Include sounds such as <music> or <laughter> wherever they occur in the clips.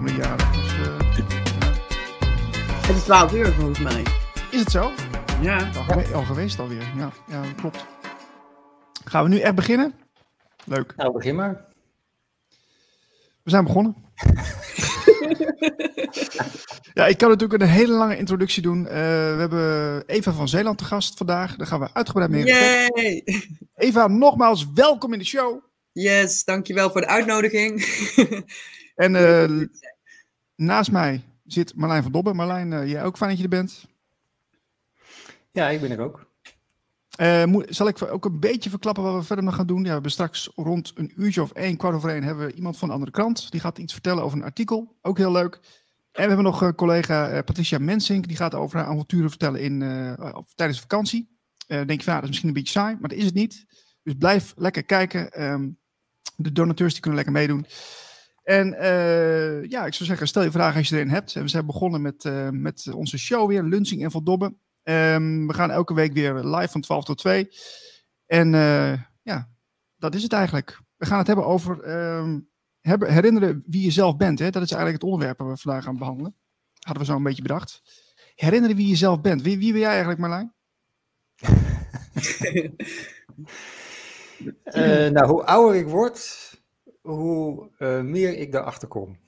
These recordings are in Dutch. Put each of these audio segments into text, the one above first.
komende jaren. Dus, eh, Het is 12 uur volgens mij. is het zo? Ja. Al, gewe- al geweest alweer. Ja, ja, dat klopt. Gaan we nu echt beginnen? Leuk. Nou, begin maar. We zijn begonnen. <laughs> ja, ik kan natuurlijk een hele lange introductie doen. Eh, we hebben Eva van Zeeland te gast vandaag. Daar gaan we uitgebreid mee. Yay! Eva, nogmaals welkom in de show. Yes, dankjewel voor de uitnodiging. En eh, naast mij zit Marlijn van Dobben. Marlijn, eh, jij ook fijn dat je er bent. Ja, ik ben er ook. Eh, moet- zal ik ook een beetje verklappen wat we verder nog gaan doen? Ja, we hebben straks rond een uurtje of één, kwart over één, hebben we iemand van een andere krant. Die gaat iets vertellen over een artikel. Ook heel leuk. En we hebben nog eh, collega Patricia Mensink. Die gaat over haar avonturen vertellen in, tijdens de vakantie. Denk je van, ja, dat is misschien een beetje saai, maar dat is het niet. Dus blijf lekker kijken. Ehm, de donateurs die kunnen lekker meedoen. En eh, ja, ik zou zeggen, stel je vragen als je erin hebt. We zijn begonnen met, eh, met onze show weer, Lunching en Van Dobben. Ehm, we gaan elke week weer live van 12 tot 2. En eh, ja, dat is het eigenlijk. We gaan het hebben over ehm, herinneren wie je zelf bent. Hè? Dat is eigenlijk het onderwerp waar we vandaag gaan behandelen. Hadden we zo een beetje bedacht. Herinneren wie je zelf bent. Wie, wie ben jij eigenlijk, Marlijn? <laughs> Nou, hoe ouder ik word, hoe eh, meer ik daarachter kom.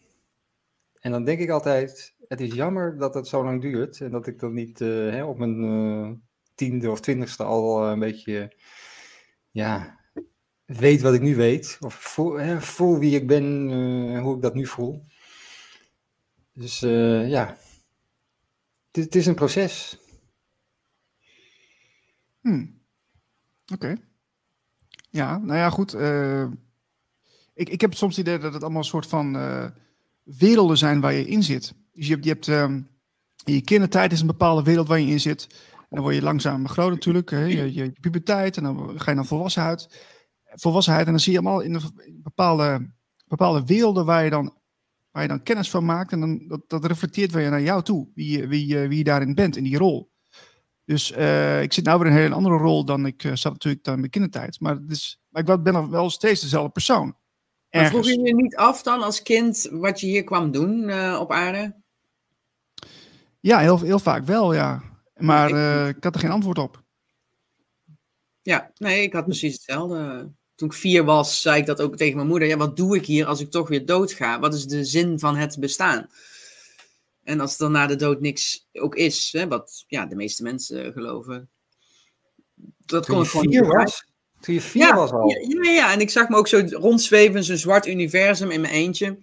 En dan denk ik altijd, het is jammer dat het zo lang duurt en dat ik dan niet eh, hè, op mijn eh, tiende of twintigste al een beetje, ja, weet wat ik nu weet. Of voel, hè, voel wie ik ben en hoe ik dat nu voel. Dus ja, het, het is een proces. Hmm. Oké. Ja, nou ja, goed. Ik, ik heb soms het idee dat het allemaal een soort van eh, werelden zijn waar je in zit. Dus je hebt, je hebt ehm, in je kindertijd is een bepaalde wereld waar je in zit. En dan word je langzaam groot natuurlijk. Hè? Je, je, puberteit en dan ga je naar volwassenheid. Volwassenheid en dan zie je allemaal in een bepaalde, bepaalde werelden waar je, dan, waar je dan kennis van maakt. En dan, dat, dat reflecteert weer naar jou toe, wie, wie, wie je daarin bent, in die rol. Dus eh, ik zit nou weer in een hele andere rol dan ik eh, zat natuurlijk dan in mijn kindertijd. Maar, het maar ik ben nog wel steeds dezelfde persoon. Maar vroeg je je niet af dan als kind wat je hier kwam doen eh, op aarde? Ja, heel, heel vaak wel, ja. Maar Ik- eh, ik had er geen antwoord op. Ja, nee, ik had precies hetzelfde. Toen ik vier was, zei ik dat ook tegen mijn moeder. Ja, wat doe ik hier als ik toch weer doodga? Wat is de zin van het bestaan? En als er na de dood niks ook is, hè, wat ja, de meeste mensen geloven. Dat kon ik gewoon vier niet was, toen je vier was al. Ja, ja, ja, en ik zag me ook zo rondzweven in zo'n zwart universum in mijn eentje.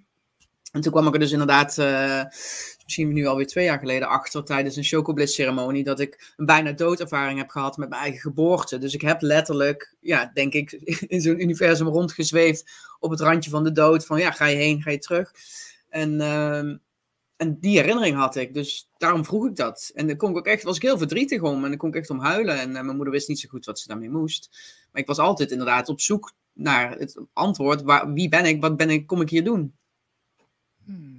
En toen kwam ik er dus inderdaad, eh, misschien nu alweer twee jaar geleden, achter tijdens een chocobliss-ceremonie, dat ik een bijna doodervaring heb gehad met mijn eigen geboorte. Dus ik heb letterlijk, ja, denk ik, <laughs> in zo'n universum rondgezweefd op het randje van de dood. Van ja, ga je heen, ga je terug. En, ehm, en die herinnering had ik, dus daarom vroeg ik dat. En dan kon ik ook echt, was ik heel verdrietig om en dan kon ik echt om huilen. En eh, mijn moeder wist niet zo goed wat ze daarmee moest. Maar ik was altijd inderdaad op zoek naar het antwoord. Waar, wie ben ik? Wat ben ik? Kom ik hier doen? Hmm.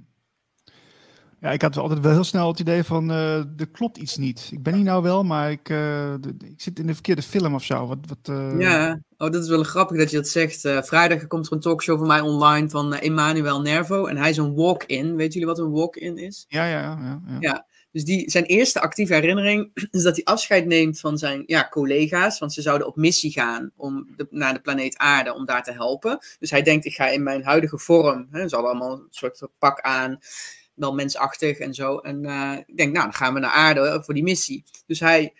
Ja, ik had altijd wel heel snel het idee van, eh er klopt iets niet. Ik ben hier nou wel, maar ik, eh, ik zit in de verkeerde film of zo. Wat, wat, eh, Ja, oh, dat is wel grappig dat je dat zegt. Vrijdag komt er een talkshow van mij online van Emmanuel Nervo. En hij is een walk-in. Weet jullie wat een walk-in is? Ja, ja, ja. ja, ja. Ja. Dus die, zijn eerste actieve herinnering <clears throat> is dat hij afscheid neemt van zijn ja, collega's. Want ze zouden op missie gaan om de, naar de planeet Aarde om daar te helpen. Dus hij denkt, ik ga in mijn huidige vorm. Hè, ze hadden allemaal een soort pak aan. Wel mensachtig en zo. En eh, ik denk, nou, dan gaan we naar Aarde voor die missie. Dus hij,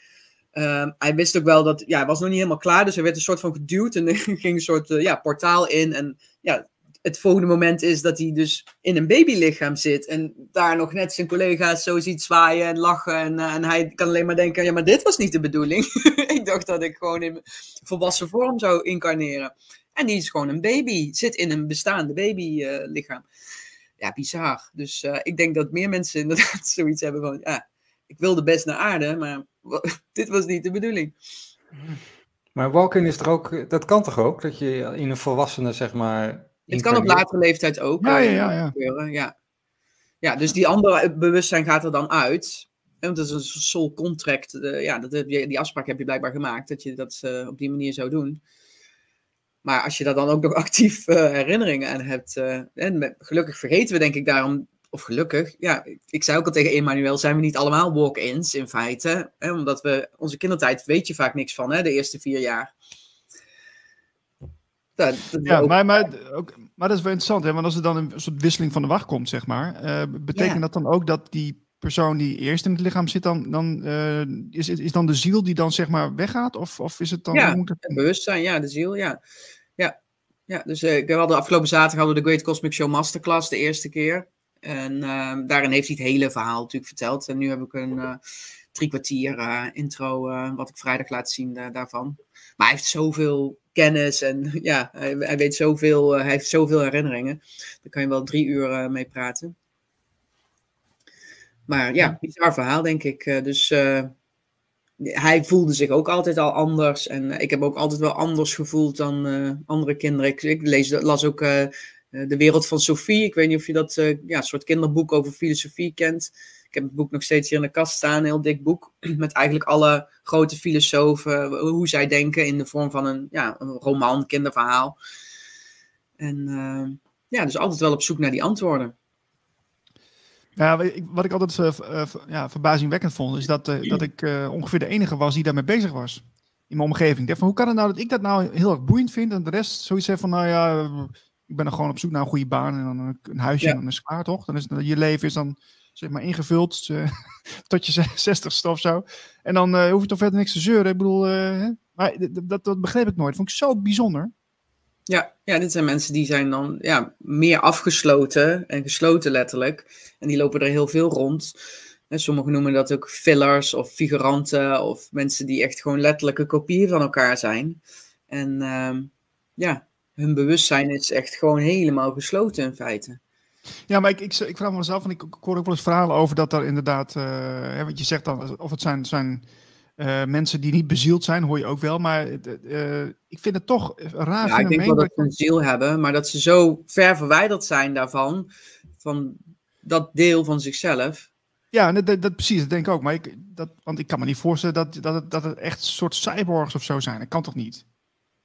ehm, hij wist ook wel dat... Ja, hij was nog niet helemaal klaar. Dus hij werd een soort van geduwd. En <laughs> ging een soort eh, ja, portaal in. En ja, het volgende moment is dat hij dus in een babylichaam zit. En daar nog net zijn collega's zo ziet zwaaien en lachen. En, eh, en hij kan alleen maar denken, ja, maar dit was niet de bedoeling. <laughs> ik dacht dat ik gewoon in volwassen vorm zou incarneren. En die is gewoon een baby, zit in een bestaande babylichaam. Ja, bizar. Dus uh, ik denk dat meer mensen inderdaad <laughs> zoiets hebben van, ja, ik wilde best naar aarde, maar <laughs> dit was niet de bedoeling. Maar walking is er ook, dat kan toch ook? Dat je in een volwassene, zeg maar. Het kan op latere leeftijd ook. Ja, ja, ja, ja. Gebeuren, ja. ja, dus die andere bewustzijn gaat er dan uit. Want dat is een soul contract. ja, dat, die afspraak heb je blijkbaar gemaakt, dat je dat uh, op die manier zou doen. Maar als je daar dan ook nog <laughs> actief uh, herinneringen aan hebt. Uh, en gelukkig vergeten we denk ik daarom of gelukkig, ja, ik zei ook al tegen Emmanuel, zijn we niet allemaal walk-ins in feite. Hè? Omdat we, onze kindertijd weet je vaak niks van, hè, de eerste vier jaar. Dat, dat ja, maar, maar, ook, maar dat is wel interessant, hè? want als er dan een soort wisseling van de wacht komt, zeg maar, uh, betekent dat dan ook dat die persoon die eerst in het lichaam zit, dan, dan uh, is, is dan de ziel die dan zeg maar weggaat? Of, of is het dan... Ja, het bewustzijn, ja, de ziel, ja. Ja, ja dus uh, we hadden afgelopen zaterdag hadden we de Great Cosmic Show Masterclass de eerste keer. En ehm, daarin heeft hij het hele verhaal natuurlijk verteld. En nu heb ik een drie kwartier intro, wat ik vrijdag laat zien daarvan. Maar hij heeft zoveel kennis en ja, hij, hij weet zoveel, hij heeft zoveel herinneringen. Daar kan je wel drie uur mee praten. Maar ja, bizar verhaal denk ik. dus hij voelde zich ook altijd al anders. En ik heb ook altijd wel anders gevoeld dan andere kinderen. Ik, ik lees, las ook eh, de wereld van Sophie. Ik weet niet of je dat uh, ja, soort kinderboek over filosofie kent. Ik heb het boek nog steeds hier in de kast staan, een heel dik boek. <clears throat> Met eigenlijk alle grote filosofen, hoe zij denken in de vorm van een, ja, een roman, kinderverhaal. En ja, dus altijd wel op zoek naar die antwoorden. Ja, wat ik altijd uh, ja, verbazingwekkend vond, is dat, <clears throat> dat ik ongeveer de enige was die daarmee bezig was. In mijn omgeving. Ik dacht van, hoe kan het nou dat ik dat nou heel erg boeiend vind en de rest zoiets heeft van, nou ja, ik ben dan gewoon op zoek naar een goede baan en dan een, huisje en dan is klaar, toch? Dan is je leven is dan zeg maar ingevuld <laughs> tot je zestigste of zo. En dan hoef je toch verder niks te zeuren. Ik bedoel, maar dat, dat begreep ik nooit. vond ik zo bijzonder. Ja, ja, dit zijn mensen die zijn dan ja, meer afgesloten en gesloten letterlijk. En die lopen er heel veel rond. En sommigen noemen dat ook fillers of figuranten of mensen die echt gewoon letterlijke kopieën van elkaar zijn. En ehm, ja, hun bewustzijn is echt gewoon helemaal gesloten in feite. Ja, maar ik, ik, vraag me zelf, van ik, ik hoor ook wel eens verhalen over dat er inderdaad, uh, wat je zegt dan, of het zijn, zijn uh, mensen die niet bezield zijn, hoor je ook wel, maar uh, ik vind het toch raar. Ja, ik denk wel dat ze een ziel hebben, maar dat ze zo ver verwijderd zijn daarvan, van dat deel van zichzelf. Ja, dat, dat, precies, dat denk ik ook. Maar ik, dat, want ik kan me niet voorstellen dat, dat, het, dat het echt een soort cyborgs of zo zijn. Dat kan toch niet?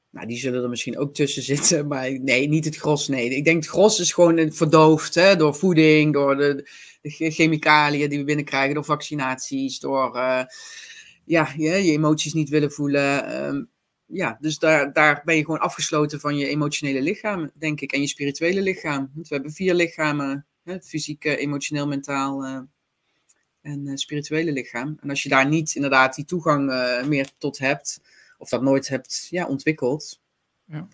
Nou, die zullen er misschien ook tussen <laughs> zitten, maar nee, niet het gros. Nee, ik denk het gros is gewoon verdoofd hè, door voeding, door de, de chemicaliën die we binnenkrijgen, door vaccinaties, door uh, ja, je, je, emoties niet willen voelen. Um, ja, dus daar, daar ben je gewoon afgesloten van je emotionele lichaam, denk ik, en je spirituele lichaam. Want we hebben vier lichamen, hè, fysiek, emotioneel, mentaal uh, en uh, spirituele lichaam. En als je daar niet inderdaad die toegang meer tot hebt, of dat nooit hebt ja, ontwikkeld. Ja.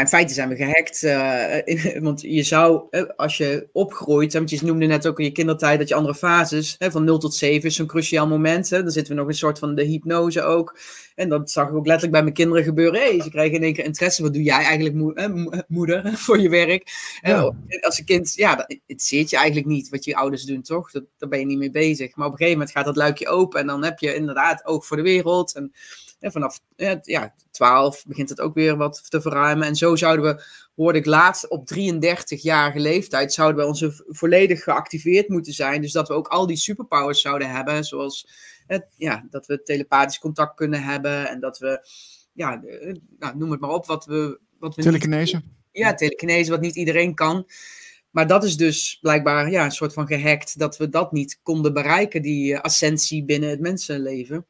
Maar in feite zijn we gehackt. <laughs> Uh, want je zou, uh, als je opgroeit, want je noemde net ook in je kindertijd dat je andere fases, hè, van 0 tot 7 is zo'n cruciaal moment. Hè, dan zitten we nog een soort van de hypnose ook. En dat zag ik ook letterlijk bij mijn kinderen gebeuren. Hey, ze krijgen in één keer interesse. Wat doe jij eigenlijk, mo <laughs> moeder, voor je werk? Ja. En als een kind, ja, dat interesseert je eigenlijk niet wat je ouders doen, toch? Dat, daar ben je niet mee bezig. Maar op een gegeven moment gaat dat luikje open en dan heb je inderdaad oog voor de wereld. En en vanaf ja, 12 begint het ook weer wat te verruimen. En zo zouden we, hoorde ik laatst, op 33-jarige leeftijd, zouden we onze volledig geactiveerd moeten zijn. Dus dat we ook al die superpowers zouden hebben, zoals het, ja, dat we telepathisch contact kunnen hebben. En dat we, ja, nou, noem het maar op, wat we... Wat we telekinese. ja, telekinese, wat niet iedereen kan. Maar dat is dus blijkbaar ja, een soort van gehackt dat we dat niet konden bereiken, die uh, ascensie binnen het mensenleven.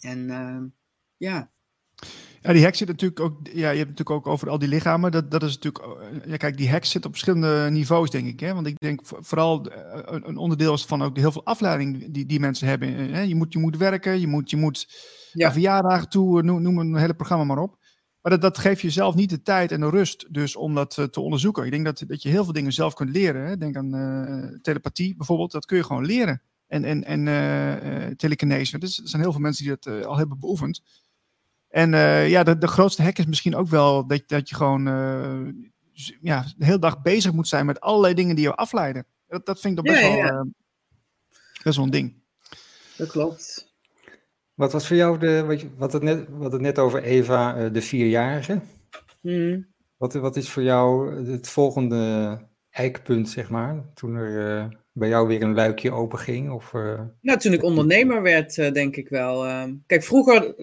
En uh, ja. Ja, die hack zit natuurlijk ook. Ja, je hebt natuurlijk ook over al die lichamen. Dat, dat is natuurlijk. Ja, kijk, die hack zit op verschillende niveaus, denk ik. Hè? Want ik denk vooral eh, een, onderdeel is van ook de heel veel afleiding die, die mensen hebben. Hè? Je, moet, je moet werken, je moet, je moet ja. verjaardagen toe, noem, noem een hele programma maar op. Maar dat, dat geeft jezelf niet de tijd en de rust dus om dat eh, te onderzoeken. Ik denk dat, dat je heel veel dingen zelf kunt leren. Hè. Denk aan uh, telepathie bijvoorbeeld, dat kun je gewoon leren. En, en, en uh, telekinese. Dus er zijn heel veel mensen die dat al hebben beoefend. En ja, de, de grootste hack is misschien ook wel dat, dat je gewoon ja, de hele dag bezig moet zijn met allerlei dingen die je afleiden. Dat, dat vind ik toch best ja, wel, best wel een ding. Dat klopt. Wat was voor jou de, wat, je, wat, het, net, wat het net over Eva, uh, de vierjarige? Mm. Wat, wat is voor jou het volgende eikpunt, zeg maar, toen er uh, bij jou weer een luikje open ging? Of, uh, nou, toen ik ondernemer werd, denk ik wel. Ehm, kijk, vroeger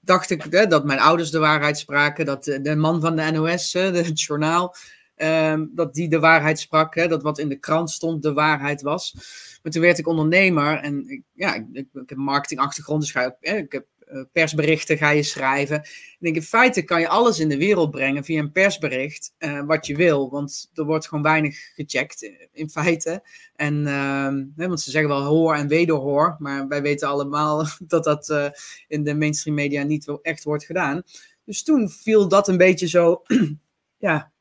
dacht ik hè, dat mijn ouders de waarheid spraken, dat de, de man van de NOS, <laughs> het journaal, um, dat die de waarheid sprak, hè, dat wat in de krant stond de waarheid was. Maar toen werd ik ondernemer en ik, ja, ik, ik, ik heb marketingachtergrond, dus ga ik, hè, ik heb persberichten ga je schrijven. Ik denk, in feite kan je alles in de wereld brengen via een persbericht, uh, wat je wil. Want er wordt gewoon weinig gecheckt, in feite. En, hè, want ze zeggen wel hoor en wederhoor, maar wij weten allemaal <laughs> dat dat in de mainstream media niet echt wordt gedaan. Dus toen viel dat een beetje zo, <clears throat> ja,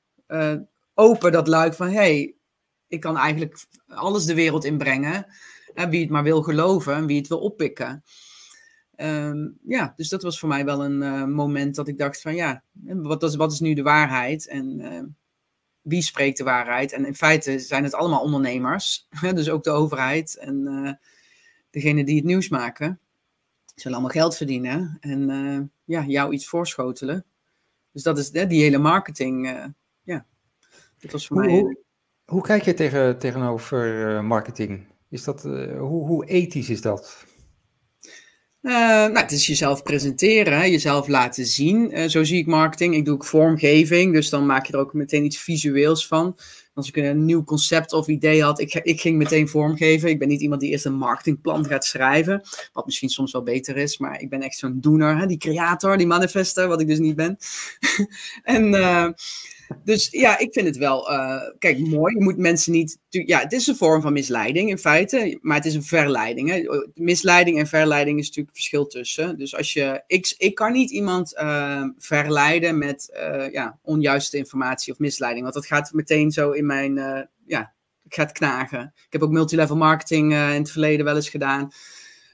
open, dat luik van, hey, ik kan eigenlijk alles de wereld inbrengen. Hè, wie het maar wil geloven en wie het wil oppikken. Um, ja, dus dat was voor mij wel een uh, moment dat ik dacht van ja, wat is, wat is nu de waarheid en uh, wie spreekt de waarheid? En in feite zijn het allemaal ondernemers, <laughs> dus ook de overheid en uh, degene die het nieuws maken. Ze zullen allemaal geld verdienen en ja, jou iets voorschotelen. Dus dat is die hele marketing, ja, dat was voor hoe, mij... Hoe, hoe kijk je tegen, tegenover marketing? Is dat, hoe, hoe ethisch is dat? Uh, nou, het is jezelf presenteren, jezelf laten zien. Uh, zo zie ik marketing. Ik doe ook vormgeving, dus dan maak je er ook meteen iets visueels van. Als ik een nieuw concept of idee had, ik, ik ging meteen vormgeven. Ik ben niet iemand die eerst een marketingplan gaat schrijven, wat misschien soms wel beter is, maar ik ben echt zo'n doener, hè? die creator, die manifester, wat ik dus niet ben. <laughs> en uh, dus ja, ik vind het wel, uh, kijk, mooi. Je moet mensen niet, ja, het is een vorm van misleiding in feite, maar het is een verleiding. Hè? Misleiding en verleiding is natuurlijk verschil tussen. Dus als je, ik, ik kan niet iemand uh, verleiden met uh, ja, onjuiste informatie of misleiding, want dat gaat meteen zo in mijn, ja, gaat knagen. Ik heb ook multilevel marketing in het verleden wel eens gedaan,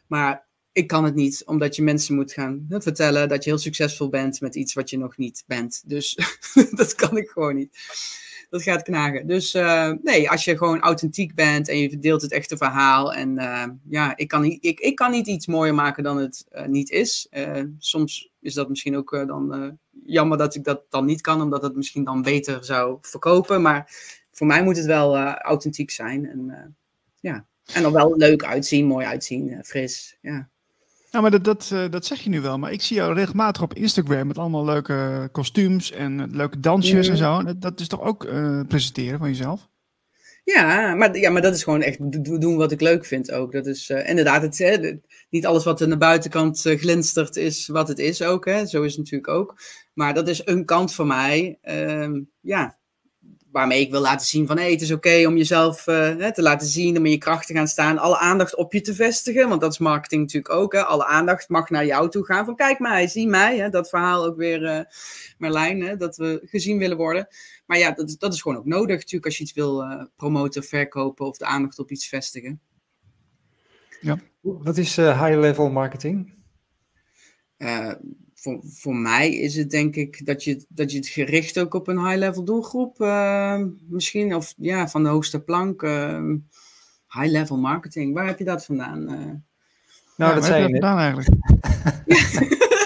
maar ik kan het niet, omdat je mensen moet gaan vertellen dat je heel succesvol bent met iets wat je nog niet bent. Dus <laughs> dat kan ik gewoon niet. Dat gaat knagen. Dus uh, nee, als je gewoon authentiek bent en je verdeelt het echte verhaal. En uh, ja, ik kan, niet, ik, ik kan niet iets mooier maken dan het uh, niet is. soms is dat misschien ook dan jammer dat ik dat dan niet kan, omdat het misschien dan beter zou verkopen. Maar voor mij moet het wel authentiek zijn. En ja, en dan wel leuk uitzien, mooi uitzien, fris. Ja. Nou, maar dat, dat, uh, dat zeg je nu wel. Maar ik zie jou regelmatig op Instagram met allemaal leuke kostuums en leuke dansjes en zo. Dat, dat is toch ook uh, presenteren van jezelf? Ja maar, ja, maar dat is gewoon echt doen wat ik leuk vind ook. Dat is uh, inderdaad, het, hè, niet alles wat aan de buitenkant glinstert is wat het is ook. Hè. Zo is het natuurlijk ook. Maar dat is een kant van mij. Ehm, ja, waarmee ik wil laten zien van hey, het is oké om jezelf uh, te laten zien, om in je kracht te gaan staan, alle aandacht op je te vestigen, want dat is marketing natuurlijk ook. Hè? Alle aandacht mag naar jou toe gaan van kijk mij, zie mij. Hè? Dat verhaal ook weer, uh, Merlijn, hè? dat we gezien willen worden. Maar ja, dat, dat is gewoon ook nodig natuurlijk als je iets wil uh, promoten, verkopen of de aandacht op iets vestigen. Ja. Wat is high-level marketing? Voor, voor mij is het denk ik dat je, dat je het gericht ook op een high-level doelgroep uh, misschien, of ja, van de hoogste plank, uh, high-level marketing. Waar heb je dat vandaan? Uh, nou, ja, dat zei je net. eigenlijk.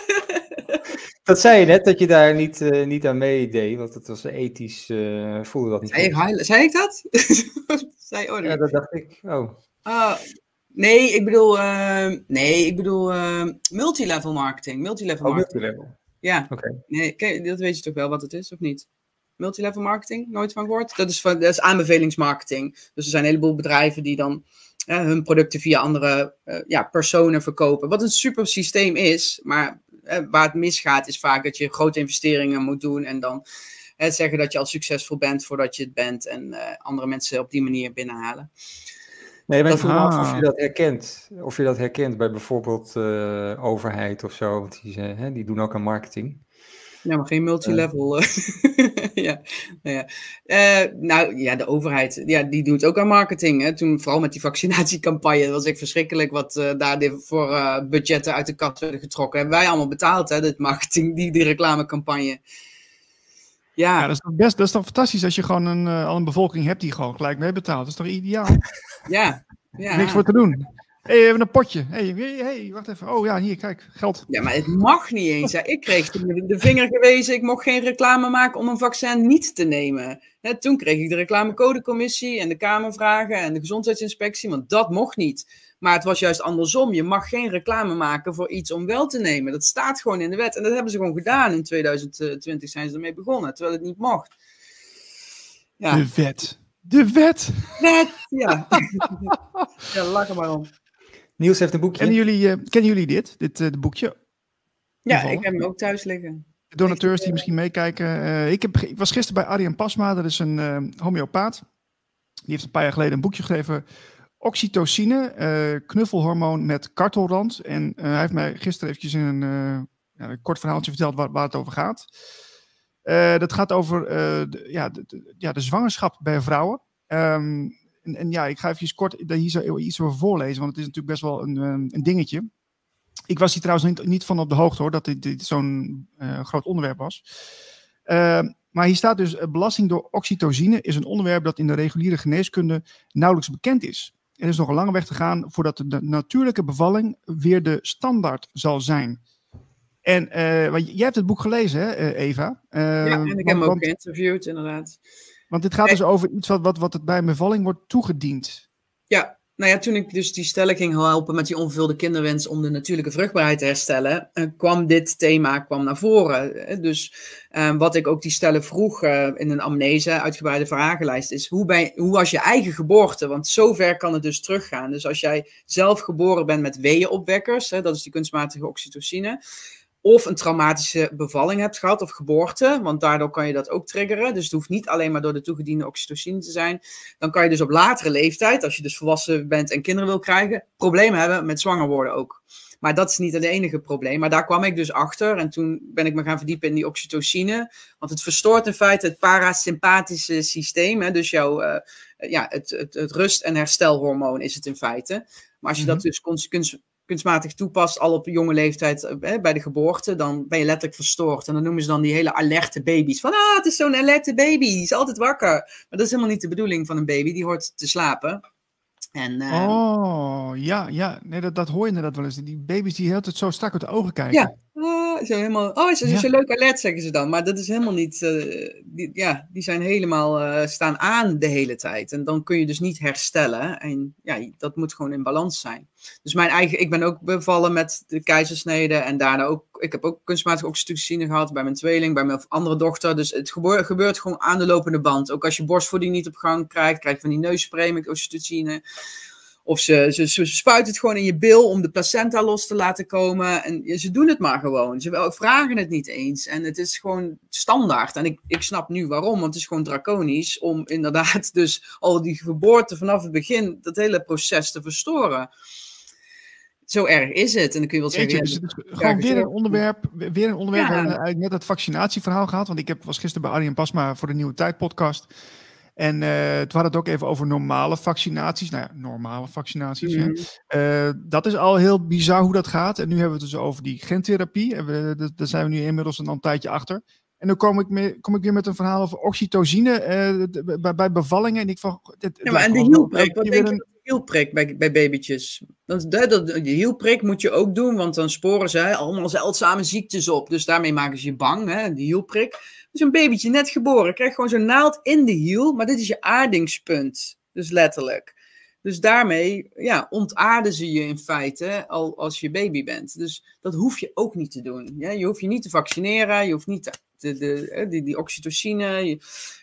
<laughs> dat zei je net, dat je daar niet, uh, niet aan meedeed, want het was ethisch, uh, voelde dat niet zei, ik, zei ik dat? <laughs> zei, oh, ja, dat dacht ik. Oh. Uh, Nee, ik bedoel, uh, nee, ik bedoel uh, multilevel marketing. Multilevel oh, marketing. multilevel. Ja. Oké. Okay. Nee, dat weet je toch wel wat het is, of niet? Multilevel marketing, nooit van gehoord? Dat is, van, dat is aanbevelingsmarketing. Dus er zijn een heleboel bedrijven die dan uh, hun producten via andere ja, personen verkopen. Wat een super systeem is, maar waar het misgaat is vaak dat je grote investeringen moet doen en dan zeggen dat je al succesvol bent voordat je het bent en andere mensen op die manier binnenhalen. Nee, maar ik vroeg af of je dat herkent. Of je dat herkent bij bijvoorbeeld uh, overheid of zo. Want die, hè, die doen ook aan marketing. Ja, maar geen multilevel. <laughs> ja. Nou, ja. Uh, nou ja, de overheid, ja, die doet ook aan marketing. Hè. Toen, vooral met die vaccinatiecampagne, dat was echt verschrikkelijk wat uh, daar voor uh, budgetten uit de kast werden getrokken. Hebben wij allemaal betaald, hè, dit marketing, die, die reclamecampagne. Ja. ja, dat is toch best, dat is toch fantastisch als je gewoon een, al een bevolking hebt die gewoon gelijk mee betaalt. Dat is toch ideaal? <laughs> ja. ja. Niks voor te doen hey, we hebben een potje. hey, hey, wacht even. Oh ja, hier, kijk, geld. Ja, maar het mag niet eens. Ja, ik kreeg de vinger gewezen, ik mocht geen reclame maken om een vaccin niet te nemen. toen kreeg ik de reclamecodecommissie en de Kamervragen en de gezondheidsinspectie, want dat mocht niet. Maar het was juist andersom. Je mag geen reclame maken voor iets om wel te nemen. Dat staat gewoon in de wet. En dat hebben ze gewoon gedaan. In 2020 zijn ze ermee begonnen, terwijl het niet mocht. Ja. De wet. De wet. Wet, ja. <laughs> ja, lach er maar om. Niels heeft een boekje. Kennen jullie, uh, kennen jullie dit, dit uh, boekje? Ja, ik heb hem ook thuis liggen. De donateurs die misschien meekijken. Uh, ik, heb, ik was gisteren bij Arjen Pasma, dat is een homeopaat. Die heeft een paar jaar geleden een boekje gegeven. Oxytocine, knuffelhormoon met kartelrand. En hij heeft mij gisteren eventjes een, ja, een kort verhaaltje verteld waar, waar het over gaat. dat gaat over de, ja, de, ja, de zwangerschap bij vrouwen. Um, en, ja, ik ga even kort hier zo iets over voorlezen, want het is natuurlijk best wel een, ehm, een dingetje. Ik was hier trouwens niet, niet van op de hoogte hoor, dat dit, zo'n groot onderwerp was. Uh, maar hier staat dus, belasting door oxytocine is een onderwerp dat in de reguliere geneeskunde nauwelijks bekend is. Er is nog een lange weg te gaan voordat de natuurlijke bevalling weer de standaard zal zijn. En uh, jij hebt het boek gelezen, hè, Eva? ja, en ik heb hem ook geïnterviewd, inderdaad. Want dit gaat dus over iets wat, wat, wat het bij een bevalling wordt toegediend. Ja, nou ja, toen ik dus die stelling ging helpen met die onvervulde kinderwens om de natuurlijke vruchtbaarheid te herstellen, uh, kwam dit thema kwam naar voren. Eh, dus uh, wat ik ook die stellen vroeg in een amnese, uitgebreide vragenlijst, is hoe, bij, hoe was je eigen geboorte? Want zover kan het dus teruggaan. Dus als jij zelf geboren bent met weeënopwekkers, hè, dat is die kunstmatige oxytocine, of een traumatische bevalling hebt gehad of geboorte, want daardoor kan je dat ook triggeren. Dus het hoeft niet alleen maar door de toegediende oxytocine te zijn. Dan kan je dus op latere leeftijd, als je dus volwassen bent en kinderen wil krijgen, problemen hebben met zwanger worden ook. Maar dat is niet het enige probleem. Maar daar kwam ik dus achter. En toen ben ik me gaan verdiepen in die oxytocine. Want het verstoort in feite het parasympathische systeem. Hè? Dus jouw, uh, ja, het, het, het, rust- en herstelhormoon is het in feite. Maar als je dat mhm. dus consequent kunstmatig toepast, al op jonge leeftijd eh, bij de geboorte, dan ben je letterlijk verstoord. En dan noemen ze dan die hele alerte baby's. Van, ah, het is zo'n alerte baby, die is altijd wakker. Maar dat is helemaal niet de bedoeling van een baby, die hoort te slapen. En, uh... Oh, ja, ja. Nee, dat, dat hoor je inderdaad wel eens. Die baby's die heel tijd zo strak uit de ogen kijken. Ja, oh, zo helemaal, oh, is, is ja. leuk alert, zeggen ze dan. Maar dat is helemaal niet, uh, die, ja, die zijn helemaal, uh, staan aan de hele tijd. En dan kun je dus niet herstellen. En ja, dat moet gewoon in balans zijn. Dus mijn eigen, ik ben ook bevallen met de keizersnede. En daarna ook, ik heb ook kunstmatige oxytocine gehad bij mijn tweeling, bij mijn andere dochter. Dus het gebeurt, gebeurt gewoon aan de lopende band. Ook als je borstvoeding niet op gang krijgt, krijg je van die neusspray met oxytocine. Of ze, ze, ze spuiten het gewoon in je bil om de placenta los te laten komen. En ze doen het maar gewoon. Ze vragen het niet eens. En het is gewoon standaard. En ik, ik snap nu waarom, want het is gewoon draconisch om inderdaad dus al die geboorte vanaf het begin, dat hele proces te verstoren. Zo erg is het. En dan kun je wel zeggen. dus het is gewoon weer een onderwerp. Weer een onderwerp. Ja. We hebben eigenlijk net het vaccinatieverhaal gehad. Want ik heb, was gisteren bij Arjen Pasma voor de Nieuwe Tijd podcast. En uh, toen hadden het ook even over normale vaccinaties. Nou ja, normale vaccinaties. Mm. Uh, dat is al heel bizar hoe dat gaat. En nu hebben we het dus over die gentherapie. En we, daar zijn we nu inmiddels een, een tijdje achter. En dan kom ik, mee, kom ik weer met een verhaal over oxytocine uh, bij, bij, bevallingen. En ik van. Dit, ja, maar en de hielprik, wat denk je een... hielprik bij, bij babytjes? Dat, dat, de hielprik moet je ook doen, want dan sporen ze allemaal zeldzame ziektes op. Dus daarmee maken ze je bang, hè, de hielprik. Dus een babytje net geboren, krijgt gewoon zo'n naald in de hiel, maar dit is je aardingspunt. Dus letterlijk. Dus daarmee ja, ontaarden ze je in feite al als je baby bent. Dus dat hoef je ook niet te doen. Ja? Je hoeft je niet te vaccineren, je hoeft niet te de, de, die, die oxytocine,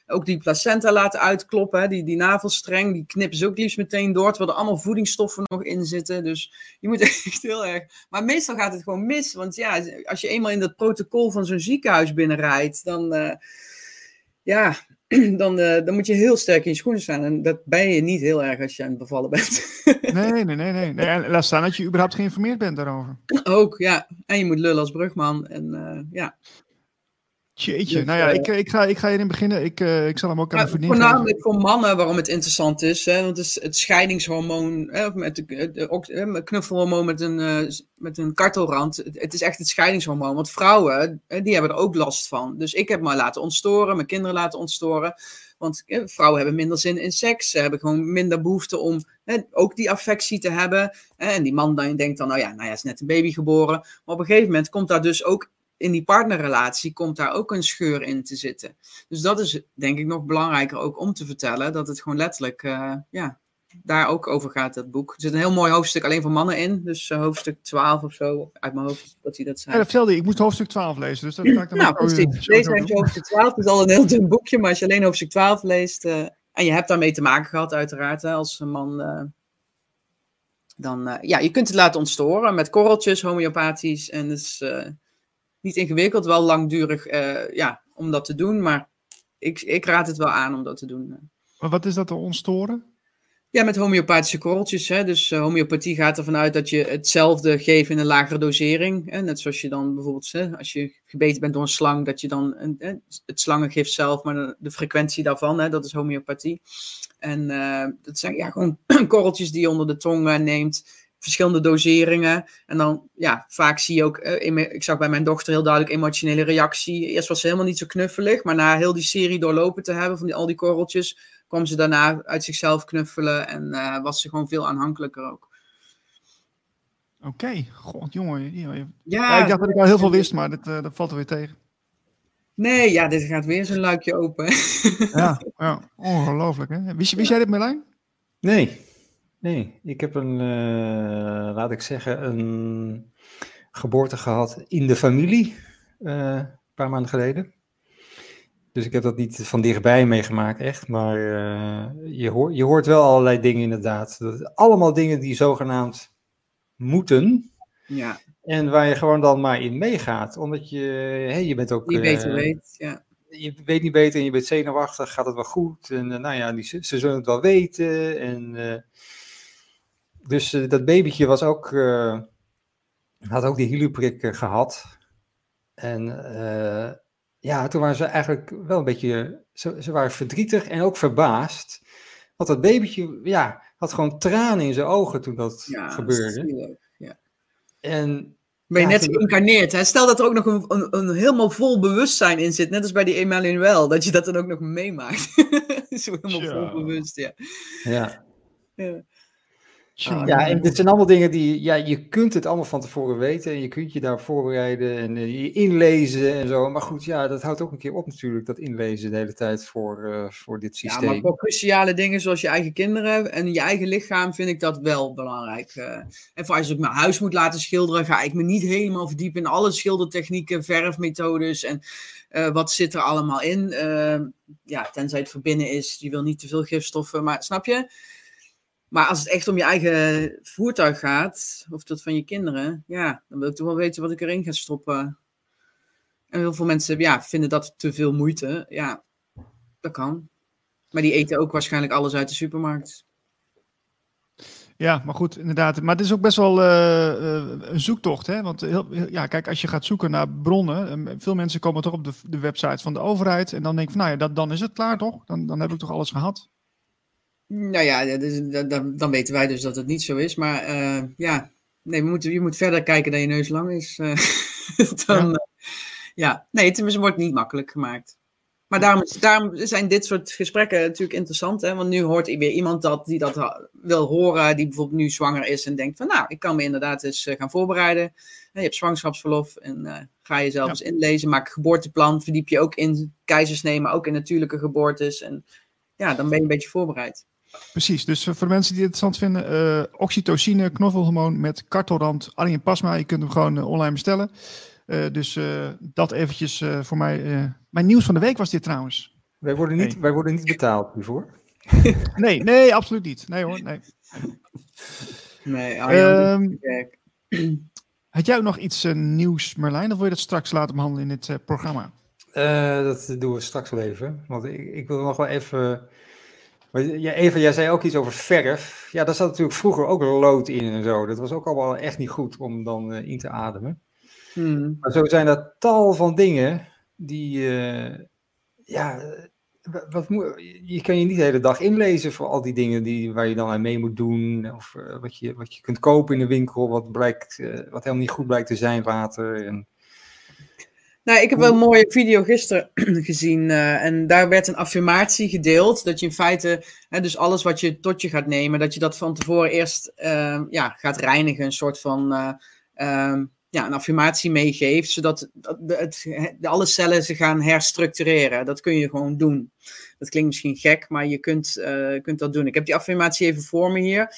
ook die placenta laten uitkloppen, die, die navelstreng, die knippen ze ook liefst meteen door, terwijl er allemaal voedingsstoffen nog in zitten. Dus je moet <laughs> echt heel erg. Maar meestal gaat het gewoon mis, want ja, als je eenmaal in dat protocol van zo'n ziekenhuis binnenrijdt, dan. Uh, ja, <clears throat> dan, uh, dan moet je heel sterk in je schoenen staan. En dat ben je niet heel erg als je aan het bevallen bent. <laughs> nee, nee, nee, nee. nee. En laat staan dat je überhaupt geïnformeerd bent daarover. Ook, ja. En je moet lullen als brugman. En uh, ja. Jeetje, Dus, nou ja, eh, ik, ik, ga, ik ga hierin beginnen. Ik, eh, ik zal hem ook aan Ja, vriendin geven. voornamelijk voor mannen waarom het interessant is. Hè? Want het, is het scheidingshormoon, hè, of met de, de, met knuffelhormoon met een, eh, met een kartelrand. Het, het is echt het scheidingshormoon. Want vrouwen, hè, die hebben er ook last van. Dus ik heb me laten ontstoren, mijn kinderen laten ontstoren. Want hè, vrouwen hebben minder zin in seks. Ze hebben gewoon minder behoefte om hè, ook die affectie te hebben. En die man dan denkt dan, nou ja, nou ja, is net een baby geboren. Maar op een gegeven moment komt daar dus ook in die partnerrelatie komt daar ook een scheur in te zitten. Dus dat is denk ik nog belangrijker ook om te vertellen. Dat het gewoon letterlijk eh, ja, daar ook over gaat, dat boek. Er zit een heel mooi hoofdstuk alleen voor mannen in. Dus eh, hoofdstuk 12 of zo, uit mijn hoofd, dat hij dat Ja, zei. dat vertelde je. Ik moest hoofdstuk 12 lezen. Dus dat ga ik dan nou, precies. Deze heeft hoofdstuk 12. Het is al een heel dun boekje, maar als je alleen hoofdstuk 12 leest... eh, en je hebt daarmee te maken gehad, uiteraard, hè, als een man... dan, ja, je kunt het laten ontstoren met korreltjes, homeopathisch. En eh, niet ingewikkeld, wel langdurig eh, ja, om dat te doen. Maar ik, ik raad het wel aan om dat te doen. Maar wat is dat te ontstoren? Ja, met homeopathische korreltjes. Hè? Dus eh, homeopathie gaat ervan uit dat je hetzelfde geeft in een lagere dosering. Hè? Net zoals je dan bijvoorbeeld, hè, als je gebeten bent door een slang, dat je dan een, hè, het slangengift zelf, maar de, de frequentie daarvan, hè, dat is homeopathie. En eh, dat zijn ja, gewoon <clears throat> korreltjes die je onder de tong eh, neemt, verschillende doseringen. En dan, ja, vaak zie je ook, eh, emo- ik zag bij mijn dochter heel duidelijk emotionele reactie. Eerst was ze helemaal niet zo knuffelig, maar na heel die serie doorlopen te hebben van die, al die korreltjes, kwam ze daarna uit zichzelf knuffelen en eh, was ze gewoon veel aanhankelijker ook. Oké, god jongen. Ja, ja. Ja, Ja, ik dacht dat ik al heel veel wist, maar dat, eh, dat valt er weer tegen. Nee, ja, dit gaat weer zo'n luikje open. Ja, <laughs> ja. ongelooflijk hè. Wist, wist jij dit Merlijn? Nee, nee. Ik heb een, eh, laat ik zeggen, een geboorte gehad in de familie eh, een paar maanden geleden. Dus ik heb dat niet van dichtbij meegemaakt, echt. Maar eh, je, hoort, je hoort wel allerlei dingen inderdaad. Dat, allemaal dingen die zogenaamd moeten. ja, En waar je gewoon dan maar in meegaat. Omdat je, hè, je bent ook... beter eh, weet. Ja. je weet niet beter en je bent zenuwachtig, gaat het wel goed? En nou ja, die, ze, ze zullen het wel weten. En, dus eh, dat babytje was ook, eh, had ook die hieluprik eh, gehad. En eh, ja, toen waren ze eigenlijk wel een beetje, ze, ze waren verdrietig en ook verbaasd. Want dat babytje, ja, had gewoon tranen in zijn ogen toen dat Ja, gebeurde. zielig. Ja. En Ben je Ja, net geïncarneerd. Hè? Stel dat er ook nog een, een, een helemaal vol bewustzijn in zit. Net als bij die Emmanuel. Dat je dat dan ook nog meemaakt. <laughs> Zo helemaal vol bewust, ja. ja, ja. Ja, en dit zijn allemaal dingen die, ja, je kunt het allemaal van tevoren weten en je kunt je daar voorbereiden en eh, je inlezen en zo. Maar goed, ja, dat houdt ook een keer op natuurlijk, dat inlezen de hele tijd voor, eh, voor dit Ja, systeem. maar voor cruciale dingen zoals je eigen kinderen en je eigen lichaam vind ik dat wel belangrijk. eh. en voor als ik mijn huis moet laten schilderen, ga ik me niet helemaal verdiepen in alle schildertechnieken, verfmethodes en wat zit er allemaal in. Eh, ja, tenzij het voor binnen is, je wil niet te veel gifstoffen, maar snap je? Maar als het echt om je eigen voertuig gaat, of dat van je kinderen, ja, dan wil ik toch wel weten wat ik erin ga stoppen. En heel veel mensen ja, vinden dat te veel moeite. Ja, dat kan. Maar die eten ook waarschijnlijk alles uit de supermarkt. Ja, maar goed, inderdaad. Maar het is ook best wel eh, eh, een zoektocht. Hè? Want heel, ja, kijk, als je gaat zoeken naar bronnen, eh, veel mensen komen toch op de, de website van de overheid. En dan denk ik van, nou ja, dat, dan is het klaar toch? Dan, dan heb ik toch alles gehad? Nou ja, dan, dan weten wij dus dat het niet zo is. Maar eh, ja, nee, we moeten, je moet verder kijken dat je neus lang is. eh. <laughs> dan, ja. ja, nee, het, wordt niet makkelijk gemaakt. Maar daarom, daarom zijn dit soort gesprekken natuurlijk interessant. Hè? Want nu hoort weer iemand dat die dat wil horen, die bijvoorbeeld nu zwanger is en denkt van nou, ik kan me inderdaad eens eh, gaan voorbereiden. En je hebt zwangerschapsverlof en eh, ga je zelf Ja. eens inlezen, maak een geboorteplan, verdiep je ook in keizersnee, maar ook in natuurlijke geboortes. En ja, dan ben je een beetje voorbereid. Precies, dus voor de mensen die het interessant vinden, eh, oxytocine, knoffelhormoon met kartelrand, Arjen Pasma. Je kunt hem gewoon eh, online bestellen. Eh, dus eh, dat eventjes eh, voor mij. eh, mijn nieuws van de week was dit trouwens. Wij, worden niet, Nee. wij worden niet betaald hiervoor. <laughs> Nee, nee, absoluut niet. Nee hoor, nee. Nee, Arjan, Ehm, kijk. <clears throat> had jij ook nog iets eh, nieuws, Merlijn? Of wil je dat straks laten behandelen in dit eh, programma? Eh, dat doen we straks wel even. Want ik, ik wil nog wel even. Ja, Eva, jij zei ook iets over verf. Ja, daar zat natuurlijk vroeger ook lood in en zo. Dat was ook allemaal echt niet goed om dan eh, in te ademen. Hmm. Maar zo zijn er tal van dingen die, uh, ja, wat je kan je niet de hele dag inlezen voor al die dingen die, waar je dan aan mee moet doen. Of uh, wat, je, wat je kunt kopen in de winkel, wat, blijkt, uh, wat helemaal niet goed blijkt te zijn, water. En, nou, ik heb wel een mooie video gisteren <clears throat> gezien uh, en daar werd een affirmatie gedeeld. Dat je in feite, hè, dus alles wat je tot je gaat nemen, dat je dat van tevoren eerst uh, ja, gaat reinigen. Een soort van uh, ja, een affirmatie meegeeft, zodat het, alle cellen zich gaan herstructureren. Dat kun je gewoon doen. Dat klinkt misschien gek, maar je kunt, kunt dat doen. Ik heb die affirmatie even voor me hier.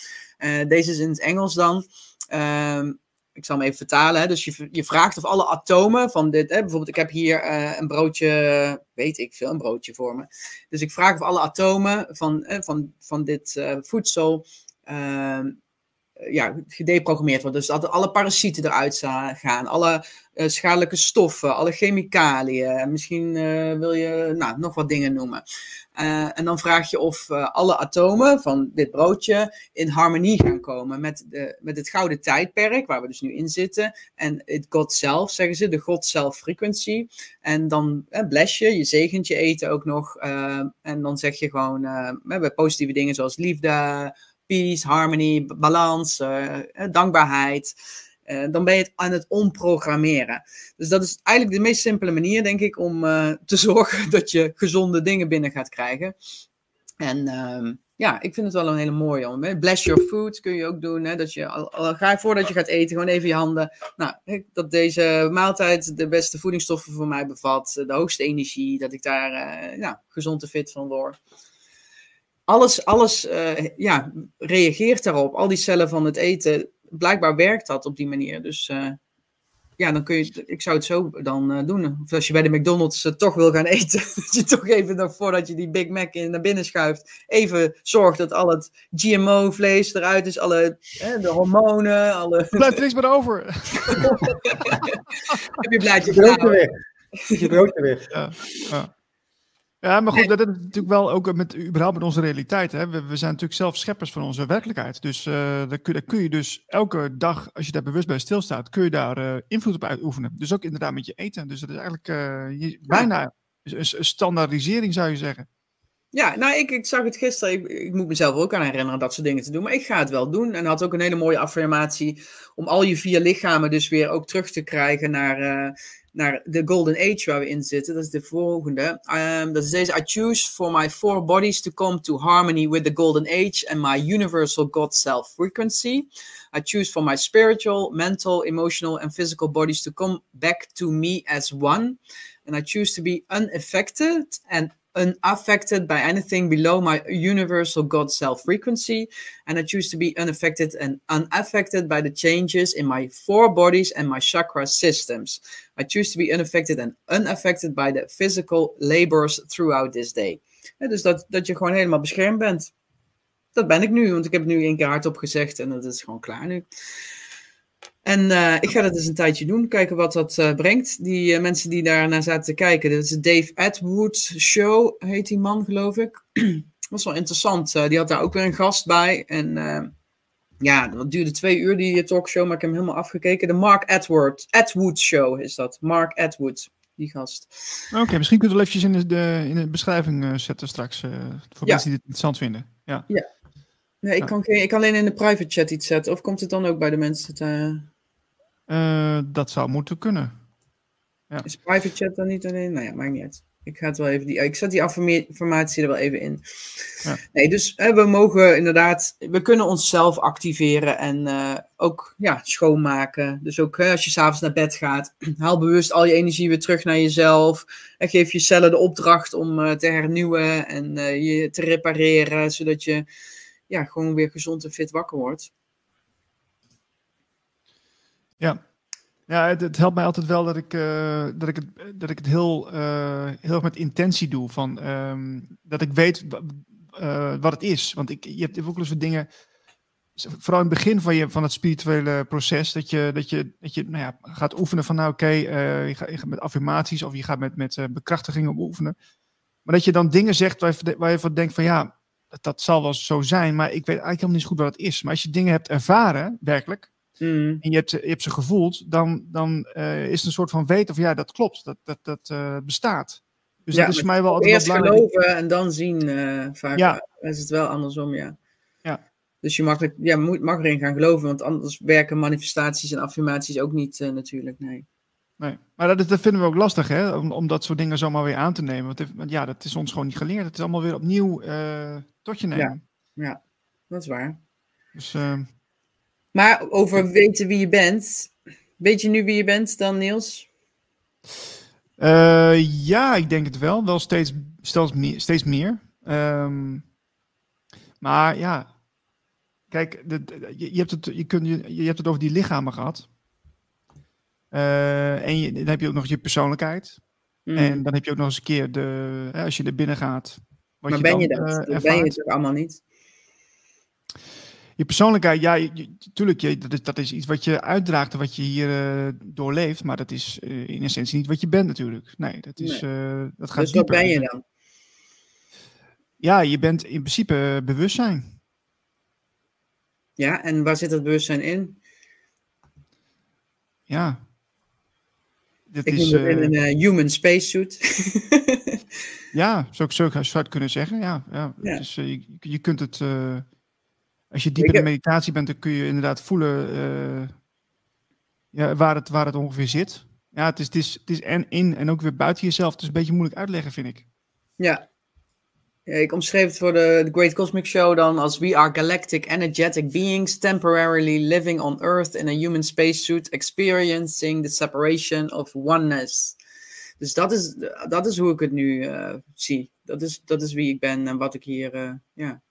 deze is in het Engels dan. Ehm, ik zal hem even vertalen. Hè. Dus je, je vraagt of alle atomen van dit, hè, bijvoorbeeld ik heb hier uh, een broodje, weet ik veel, een broodje voor me. Dus ik vraag of alle atomen van, uh, van, van dit uh, voedsel ehm, ja, gedeprogrammeerd worden. Dus dat alle parasieten eruit gaan, alle schadelijke stoffen, alle chemicaliën. Misschien wil je nou, nog wat dingen noemen. Uh, en dan vraag je of uh, alle atomen van dit broodje in harmonie gaan komen met, de, met het gouden tijdperk, waar we dus nu in zitten. En het God zelf, zeggen ze, de God zelf frequency. En dan uh, bless je, je zegent je eten ook nog. en dan zeg je gewoon bij positieve dingen zoals liefde, peace, harmony, balans, dankbaarheid. Uh, dan ben je het aan het omprogrammeren. Dus dat is eigenlijk de meest simpele manier, denk ik, om uh, te <laughs> zorgen dat je gezonde dingen binnen gaat krijgen. En uh, ja, ik vind het wel een hele mooie. Om, Bless your food kun je ook doen. Hè, dat je, al, al ga voordat je gaat eten, gewoon even je handen. Nou, dat deze maaltijd de beste voedingsstoffen voor mij bevat. De hoogste energie. Dat ik daar ja, gezond en fit van word alles, alles ja, reageert daarop. Al die cellen van het eten blijkbaar werkt dat op die manier. Dus uh, ja, dan kun je, ik zou het zo dan uh, doen. Of als je bij de McDonald's uh, toch wil gaan <laughs> eten, dat je toch even nog voordat je die Big Mac in, naar binnen schuift, even zorgt dat al het GMO-vlees eruit is, alle de hormonen, alle... Blijft er niks meer over. <laughs> Heb je blaadje brood weer. Je brood weer. Ja, ja. Ja, maar goed, dat is natuurlijk wel ook met, überhaupt met onze realiteit. Hè. We, we zijn natuurlijk zelf scheppers van onze werkelijkheid. Dus uh, daar, kun, daar, kun, je dus elke dag, als je daar bewust bij stilstaat, kun je daar uh, invloed op uitoefenen. Dus ook inderdaad met je eten. Dus dat is eigenlijk uh, je, bijna een, een, standaardisering, zou je zeggen. Ja, nou, ik, ik zag het gisteren. Ik, ik, moet mezelf ook aan herinneren dat soort dingen te doen. Maar ik ga het wel doen. En had ook een hele mooie affirmatie om al je vier lichamen dus weer ook terug te krijgen naar naar de Golden Age waar we in zitten. Dat is de volgende. Um, dat is deze. I choose for my four bodies to come to harmony with the Golden Age and my universal God self frequency. I choose for my spiritual, mental, emotional, and physical bodies to come back to me as one. And I choose to be unaffected and unaffected by anything below my universal God self frequency. And I choose to be unaffected and unaffected by the changes in my four bodies and my chakra systems. I choose to be unaffected and unaffected by the physical labors throughout this day. Ja, dus dat, dat je gewoon helemaal beschermd bent. Dat ben ik nu, want ik heb nu één keer hardop gezegd en dat is gewoon klaar nu. En uh, ik ga dat eens een tijdje doen, kijken wat dat uh, brengt. Die uh, mensen die daar naar zaten te kijken, dat is de Dave Atwood Show, heet die man, geloof ik. <clears throat> dat was wel interessant. die had daar ook weer een gast bij. En ja, dat duurde twee uur, die talkshow, maar ik heb hem helemaal afgekeken. De Mark Atwood, Atwood Show is dat. Mark Atwood, die gast. Oké, misschien kunnen we wel eventjes in de, in de beschrijving zetten straks, voor mensen die het interessant vinden. Ja. ja. Nee, ik, kan geen, ik kan alleen in de private chat iets zetten. Of komt het dan ook bij de mensen te... Uh, dat zou moeten kunnen. Ja. Is private chat dan niet alleen? Nou ja, maakt niet uit. Ik ga het wel even die, ik zet die informatie er wel even in. Ja. Nee, dus hè, we mogen inderdaad, we kunnen onszelf activeren en uh, ook ja, schoonmaken. Dus ook hè, als je s'avonds naar bed gaat, <clears throat> haal bewust al je energie weer terug naar jezelf. En geef je cellen de opdracht om uh, te hernieuwen en uh, je te repareren, zodat je ja, gewoon weer gezond en fit wakker wordt. Ja, ja het, helpt mij altijd wel dat ik, uh, dat ik, het, dat ik het heel, uh, heel erg met intentie doe. Van, um, dat ik weet uh, wat het is. Want ik, je hebt ook wel wat dingen, vooral in het begin van, je, van het spirituele proces, dat je, dat je, dat je nou ja, gaat oefenen van nou oké, okay, je, gaat, je gaat met affirmaties of je gaat met, met bekrachtigingen oefenen. Maar dat je dan dingen zegt waar je, waar je van denkt van ja, dat, dat zal wel zo zijn, maar ik weet eigenlijk helemaal niet zo goed wat het is. Maar als je dingen hebt ervaren, werkelijk, Mm. en je hebt, ze- je hebt ze gevoeld, dan, dan eh, is het een soort van weten of ja, dat klopt, dat, dat, dat eh, bestaat. Dus Ja, dat is voor mij wel altijd Eerst belangrijk. geloven en dan zien. eh, vaak Ja. is het wel andersom, ja. Ja. Dus je mag, er- ja, moet, mag erin gaan geloven, want anders werken manifestaties en affirmaties ook niet natuurlijk. Nee. Nee. Maar dat, is- dat vinden we ook lastig, hè? Om, om dat soort dingen zomaar weer aan te nemen. Want, ja, dat is ons gewoon niet geleerd. Het is allemaal weer opnieuw tot je nemen. Dat is waar. Dus eh, Maar over weten wie je bent. Weet je nu wie je bent dan, Niels? eh, ja, ik denk het wel. Wel steeds, steeds meer. Steeds meer. Ehm, maar ja, kijk, de, de- je, hebt het, je, kunt, je, je hebt het over die lichamen gehad. Eh, en je, dan heb je ook nog je persoonlijkheid. Mm. En dan heb je ook nog eens een keer de, hè, als je er binnen gaat. Wat maar ben je dat? eh, dat ben je toch allemaal niet? Je persoonlijkheid, ja, je, tuurlijk, je, dat, is, dat is iets wat je uitdraagt en wat je hier eh, doorleeft, maar dat is eh, in essentie niet wat je bent natuurlijk. Nee, dat, is, eh, dat gaat Dus wat ben je dan? Ja, je bent in principe bewustzijn. Ja, en waar zit dat bewustzijn in? Ja. Ik is, noem het in een human spacesuit. <laughs> ja, zo, zo zou je het kunnen zeggen. Ja, ja, Ja. Eh, je, je kunt het, als je diep in de meditatie bent, dan kun je inderdaad voelen eh, ja, waar, het, waar het ongeveer zit. Ja, het is, het, is, het is en in en ook weer buiten jezelf. Het is een beetje moeilijk uitleggen, vind ik. Ja. ja. Ik omschreef het voor de, de Great Cosmic Show dan als We are galactic energetic beings temporarily living on Earth in a human spacesuit experiencing the separation of oneness. Dus dat is, dat is hoe ik het nu eh, zie. Dat is, dat is wie ik ben en wat ik hier, ja.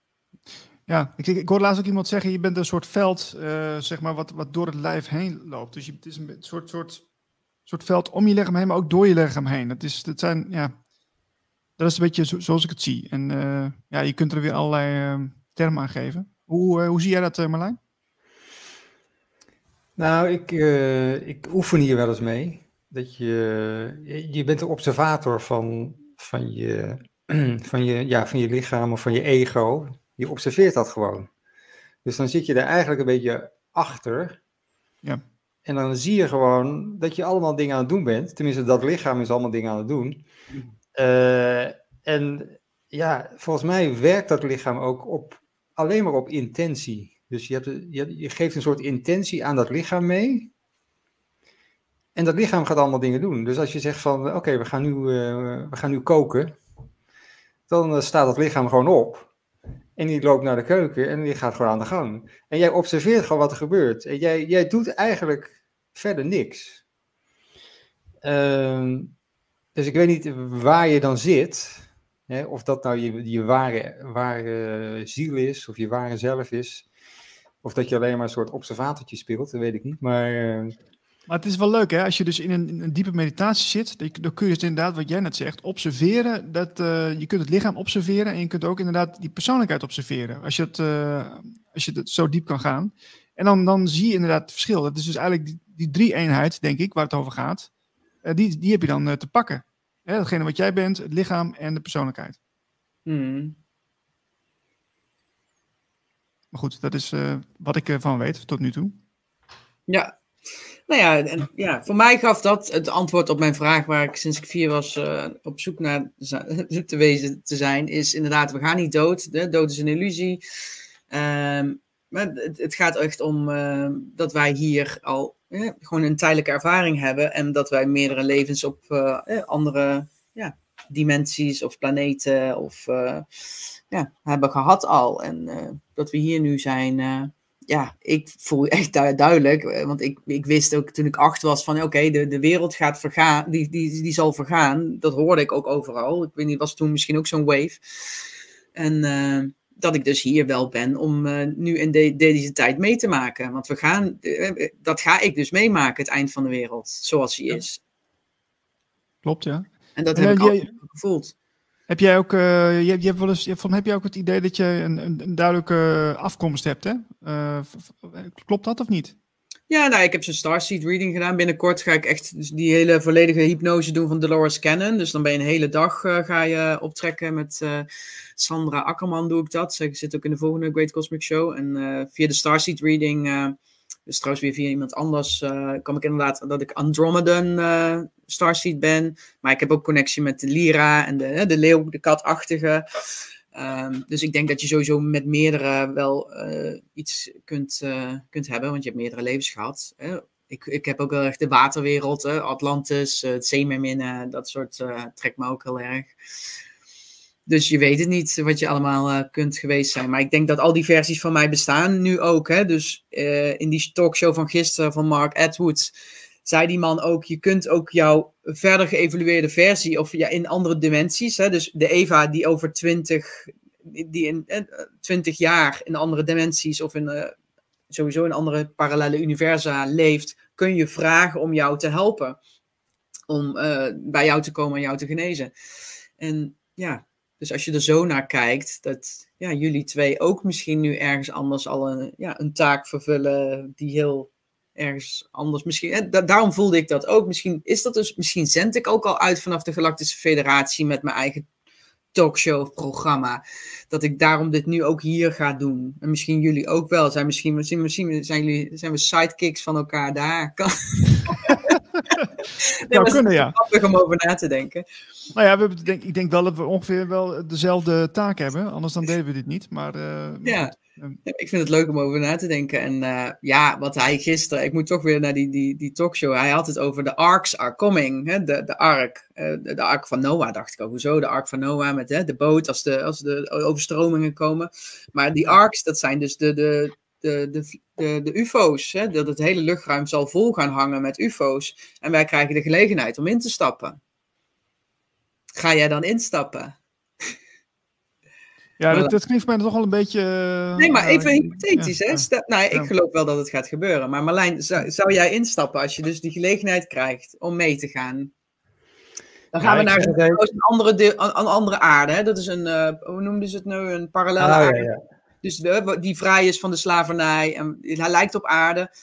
Ja, ik, ik, hoorde laatst ook iemand zeggen, je bent een soort veld, eh, zeg maar, wat, wat door het lijf heen loopt. Dus je, het is een soort, soort, soort veld om je lichaam heen, maar ook door je lichaam heen. Dat, is, dat zijn, ja, dat is een beetje zo- zoals ik het zie. En eh, ja, je kunt er weer allerlei eh, termen aan geven. Hoe, eh, hoe zie jij dat, Marlijn? Nou, ik, ik oefen hier wel eens mee. Dat je, je- je bent de observator van, van, je, <clears throat> van, je, ja, van je lichaam of van je ego. Je observeert dat gewoon. Dus dan zit je er eigenlijk een beetje achter. Ja. En dan zie je gewoon dat je allemaal dingen aan het doen bent. Tenminste, dat lichaam is allemaal dingen aan het doen. Eh, en ja, volgens mij werkt dat lichaam ook op, alleen maar op intentie. Dus je, hebt, je, je geeft een soort intentie aan dat lichaam mee. En dat lichaam gaat allemaal dingen doen. Dus als je zegt van, oké, we gaan nu, eh, we gaan nu koken. Dan eh, staat dat lichaam gewoon op. En die loopt naar de keuken en die gaat gewoon aan de gang. En jij observeert gewoon wat er gebeurt. En jij, jij doet eigenlijk verder niks. Ehm, dus ik weet niet waar je dan zit. Hè, of dat nou je, je ware, ware ziel is, of je ware zelf is. Of dat je alleen maar een soort observatortje speelt, dat weet ik niet. Maar eh, Maar het is wel leuk, hè? Als je dus in een, in een diepe meditatie zit, dan- kun je dus inderdaad, wat jij net zegt, observeren. Dat, eh, je kunt het lichaam observeren en je kunt ook inderdaad die persoonlijkheid observeren. Als je het, eh, als je het zo diep kan gaan. En dan, dan zie je inderdaad het verschil. Dat is dus eigenlijk die, die drie-eenheid, denk ik, waar het over gaat. eh, die, die heb je dan te pakken. Hè, datgene wat jij bent, het lichaam en de persoonlijkheid. Hmm. Maar goed, dat is wat ik ervan weet tot nu toe. Ja. Nou ja, en, ja, voor mij gaf dat het antwoord op mijn vraag waar ik sinds ik vier was eh, op zoek naar <laughs> te wezen te zijn, is inderdaad, we gaan niet dood. Dood is een illusie. Ehm, maar het, het gaat echt om eh, dat wij hier al eh, gewoon een tijdelijke ervaring hebben en dat wij meerdere levens op eh, andere ja, dimensies of planeten of ja, hebben gehad al. En dat we hier nu zijn. Ja, ik voel echt du- duidelijk, eh, want ik, ik wist ook toen ik acht was van oké, de, de wereld gaat vergaan, die, die, die zal vergaan. Dat hoorde ik ook overal. Ik weet niet, was toen misschien ook zo'n wave. En eh, dat ik dus hier wel ben om eh, nu in de, deze tijd mee te maken. Want we gaan, dat ga ik dus meemaken, het eind van de wereld, zoals die is. Klopt, ja. En dat En, heb ik altijd gevoeld. Heb jij ook, eh, je, je hebt wel eens, van, heb jij ook het idee dat je een, een, duidelijke afkomst hebt, hè? Eh, v- klopt dat of niet? Ja, nou, ik heb zo'n Starseed reading gedaan. Binnenkort ga ik echt die hele volledige hypnose doen van Dolores Cannon. Dus dan ben je een hele dag eh, ga je optrekken met eh, Sandra Akkerman doe ik dat. Zij zit ook in de volgende Great Cosmic Show. En eh, via de Starseed reading eh, Dus trouwens weer via iemand anders uh, kwam ik inderdaad dat ik Andromedan uh, Starseed ben. Maar ik heb ook connectie met de Lyra en de, de leeuw, de katachtige. Um, dus ik denk dat je sowieso met meerdere wel uh, iets kunt, kunt hebben, want je hebt meerdere levens gehad. Ik, ik heb ook wel echt de waterwereld? Atlantis, het zeemerminnen, dat soort trekt me ook heel erg. Dus je weet het niet wat je allemaal uh, kunt geweest zijn. Maar ik denk dat al die versies van mij bestaan nu ook. Hè? Dus uh, in die talkshow van gisteren van Mark Edwards zei die man ook: je kunt ook jouw verder geëvolueerde versie of ja, in andere dimensies. Hè? Dus de Eva die over 20, die in eh, 20 jaar in andere dimensies of in, sowieso in andere parallele universa leeft, kun je vragen om jou te helpen. Om bij jou te komen en jou te genezen. En ja, dus als je er zo naar kijkt, dat ja, jullie twee ook misschien nu ergens anders al een, ja, een taak vervullen die heel ergens anders misschien. daarom voelde ik dat ook. Misschien is dat dus, misschien zend ik ook al uit vanaf de Galactische Federatie met mijn eigen talkshow of programma. Dat ik daarom dit nu ook hier ga doen. En misschien jullie ook wel. Zijn misschien, misschien, misschien zijn, jullie, zijn we sidekicks van elkaar daar. Kan... <laughs> <laughs> ja, kunnen, ja. Grappig om over na te denken. Nou ja, we hebben, denk, ik denk wel dat we ongeveer wel dezelfde taak hebben. Anders dan deden we dit niet. Maar, uh, ja. Ik vind het leuk om over na te denken. En uh, ja, wat hij gisteren, ik moet toch weer naar die, die, die talkshow. Hij had het over de arcs are coming. Hè? De, de ark. Uh, de, de, ark van Noah, dacht ik ook. Hoezo? De ark van Noah met hè, de boot als de, als de overstromingen komen. Maar die arcs, dat zijn dus de, de, de, de, de, de UFO's. Hè? Dat het hele luchtruim zal vol gaan hangen met UFO's. En wij krijgen de gelegenheid om in te stappen. Ga jij dan instappen? Ja, dat, dat klinkt mij toch wel een beetje. nee, maar even uh, hypothetisch. Ja, hè? Stel, nou, ik geloof wel dat het gaat gebeuren. Maar Marlijn, zou, zou, jij instappen als je dus die gelegenheid krijgt om mee te gaan? Dan gaan we naar een, een andere, deel, een, andere aarde. Hè? Dat is een, uh, hoe noemden ze het nu? Een parallele ah, aarde. Dus de, die vrij is van de slavernij. En hij lijkt op aarde.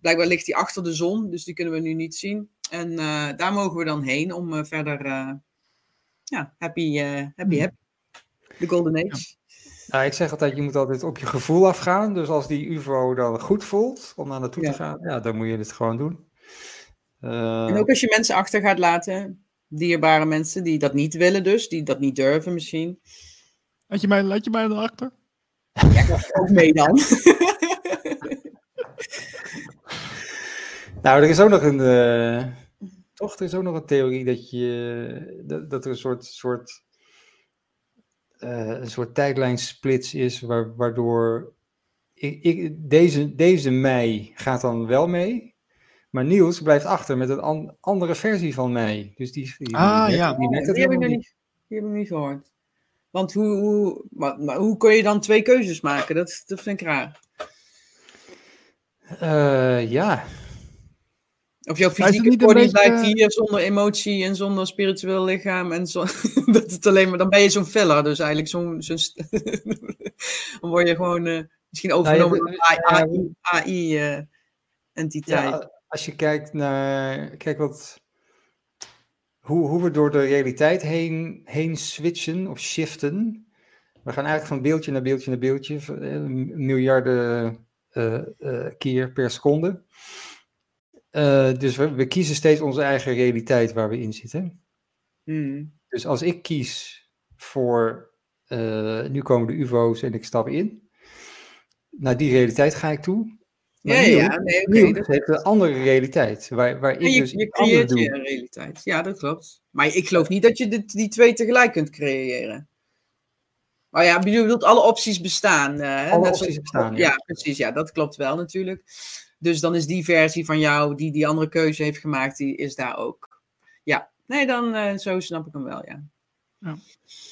Blijkbaar ligt hij achter de zon, dus die kunnen we nu niet zien. En uh, daar mogen we dan heen om verder ja, happy, happy, happy de Golden Age. Ja. ik zeg altijd, je moet altijd op je gevoel afgaan. Dus als die UFO dan goed voelt om naar naartoe te gaan, ja, dan moet je het gewoon doen. Uh, en ook als je mensen achter gaat laten, dierbare mensen die dat niet willen dus, die dat niet durven misschien. Laat je mij, laat je mij dan achter? Ja, ook mee dan. <laughs> nou, er is ook nog een, uh, toch, er is ook nog een theorie dat je, dat, dat er een soort, soort uh, een soort tijdlijnsplits is, waardoor ik, ik, deze, deze mei gaat dan wel mee, maar Niels blijft achter met een andere versie van mij. Dus die, die, ah, die, ja. die, die, heb ik niet, die heb ik niet gehoord. Want hoe, hoe, maar, maar, hoe kun je dan twee keuzes maken? Dat, dat vind ik raar. Uh, ja, of jouw fysieke body blijft hier zonder emotie en zonder spiritueel lichaam. En zo, <laughs> dat het alleen maar, dan ben je zo'n filler. Dus eigenlijk zo'n. Zo <laughs> dan word je gewoon uh, misschien overgenomen door een AI-entiteit. ja, als je kijkt naar. Kijk wat. Hoe, hoe we door de realiteit heen, heen switchen of shiften. We gaan eigenlijk van beeldje naar beeldje naar beeldje. Miljarden uh, uh, keer per seconde. Uh, dus we, we, kiezen steeds onze eigen realiteit waar we in zitten. Hmm. Dus als ik kies voor, nu komen de UFO's en ik stap in, naar die realiteit ga ik toe. Maar ja, ja, nee. Okay, dat heeft een andere realiteit, waar, waar ik je, dus je creëert je realiteit. Ja, dat klopt. Maar ik geloof niet dat je die, die twee tegelijk kunt creëren. Maar ja, je bedoelt alle opties bestaan. Uh, alle opties bestaan, ja. ja. precies. Ja, dat klopt wel natuurlijk. Dus dan is die versie van jou, die die andere keuze heeft gemaakt, die is daar ook. Ja, nee, dan uh, zo snap ik hem wel, ja. ja.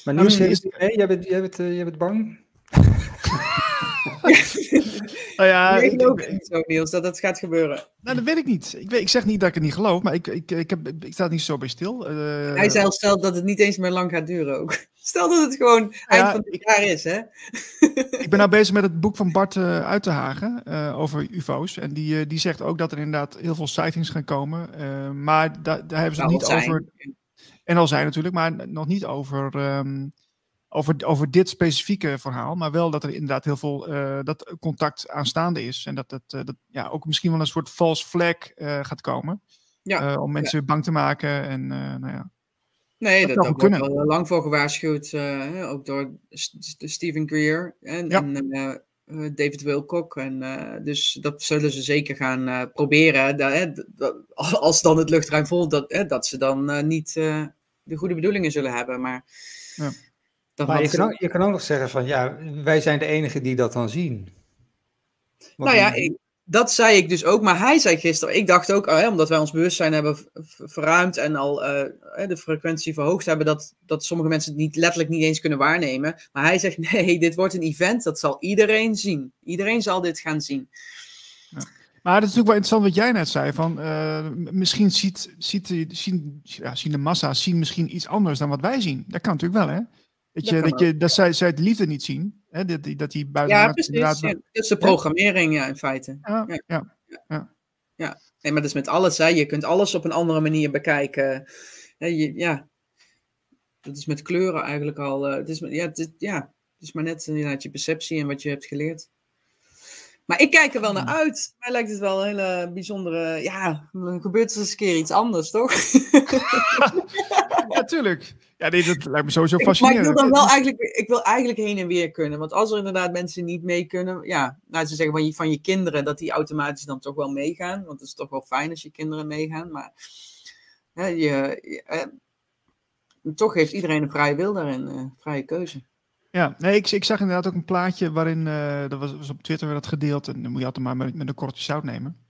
Maar um, is mee? Jij bent, jij, bent, uh, jij bent bang? <laughs> <laughs> nou ja, ik geloof niet zo, Niels, dat het gaat gebeuren. Nou, dat weet ik niet. Ik, weet, ik zeg niet dat ik het niet geloof, maar ik, ik, ik, heb, ik sta niet zo bij stil. Uh, Hij zelf stelt dat het niet eens meer lang gaat duren ook. <laughs> Stel dat het gewoon eind van het jaar is, hè? ik ben nou bezig met het boek van Bart uh, uit te Hagen uh, over UFO's. En die, die zegt ook dat er inderdaad heel veel sightings gaan komen. maar da daar hebben ze het niet over. En al zijn natuurlijk, maar nog niet over. Um, over, over dit specifieke verhaal, maar wel dat er inderdaad heel veel uh, dat contact aanstaande is. En dat dat, uh, dat ja, ook misschien wel een soort false flag uh, gaat komen. Ja, om mensen ja. bang te maken. En nou ja. Nee, dat, dat, wordt al lang voor gewaarschuwd, ook door Stephen Greer en, ja. en David Wilcock. En, dus dat zullen ze zeker gaan proberen. Dat, dat, <laughs> als dan het luchtruim vol, dat, dat ze dan niet de goede bedoelingen zullen hebben. Maar ja. Maar je kan, ook, je kan, ook, nog zeggen van ja, wij zijn de enigen die dat dan zien. nou ja, ik, dat zei ik dus ook, maar hij zei gisteren, ik dacht ook, oh, omdat wij ons bewustzijn hebben verruimd en al uh, de frequentie verhoogd hebben, dat, dat sommige mensen het niet, letterlijk niet eens kunnen waarnemen. Maar hij zegt, <laughs> nee, dit wordt een event, dat zal iedereen zien. Iedereen zal dit gaan zien. Ja. Maar het is natuurlijk wel interessant wat jij net zei. Van, uh, misschien ziet, ziet, zien, ja, zien de massa's zien misschien iets anders dan wat wij zien. Dat kan natuurlijk wel, hè? Dat, je, dat, je, dat zij, zij het liefde niet zien. Hè? Dat, die, dat die buiten. Ja, precies. Ja. Dat is de programmering, ja, in feite. Ja, ja. ja. ja. Nee, maar dat is met alles. Hè. Je kunt alles op een andere manier bekijken. Ja, je, ja. dat is met kleuren eigenlijk al. Uh, het, is, ja, het, is, ja, het is maar net inderdaad je perceptie en wat je hebt geleerd. Maar ik kijk er wel naar uit. Mij lijkt het wel een hele bijzondere. Ja, dan gebeurt er eens een keer iets anders, toch? <laughs> <laughs> ja, tuurlijk. Ja, dit dat lijkt me sowieso fascinerend. Maar ik wil dan wel eigenlijk, ik wil eigenlijk heen en weer kunnen. Want als er inderdaad mensen niet mee kunnen, ja, nou ze zeggen van je, van je kinderen, dat die automatisch dan toch wel meegaan. Want het is toch wel fijn als je kinderen meegaan. Maar hè, je, je eh, toch heeft iedereen een vrije wil daarin, uh, vrije keuze. Ja, nee, ik, ik zag inderdaad ook een plaatje waarin, uh, dat was, was, op Twitter werd dat gedeeld, en dan moet je altijd maar met, met een kortje zout nemen.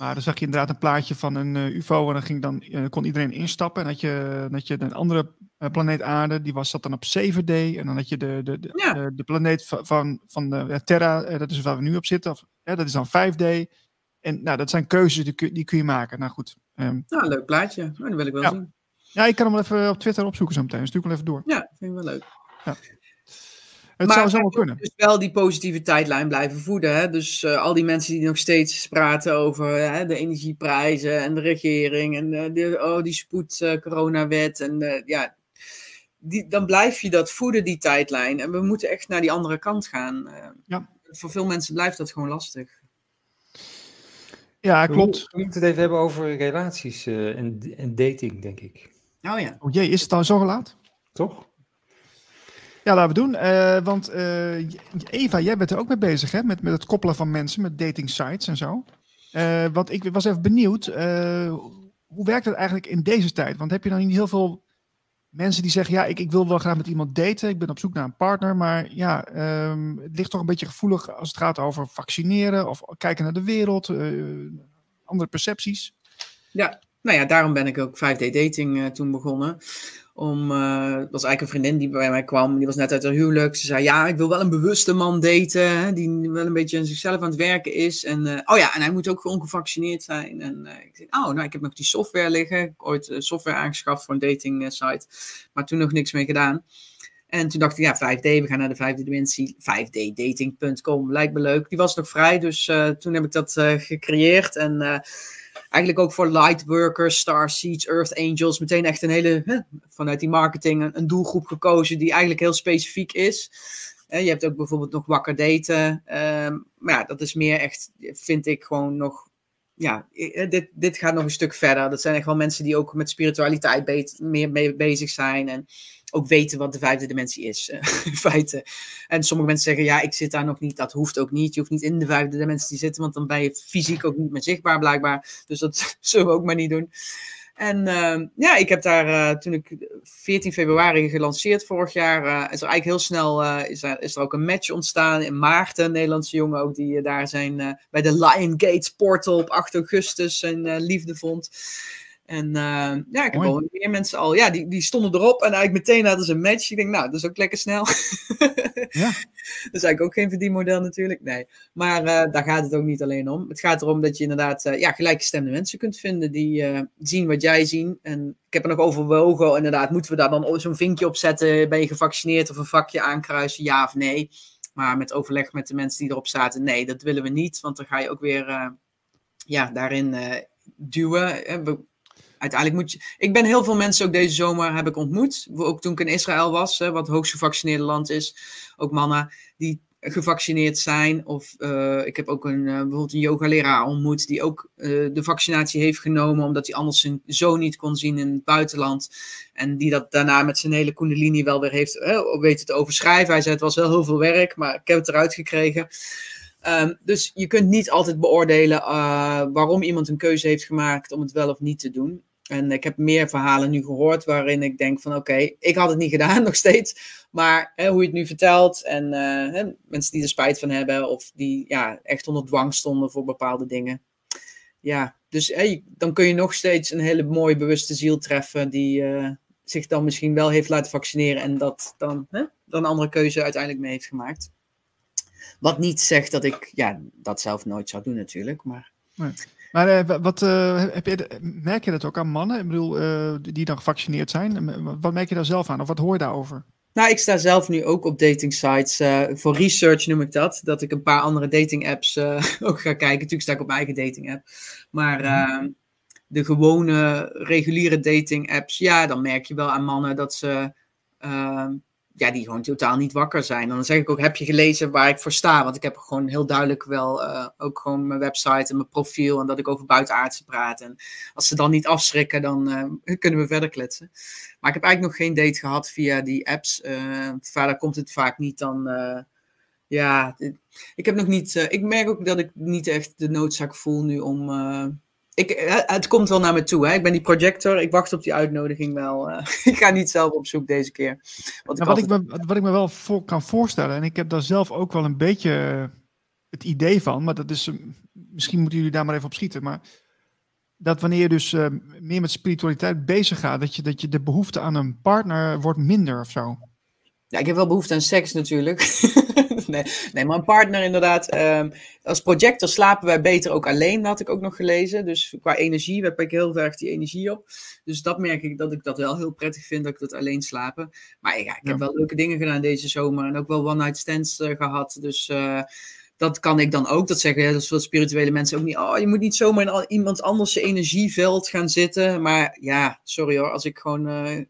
Maar dan zag je inderdaad een plaatje van een uh, UFO en dan, ging dan uh, kon iedereen instappen. En had je, dat je een andere planeet aarde, die was, zat dan op 7D. En dan had je de, de, de, ja. de, de planeet van, van, de Terra, dat is waar we nu op zitten, of, dat is dan 5D. En nou, dat zijn keuzes die, die kun je maken. Nou goed. Um, nou, leuk plaatje. Nou, dat wil ik wel ja. zien. Ja, ik kan hem wel even op Twitter opzoeken zo meteen. Dus stuur ik wel even door. Ja, vind ik wel leuk. Ja. Het maar zou zo wel kunnen. Dus wel die positive tijdlijn blijven voeden. Hè? Dus uh, al die mensen die nog steeds praten over uh, de energieprijzen en de regering en uh, de, oh, die spoed-coronawet. en ja, die, dan blijf je dat voeden, die tijdlijn. En we moeten echt naar die andere kant gaan. ja. Voor veel mensen blijft dat gewoon lastig. Ja, klopt. We, moeten het even hebben over relaties en, en dating, denk ik. Oh ja. Oh jee, is het al zo laat? Toch? Ja, laten we doen. Uh, want uh, Eva, jij bent er ook mee bezig, hè? Met, met het koppelen van mensen, met dating sites en zo. Uh, want ik was even benieuwd, hoe werkt het eigenlijk in deze tijd? Want heb je dan niet heel veel mensen die zeggen, ja, ik, ik wil wel graag met iemand daten, ik ben op zoek naar een partner, maar ja, um, het ligt toch een beetje gevoelig als het gaat over vaccineren of kijken naar de wereld, andere percepties. Ja, nou ja, daarom ben ik ook 5D dating toen begonnen. Om, dat was eigenlijk een vriendin die bij mij kwam. Die was net uit haar huwelijk. Ze zei, ja, ik wil wel een bewuste man daten. Hè, die wel een beetje aan zichzelf aan het werken is. En, uh, oh ja, en hij moet ook ongevaccineerd zijn. En uh, ik zei, oh, nou, ik heb nog die software liggen. Ik heb ooit software aangeschaft voor een dating site. Maar toen nog niks mee gedaan. En toen dacht ik, ja, 5D, we gaan naar de vijfde dimensie. 5ddating.com, lijkt me leuk. Die was nog vrij, dus toen heb ik dat gecreëerd. En eigenlijk ook voor lightworkers, star seeds, earth angels, meteen echt een hele, hè, vanuit die marketing, een, doelgroep gekozen die eigenlijk heel specifiek is. je hebt ook bijvoorbeeld nog wakker daten. Ehm, maar ja, dat is meer echt, vind ik gewoon nog ja, dit, dit gaat nog een stuk verder. Dat zijn echt wel mensen die ook met spiritualiteit meer mee bezig zijn. En ook weten wat de vijfde dimensie is, <laughs> in feite. En sommige mensen zeggen, ja, ik zit daar nog niet. Dat hoeft ook niet. Je hoeft niet in de vijfde dimensie te zitten, want dan ben je fysiek ook niet meer zichtbaar, blijkbaar. Dus dat <laughs> zullen we ook maar niet doen. En uh, ja, ik heb daar uh, toen ik 14 februari gelanceerd vorig jaar, uh, is er eigenlijk heel snel is, er, is er ook een match ontstaan in Maarten, een Nederlandse jongen ook, die daar zijn bij de Lion Gates portal op 8 augustus zijn liefde vond. En uh, ja, ik heb wel meer mensen al. Ja, die, die stonden erop en eigenlijk meteen hadden ze een match. Ik denk, nou, dat is ook lekker snel. ja. <laughs> Dat is eigenlijk ook geen verdienmodel natuurlijk. Nee. Maar uh, daar gaat het ook niet alleen om. Het gaat erom dat je inderdaad uh, ja, gelijkgestemde mensen kunt vinden die zien wat jij ziet. En ik heb er nog overwogen, inderdaad, moeten we daar dan zo'n vinkje op zetten? Ben je gevaccineerd of een vakje aankruisen? Ja of nee? Maar met overleg met de mensen die erop zaten, nee, dat willen we niet. Want dan ga je ook weer ja, daarin duwen. We uiteindelijk moet je. Ik ben heel veel mensen ook deze zomer heb ik ontmoet. Ook toen ik in Israël was, hè, wat het hoogst gevaccineerde land is. Ook mannen die gevaccineerd zijn. Of uh, ik heb ook een, uh, bijvoorbeeld een yogaleraar ontmoet die ook uh, de vaccinatie heeft genomen omdat hij anders zijn zoon niet kon zien in het buitenland. En die dat daarna met zijn hele kundalini wel weer heeft weten te overschrijven. Hij zei het was wel heel veel werk, maar ik heb het eruit gekregen. Um, dus je kunt niet altijd beoordelen waarom iemand een keuze heeft gemaakt om het wel of niet te doen. En ik heb meer verhalen nu gehoord waarin ik denk van oké, ik had het niet gedaan <laughs> nog steeds. Maar hè, hoe je het nu vertelt en uh, hè, mensen die er spijt van hebben of die ja, echt onder dwang stonden voor bepaalde dingen. Ja, dus hè, dan kun je nog steeds een hele mooie bewuste ziel treffen die uh, zich dan misschien wel heeft laten vaccineren en dat dan, dan een andere keuze uiteindelijk mee heeft gemaakt. Wat niet zegt dat ik ja, dat zelf nooit zou doen natuurlijk, maar... Maar uh, wat, uh, heb je, merk je dat ook aan mannen? Ik bedoel, uh, die dan gevaccineerd zijn. Wat merk je daar zelf aan? Of wat hoor je daarover? Nou, ik sta zelf nu ook op dating sites. voor research noem ik dat. Dat ik een paar andere dating apps <laughs> ook ga kijken. Natuurlijk sta ik op mijn eigen dating app. Maar mm. de gewone reguliere dating apps, ja, dan merk je wel aan mannen dat ze ja, die gewoon totaal niet wakker zijn. dan zeg ik ook, heb je gelezen waar ik voor sta? Want ik heb gewoon heel duidelijk wel uh, ook gewoon mijn website en mijn profiel en dat ik over buitenaardse praat. En als ze dan niet afschrikken, dan uh, kunnen we verder kletsen. Maar ik heb eigenlijk nog geen date gehad via die apps. Uh, verder komt het vaak niet dan... ja, ik heb nog niet... ik merk ook dat ik niet echt de noodzaak voel nu om ik, eh, het komt wel naar me toe. Hè? Ik ben die projector. Ik wacht op die uitnodiging wel. Uh, <laughs> ik ga niet zelf op zoek deze keer. Wat, ik, nou, wat, ik, me, wat ik me wel voor, kan voorstellen, en ik heb daar zelf ook wel een beetje eh, het idee van, maar dat is, misschien moeten jullie daar maar even op schieten, maar dat wanneer je dus uh, meer met spiritualiteit bezig gaat, dat je, dat je de behoefte aan een partner wordt minder of zo. Ja, ik heb wel behoefte aan seks natuurlijk. <laughs> <laughs> nee, nee, maar een partner inderdaad. Um, als projector slapen wij beter ook alleen, had ik ook nog gelezen. Dus qua energie heb ik heel erg die energie op. Dus dat merk ik dat ik dat wel heel prettig vind, dat ik dat alleen slapen. Maar ja, ik heb wel leuke dingen gedaan deze zomer. En ook wel one-night stands uh, gehad. Dus... Uh, dat kan ik dan ook. Dat zeggen is veel spirituele mensen ook niet. Oh, je moet niet zomaar in iemand anders energieveld gaan zitten. Maar ja, sorry hoor. Als ik gewoon uh,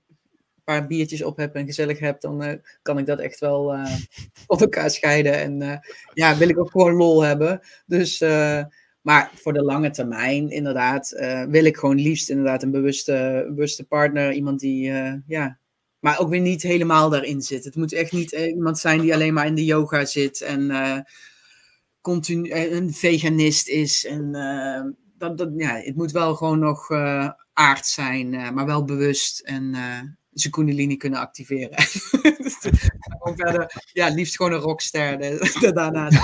paar biertjes op heb en gezellig heb, dan uh, kan ik dat echt wel uh, <laughs> op elkaar scheiden. En uh, ja, wil ik ook gewoon lol hebben. Dus, maar voor de lange termijn, inderdaad, wil ik gewoon liefst inderdaad een bewuste, bewuste partner. Iemand die, ja, maar ook weer niet helemaal daarin zit. Het moet echt niet iemand zijn die alleen maar in de yoga zit en continu een veganist is. En dat, dat, ja, het moet wel gewoon nog aard zijn, maar wel bewust en zijn kundalini kunnen activeren. <laughs> verder, ja, liefst gewoon een rockster <laughs> daarnaast. <laughs>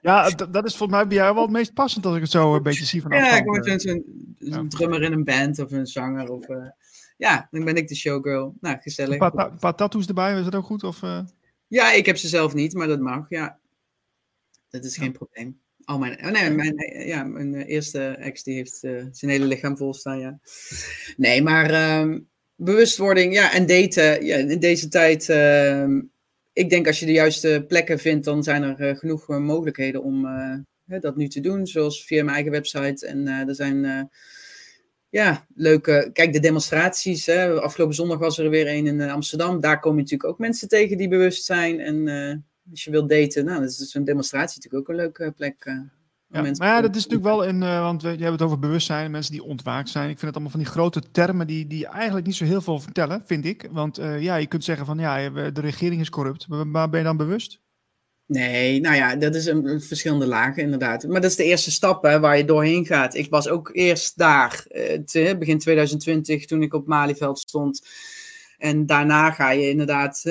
ja, dat is volgens mij bij jou wel het meest passend als ik het zo een beetje zie van Ja, gewoon zo'n zo ja. drummer in een band of een zanger. Of, uh, ja, dan ben ik de showgirl. Nou, gezellig. Een paar, paar tattoos erbij, is dat ook goed? Of, uh... Ja, ik heb ze zelf niet, maar dat mag, ja. Dat is geen probleem. Oh, mijn, oh nee, mijn, ja, mijn eh, eerste ex die heeft uh, zijn hele lichaam vol staan, ja. Nee, maar um, bewustwording, ja, en daten, ja, in deze tijd, uh, ik denk als je de juiste plekken vindt, dan zijn er genoeg mogelijkheden om dat nu te doen, zoals via mijn eigen website. En er zijn, ja, leuke, kijk, de demonstraties, hè. afgelopen zondag was er weer een in Amsterdam, daar kom je natuurlijk ook mensen tegen die bewust zijn en als je wilt daten, nou, dat is dus een demonstratie natuurlijk ook een leuke plek. Uh, ja, maar ja, dat is natuurlijk wel in, uh, want we, je hebt het over bewustzijn, mensen die ontwaakt zijn. Ik vind het allemaal van die grote termen die, die eigenlijk niet zo heel veel vertellen, vind ik. Want uh, ja, je kunt zeggen van ja, de regering is corrupt, maar ben je dan bewust? Nee, nou ja, dat is een, een verschillende lagen inderdaad. Maar dat is de eerste stap hè, waar je doorheen gaat. Ik was ook eerst daar, te, begin 2020, toen ik op Malieveld stond en daarna ga je inderdaad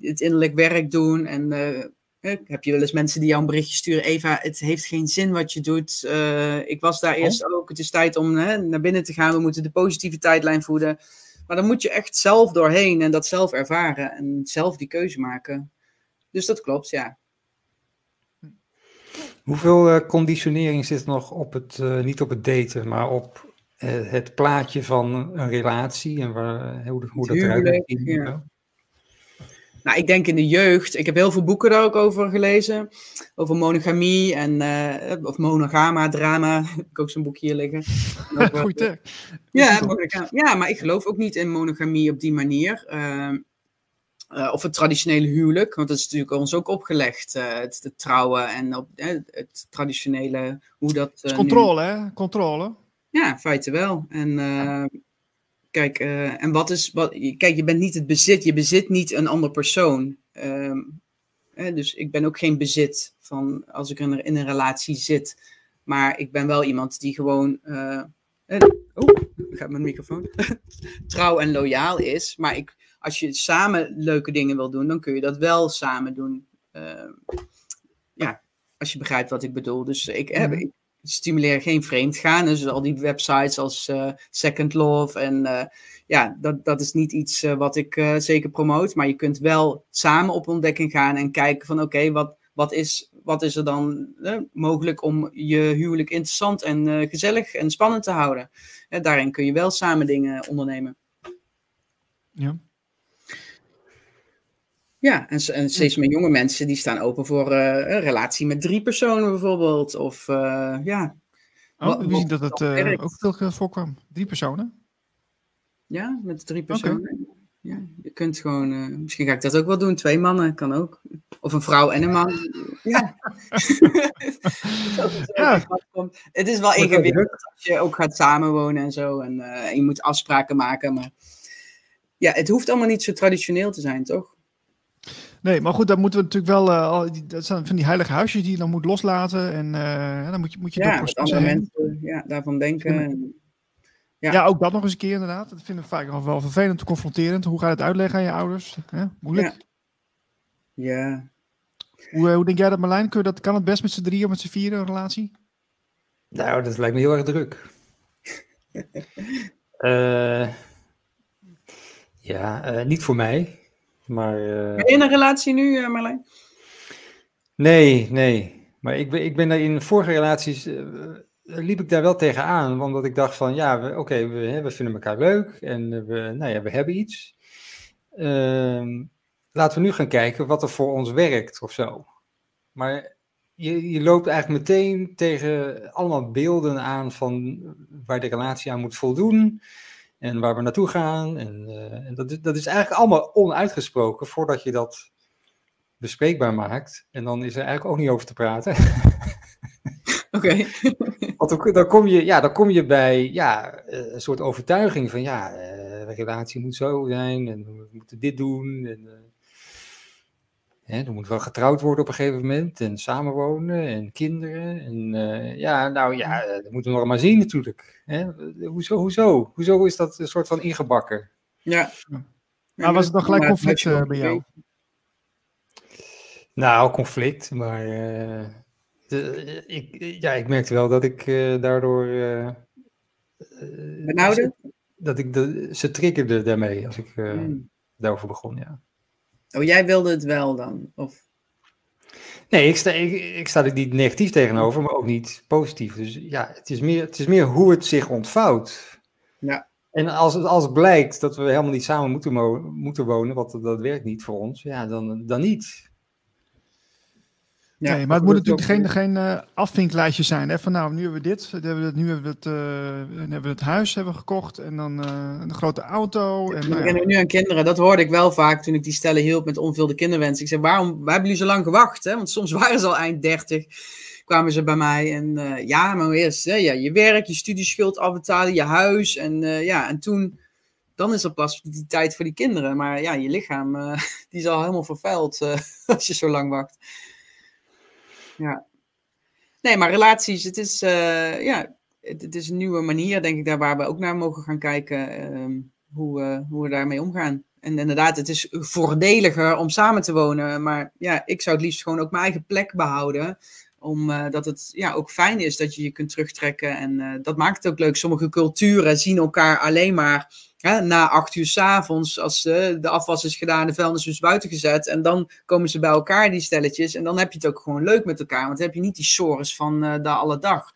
het innerlijk werk doen. En uh, heb je wel eens mensen die jou een berichtje sturen: Eva, het heeft geen zin wat je doet. Uh, ik was daar oh. eerst ook. Het is tijd om naar binnen te gaan. We moeten de positive tijdlijn voeden. Maar dan moet je echt zelf doorheen en dat zelf ervaren en zelf die keuze maken. Dus dat klopt, ja. Hoeveel uh, conditionering zit nog op het, niet op het daten, maar op eh, het plaatje van een relatie en waar, hoe, hoe dat eruit ziet. Ja. Nou, ik denk in de jeugd. Ik heb heel veel boeken daar ook over gelezen. Over monogamie en uh, of monogama, drama. <laughs> heb ik ook zo'n boek hier liggen. <laughs> Goed hè? Ja, ja, maar ik geloof ook niet in monogamie op die manier. Uh, uh, of het traditionele huwelijk, want dat is natuurlijk ons ook opgelegd. Uh, het, het, trouwen en op, het traditionele, hoe dat... Uh, controle, nu... hè? Controle. Ja, in feite wel. En kijk, en wat is... Wat, kijk, je bent niet het bezit, je bezit niet een ander persoon. Ehm, dus ik ben ook geen bezit van als ik in, in een relatie zit. Maar ik ben wel iemand die gewoon... oh, gaat mijn microfoon. <laughs> Trouw en loyaal is, maar ik als je samen leuke dingen wil doen, dan kun je dat wel samen doen. Uh, ja, als je begrijpt wat ik bedoel. Dus ik, heb, mhm. ik stimuleer geen vreemdgaan. Dus al die websites als uh, Second Love en uh, ja, dat, dat is niet iets uh, wat ik zeker promoot. Maar je kunt wel samen op ontdekking gaan en kijken van oké, wat, wat, is, wat is er dan mogelijk om je huwelijk interessant en gezellig en spannend te houden. daarin kun je wel samen dingen ondernemen. Ja. Ja, en, en steeds meer jonge mensen die staan open voor uh, een relatie met drie personen bijvoorbeeld. Of uh, ja. Oh, we zien dat het uh, ook veel voorkwam. Drie personen? Ja, met drie personen. Okay. Ja, je kunt gewoon, misschien ga ik dat ook wel doen. Twee mannen kan ook. Of een vrouw en een man. ja. <laughs> ja. Het is wel ingewikkeld als je ook gaat samenwonen en zo. En, en je moet afspraken maken. Maar ja, het hoeft allemaal niet zo traditioneel te zijn, toch? Nee, maar goed, dan moeten we natuurlijk wel. Uh, dat zijn van die heilige huisjes die je dan moet loslaten. En uh, dan moet je, moet je ja, door andere mensen ja, daarvan denken. Ja. ja. ook dat nog eens een keer inderdaad. Dat vinden we vaak nog wel vervelend en confronterend. Hoe ga je het uitleggen aan je ouders? Hè? Moeilijk. Ja. ja. Hoe, uh, hoe denk jij dat, Marlijn? Kun je dat, kan het best met z'n drieën of met z'n vieren een relatie? Nou, dat lijkt me heel erg druk. <laughs> ja, niet voor mij. Maar, uh... Ben je in een relatie nu, uh, Marlijn? Nee, nee. Maar ik ben, ik ben daar in vorige relaties, uh, liep ik daar wel tegenaan. Omdat ik dacht van, ja, oké, we, we vinden elkaar leuk en we, nou ja, we hebben iets. Ehm, laten we nu gaan kijken wat er voor ons werkt of zo. Maar je, je loopt eigenlijk meteen tegen allemaal beelden aan van waar de relatie aan moet voldoen en waar we naartoe gaan. En, uh, en dat, dat is eigenlijk allemaal onuitgesproken voordat je dat bespreekbaar maakt. En dan is er eigenlijk ook niet over te praten. <laughs> Oké. <laughs> Want dan, kom je, ja, dan kom je bij ja, eh, een soort overtuiging van ja, uh, de relatie moet zo zijn en we moeten dit doen. En, Hè, er moet wel getrouwd worden op een gegeven moment en samenwonen en kinderen. En uh, ja, nou ja, dat moeten we nog maar zien natuurlijk. Hè? Hoezo, hoezo? Hoezo is dat een soort van ingebakken? Ja. Maar was het dan gelijk conflict uh, bij jou? Nou, conflict, maar uh, de, ik, ja, ik merkte wel dat ik daardoor... Benauwde? Dat ik de, ze triggerde daarmee als ik mm. daarover begon, ja. Oh, jij wilde het wel dan? Of? Nee, ik sta, ik, ik sta er niet negatief tegenover, maar ook niet positief. Dus ja, het is meer, het is meer hoe het zich ontvouwt. Ja. En als het, als blijkt dat we helemaal niet samen moeten, moeten wonen, want dat, dat werkt niet voor ons, ja, dan, dan niet. Ja, nee, maar het moet natuurlijk geen, geen uh, afvinklijstje zijn. Hè? Van nou, nu hebben we dit, hebben we, nu hebben we het, uh, hebben we het huis hebben we gekocht en dan uh, een grote auto. En, nou, ja. nu aan kinderen. Dat hoorde ik wel vaak toen ik die stellen hielp met onvulde kinderwensen. Ik zei, waarom waar hebben jullie zo lang gewacht? Hè? Want soms <laughs> waren ze al eind 30, kwamen ze bij mij. En ja, maar eerst hè, ja, je werk, je studieschuld afbetalen, je huis. En ja, en toen, dan is er pas die tijd voor die kinderen. Maar ja, je lichaam, <laughs> die is al helemaal vervuild <laughs> als je zo lang wacht ja. Nee, maar relaties, het is, uh, ja, het, is een nieuwe manier, denk ik, daar waar we ook naar mogen gaan kijken. Uh, hoe, hoe we daarmee omgaan. En inderdaad, het is voordeliger om samen te wonen. Maar ja, ik zou het liefst gewoon ook mijn eigen plek behouden. Omdat uh, het ja, ook fijn is dat je je kunt terugtrekken. En dat maakt het ook leuk. Sommige culturen zien elkaar alleen maar na acht uur s avonds, als de, de afwas is gedaan, de vuilnis is buiten gezet. En dan komen ze bij elkaar, die stelletjes. En dan heb je het ook gewoon leuk met elkaar. Want dan heb je niet die sores van uh, de alle dag.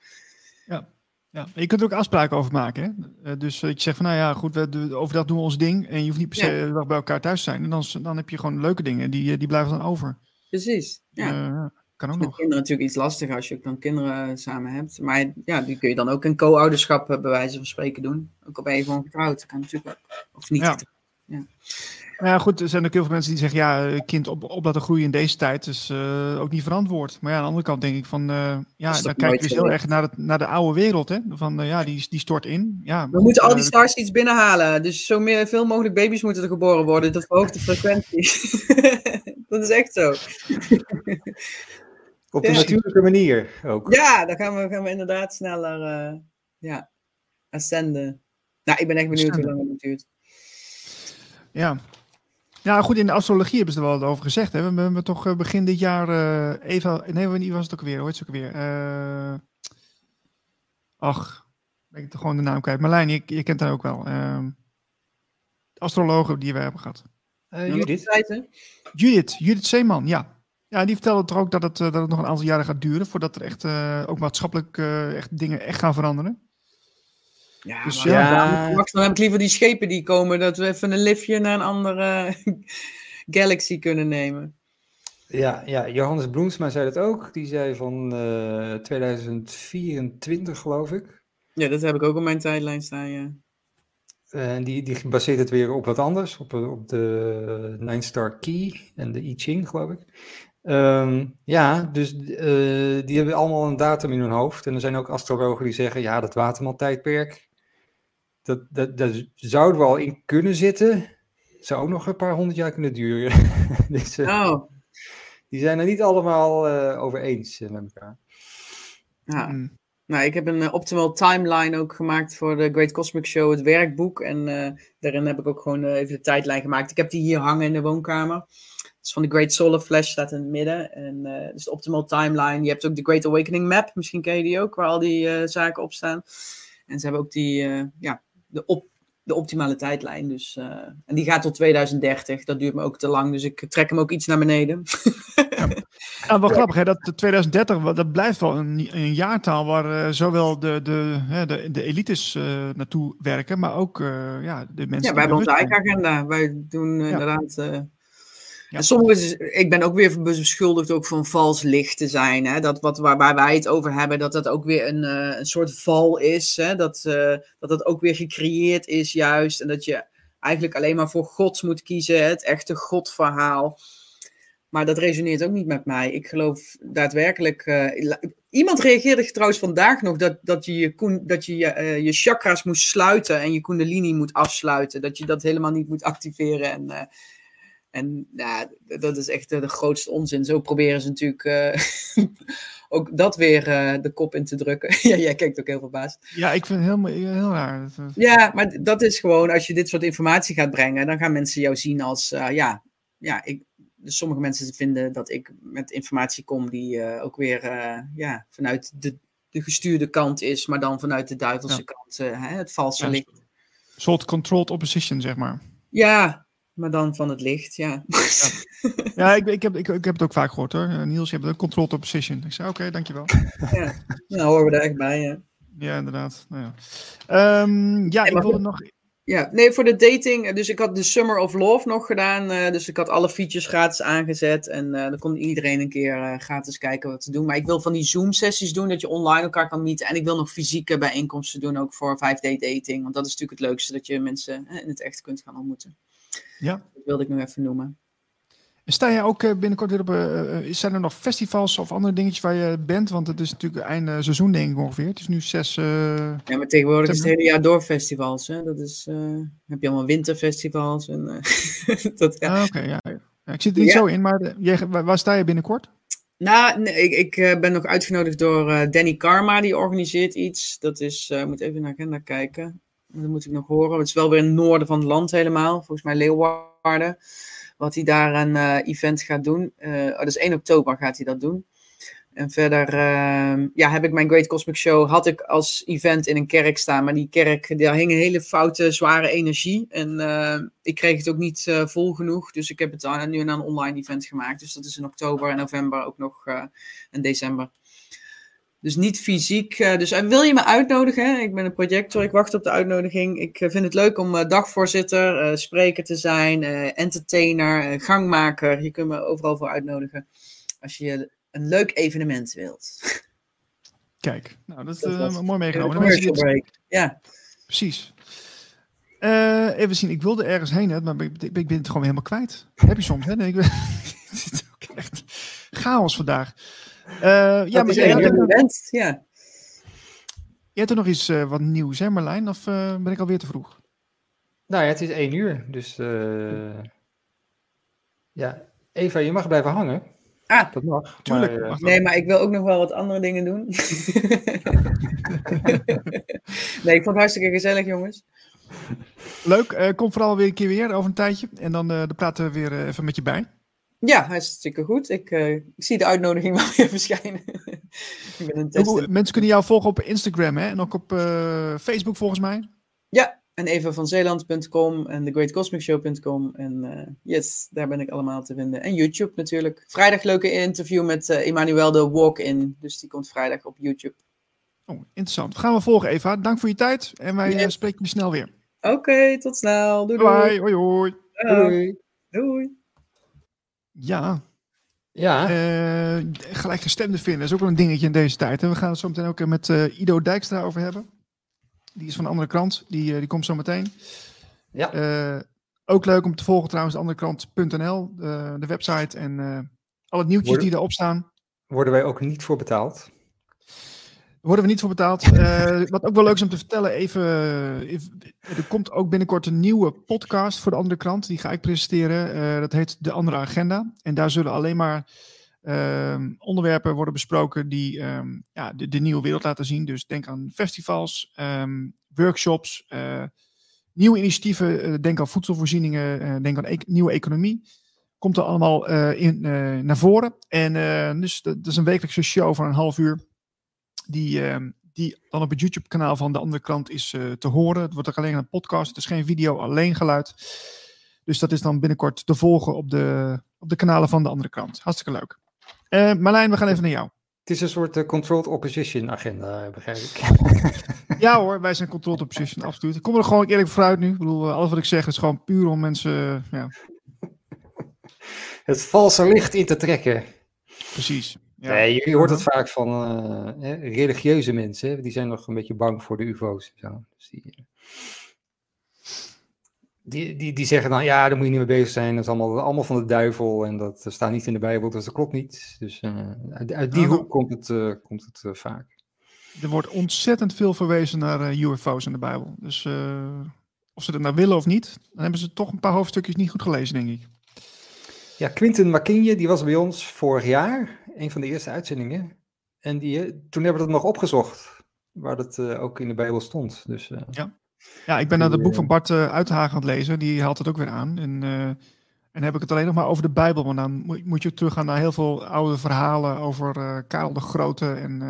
Ja. Ja, je kunt er ook afspraken over maken. Hè? Uh, dus dat je zegt van, nou ja, goed, we, overdag doen we ons ding. En je hoeft niet per se ja. de dag bij elkaar thuis te zijn. En dan, dan heb je gewoon leuke dingen, die, die blijven dan over. Precies, ja. Uh, kan ook nog. kinderen natuurlijk iets lastiger als je ook dan kinderen samen hebt. Maar ja, die kun je dan ook in co-ouderschap bij wijze van spreken doen. Ook al ben je gewoon getrouwd. Dat kan natuurlijk ook. Of niet. Ja. Ja. Ja, goed, er zijn ook heel veel mensen die zeggen, ja, kind op, op laten groeien in deze tijd is uh, ook niet verantwoord. Maar ja, aan de andere kant denk ik van, uh, ja, dan kijk je dus heel erg naar, het, naar de oude wereld, hè. Van, uh, ja, die, die stort in. Ja, We moeten al die stars iets binnenhalen. Dus zo meer, veel mogelijk baby's moeten er geboren worden. Dat verhoogt de frequentie. <laughs> dat is echt zo. Op de ja. natuurlijke manier ook. Ja, dan gaan we, gaan we inderdaad sneller, ja, ascenden. Nou, ik ben echt benieuwd hoe lang het duurt. Ja. Ja, goed, in de astrologie hebben ze er wel over gezegd. Hè? We hebben toch begin dit jaar uh, Eva... Nee, wie was het ook weer? Hoe heet het ook weer? Uh, ach, ben ik toch gewoon de naam kwijt. Marlijn, je, je kent haar ook wel. Uh, astrologen die we hebben gehad. Uh, Judith. Judith, Judith Zeeman, ja. Ja, die vertelde toch ook dat het, dat het nog een aantal jaren gaat duren... voordat er echt ook maatschappelijk echt dingen echt gaan veranderen. Ja, dus ja, ja. Dan, dan heb ik liever die schepen die komen, dat we even een liftje naar een andere galaxy kunnen nemen. Ja, ja, Johannes Bloemsma zei dat ook. Die zei van uh, 2024, geloof ik. Ja, dat heb ik ook op mijn tijdlijn staan, ja. En die, die baseert het weer op wat anders, op, op de Nine Star Key en de I Ching, geloof ik. Um, ja, dus uh, die hebben allemaal een datum in hun hoofd. En er zijn ook astrologen die zeggen, ja, dat Waterman-tijdperk, dat, dat, dat zou er wel in kunnen zitten. Zou ook nog een paar honderd jaar kunnen duren. <laughs> dus, uh, oh. Die zijn er niet allemaal uh, over eens met elkaar. Ja. Mm. Nou, ik heb een uh, optimal timeline ook gemaakt voor de Great Cosmic Show, het werkboek. En uh, daarin heb ik ook gewoon even de tijdlijn gemaakt. Ik heb die hier hangen in de woonkamer. Van de Great Solar Flash, staat in het midden. En uh, dus de optimal timeline. Je hebt ook de Great Awakening Map, misschien ken je die ook, waar al die zaken op staan. En ze hebben ook die, ja, de, op, de optimale tijdlijn. Dus, uh, en die gaat tot 2030. Dat duurt me ook te lang, dus ik trek hem ook iets naar beneden. ja. <laughs> ja, wel grappig, hè? Dat 2030, dat blijft wel een, een jaartaal waar uh, zowel de, de, hè, de, de elites uh, naartoe werken, maar ook ja, de mensen. Ja, wij hebben onze eigen agenda. Wij doen ja. Ja. Ik ben ook weer beschuldigd ook van vals licht te zijn. Hè? Dat wat, waar, waar wij het over hebben, dat dat ook weer een, uh, een soort val is. Hè? Dat, uh, dat dat ook weer gecreëerd is juist. En dat je eigenlijk alleen maar voor God moet kiezen. Het echte Godverhaal. Maar dat resoneert ook niet met mij. Ik geloof daadwerkelijk... Uh, iemand reageerde trouwens vandaag nog dat, dat je je, dat je, je chakras moest sluiten en je kundalini moet afsluiten. Dat je dat helemaal niet moet activeren en... En ja, dat is echt de grootste onzin. Zo proberen ze natuurlijk uh, <laughs> ook dat weer uh, de kop in te drukken. <laughs> ja, jij kijkt ook heel verbaasd. Ja, ik vind het heel, heel raar. Ja, maar dat is gewoon, als je dit soort informatie gaat brengen, dan gaan mensen jou zien als, uh, ja, ja ik, dus sommige mensen vinden dat ik met informatie kom die ook weer ja, vanuit de, de gestuurde kant is, maar dan vanuit de duivelse ja. kant, hè, het valse ja, licht. Een soort controlled opposition, zeg maar. Ja, maar dan van het licht, ja. Ja, ja ik, ik, heb, ik, ik heb het ook vaak gehoord hoor. Niels, je hebt een controlled opposition. Ik zei, oké, okay, dankjewel. Ja, nou horen we er echt bij, ja. Ja, inderdaad. Nou ja, um, ja ik wilde nog... Ja, nee, voor de dating. Dus ik had de Summer of Love nog gedaan. Uh, dus ik had alle features gratis aangezet. En uh, dan kon iedereen een keer uh, gratis kijken wat te doen. Maar ik wil van die Zoom-sessies doen, dat je online elkaar kan meeten. En ik wil nog fysieke bijeenkomsten doen, ook voor 5D dating. Want dat is natuurlijk het leukste, dat je mensen in het echt kunt gaan ontmoeten. Ja. Dat wilde ik nu even noemen. Sta jij ook binnenkort weer op, uh, zijn er nog festivals of andere dingetjes waar je bent? Want het is natuurlijk einde seizoen denk ik ongeveer. Het is nu zes... Uh, ja, maar tegenwoordig is het hele jaar door festivals. Hè? Dat is, heb je allemaal winterfestivals. En, <laughs> dat, ja. ah, okay, ja. ja. Ik zit er niet ja. zo in, maar jij, waar, waar sta je binnenkort? Nou, nee, ik, ik ben nog uitgenodigd door Danny Karma, die organiseert iets. Dat is, ik moet even naar de agenda kijken. Dat moet ik nog horen. Het is wel weer in het noorden van het land helemaal. Volgens mij Leeuwarden. Wat hij daar een uh, event gaat doen. Uh, oh, is 1 oktober gaat hij dat doen. En verder uh, ja, heb ik mijn Great Cosmic Show had ik als event in een kerk staan. Maar die kerk, daar hing een hele foute, zware energie. En uh, ik kreeg het ook niet vol genoeg. Dus ik heb het nu een online event gemaakt. Dus dat is in oktober en november ook nog en december. Dus niet fysiek. eh, dus en wil je me uitnodigen? Ik ben een projector, ik wacht op de uitnodiging. Ik eh, vind het leuk om eh, dagvoorzitter, eh, spreker te zijn, eh, entertainer, eh, gangmaker. Je kunt me overal voor uitnodigen. Als je een leuk evenement wilt. <laughs> Kijk, nou, dat is Dat eh, mooi meegenomen. Commercial break. Ja. Precies. Eh, even zien, ik wilde ergens heen, hè, maar ik, ik, ben het gewoon helemaal kwijt. Heb je soms, hè? Nee, ik ben, <laughs> het is ook echt chaos vandaag. Eh, ja, dat maar jij. Ja. jij hebt er nog iets eh, wat nieuws, hè Marlijn? Of eh, ben ik alweer te vroeg? Nou ja, het is één uur, dus eh, ja, Eva, je mag blijven hangen. Ah. Dat mag. Tuurlijk. maar, mag Nee, maar ik wil ook nog wel wat andere dingen doen. <laughs> nee, ik vond het hartstikke gezellig, jongens. Leuk, eh, kom vooral weer een keer weer over een tijdje. En dan, eh, dan praten we weer even met je bij. Ja, hartstikke goed. Ik, eh, ik zie de uitnodiging wel <laughs> weer verschijnen. ik ben een Hoe-. Mensen kunnen jou volgen op Instagram hè? en ook op eh, Facebook volgens mij. Ja, en evavanzeeland.com en thegreatcosmicshow.com. En eh, yes, daar ben ik allemaal te vinden. En YouTube natuurlijk. Vrijdag leuke interview met Emmanuel de Walk-In. Dus die komt vrijdag op YouTube. Oh, interessant. Gaan we volgen Eva. Dank voor je tijd en wij Yes. spreken je snel weer. Oké, tot snel. Doei doei. Bye, hoi hoi. Doei. doei. Ja, Ja, eh gelijkgestemde vinden is ook wel een dingetje in deze tijd. En we gaan het zo meteen ook met eh, Ido Dijkstra over hebben. Die is van de andere krant. Die, eh, die komt zo meteen. ja. Ook leuk om te volgen trouwens, de anderekrant.nl, de, de website en eh alle nieuwtjes Worden- die erop staan. worden wij ook niet voor betaald. Worden we niet voor betaald. <laughs> Eh, wat ook wel leuk is om te vertellen, even, even- er komt ook binnenkort een nieuwe podcast voor de andere krant. Die ga ik presenteren. Eh, dat heet De Andere Agenda. En daar zullen alleen maar ehm, onderwerpen worden besproken die ehm, ja, de, de nieuwe wereld laten zien. Dus denk aan festivals, ehm, workshops, eh, nieuwe initiatieven. eh, denk aan voedselvoorzieningen, eh, denk aan e- nieuwe economie. Komt er allemaal eh, in, eh, naar voren. En eh, dus dat, dat is een wekelijkse show van een half uur die, ehm, die dan op het YouTube-kanaal van de andere krant is eh, te horen. Het wordt ook alleen een podcast, het is geen video, alleen geluid. Dus dat is dan binnenkort te volgen op de, op de kanalen van de andere krant. Hartstikke leuk. Eh Marlijn, we gaan even naar jou. Het is een soort eh, controlled opposition agenda, begrijp ik. <laughs> Ja hoor, wij zijn controlled opposition, absoluut. Ik kom er gewoon eerlijk vooruit nu. Ik bedoel, alles wat ik zeg is gewoon puur om mensen... ja, Het valse licht in te trekken. precies. Ja. Nee, je, je hoort het vaak van eh, hè, religieuze mensen. hè, Die zijn nog een beetje bang voor de ufo's. Zo. Dus die, eh, die, die, die zeggen dan, ja, daar moet je niet mee bezig zijn. Dat is allemaal, allemaal van de duivel en dat staat niet in de Bijbel, dus dat klopt niet. Dus eh, uit, uit die Ah. hoek komt het, komt het vaak. Er wordt ontzettend veel verwezen naar UFO's in de Bijbel. Dus eh, of ze dat nou willen of niet, dan hebben ze toch een paar hoofdstukjes niet goed gelezen, denk ik. Ja, Quinten Makinje, die was bij ons vorig jaar, een van de eerste uitzendingen. En die, eh, toen hebben we dat nog opgezocht, waar dat eh, ook in de Bijbel stond. Dus eh, Ja, ik ben naar het Die, boek van Bart Uithagen aan het lezen. Die haalt het ook weer aan. En, en heb ik het alleen nog maar over de Bijbel. Want dan moet, moet je teruggaan naar heel veel oude verhalen over Karel de Grote. En,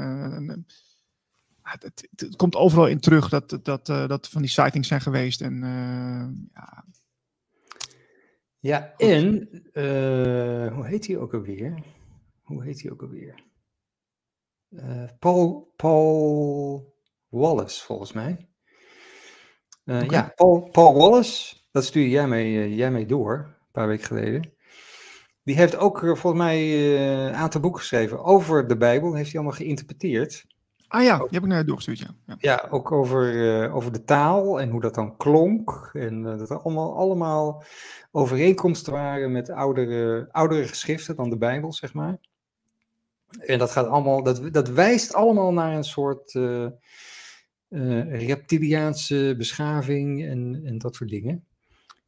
het, het, het komt overal in terug dat, dat, dat van die sightings zijn geweest. En ja, Ja, en hoe heet hij ook alweer? Hoe heet hij ook alweer? Eh, Paul, Paul Wallace, volgens mij. Eh. Ja, Paul, Paul Wallace, dat stuurde jij mee, eh, jij mee door, een paar weken geleden. Die heeft ook volgens mij een aantal boeken geschreven over de Bijbel. Heeft hij allemaal geïnterpreteerd. ah ja, die heb ik naar je doorgestuurd. Ja. Ja. Ja, ook over, over de taal en hoe dat dan klonk. En dat er allemaal, allemaal overeenkomsten waren met oudere, oudere geschriften dan de Bijbel, zeg maar. En dat, gaat allemaal, dat, dat wijst allemaal naar een soort eh, eh, reptiliaanse beschaving en, en dat soort dingen.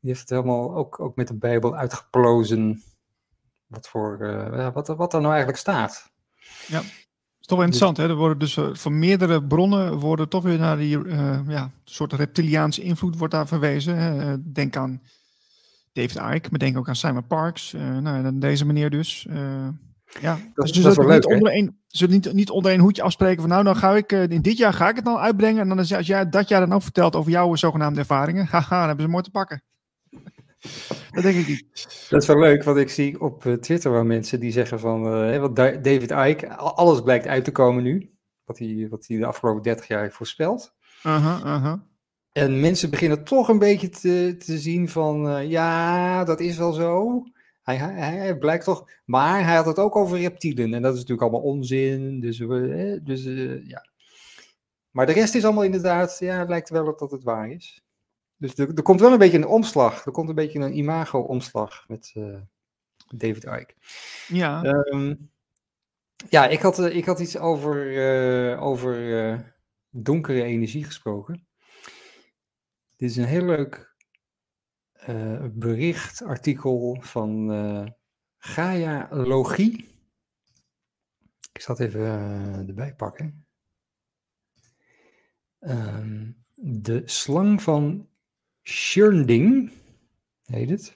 Die heeft het helemaal ook, ook met de Bijbel uitgeplozen. Wat, voor, eh, ja, wat, wat er nou eigenlijk staat. is toch wel interessant, hè? Er worden dus van meerdere bronnen worden toch weer naar die ja, soort reptiliaanse invloed wordt daar verwezen. Hè? Denk aan David Icke, maar denk ook aan Simon Parks. Nou, en op deze manier dus. Ja, Dat- dus dat is wel niet leuk, hè? onder zullen niet, niet onder één hoedje afspreken van nou, dan ga ik eh, in dit jaar ga ik het dan uitbrengen. En dan is, als jij dat jaar dan ook vertelt over jouw zogenaamde ervaringen, <laughs> haha, dan hebben ze mooi te pakken. <laughs> dat denk ik niet. Dat is wel leuk, want ik zie op eh, Twitter wel mensen die zeggen van, eh, Da- David Icke, alles blijkt uit te komen nu. wat hij, wat hij de afgelopen 30 jaar heeft voorspeld. Aha, aha. En mensen beginnen toch een beetje te, te zien van, ja, dat is wel zo. Hij, hij, hij blijkt toch, maar hij had het ook over reptielen. En dat is natuurlijk allemaal onzin. Dus, we, dus eh, ja. Maar de rest is allemaal inderdaad, ja, het lijkt wel op dat het waar is. Dus er, er komt wel een beetje een omslag. Er komt een beetje een imago-omslag met eh, David Icke. Ja, Ehm, ja, ik had, eh, ik had iets over, over donkere energie gesproken. Dit is een heel leuk eh, bericht, artikel van eh Gaia Logie. Ik zal het even eh, erbij pakken. Ehm, de slang van Schörnding heet het.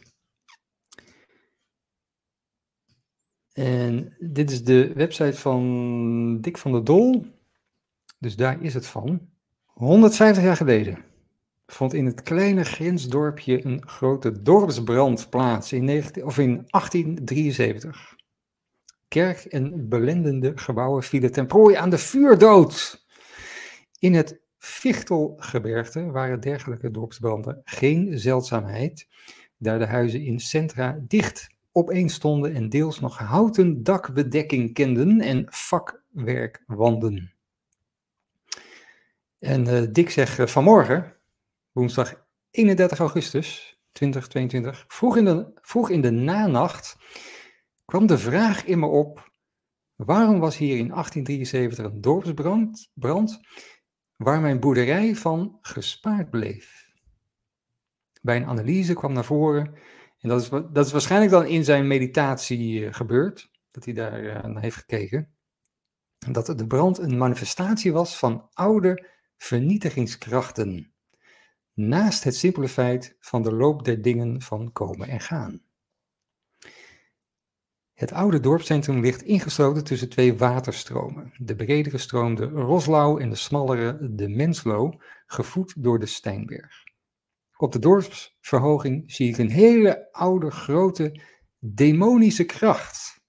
En dit is de website van Dick van der Dol. Dus daar is het van. 150 jaar geleden vond in het kleine grensdorpje een grote dorpsbrand plaats in, 19, of in 1873. Kerk en belendende gebouwen vielen ten prooi aan de vuurdood. In het Fichtelgebergte waren dergelijke dorpsbranden geen zeldzaamheid, daar de huizen in centra dicht opeen stonden en deels nog houten dakbedekking kenden en vakwerkwanden. En eh, Dick zegt eh, vanmorgen, woensdag 31 augustus 2022, vroeg in, de, vroeg in de nanacht, kwam de vraag in me op, waarom was hier in 1873 een dorpsbrand brand, waar mijn boerderij van gespaard bleef? Bij een analyse kwam naar voren en dat is, dat is waarschijnlijk dan in zijn meditatie eh, gebeurd, dat hij daar eh, naar heeft gekeken. Dat de brand een manifestatie was van oude vernietigingskrachten. Naast het simpele feit van de loop der dingen van komen en gaan. Het oude dorpscentrum ligt ingesloten tussen twee waterstromen. De bredere stroom de Roslau en de smallere de Menslo, gevoed door de Steinberg. Op de dorpsverhoging zie ik een hele oude, grote, demonische kracht.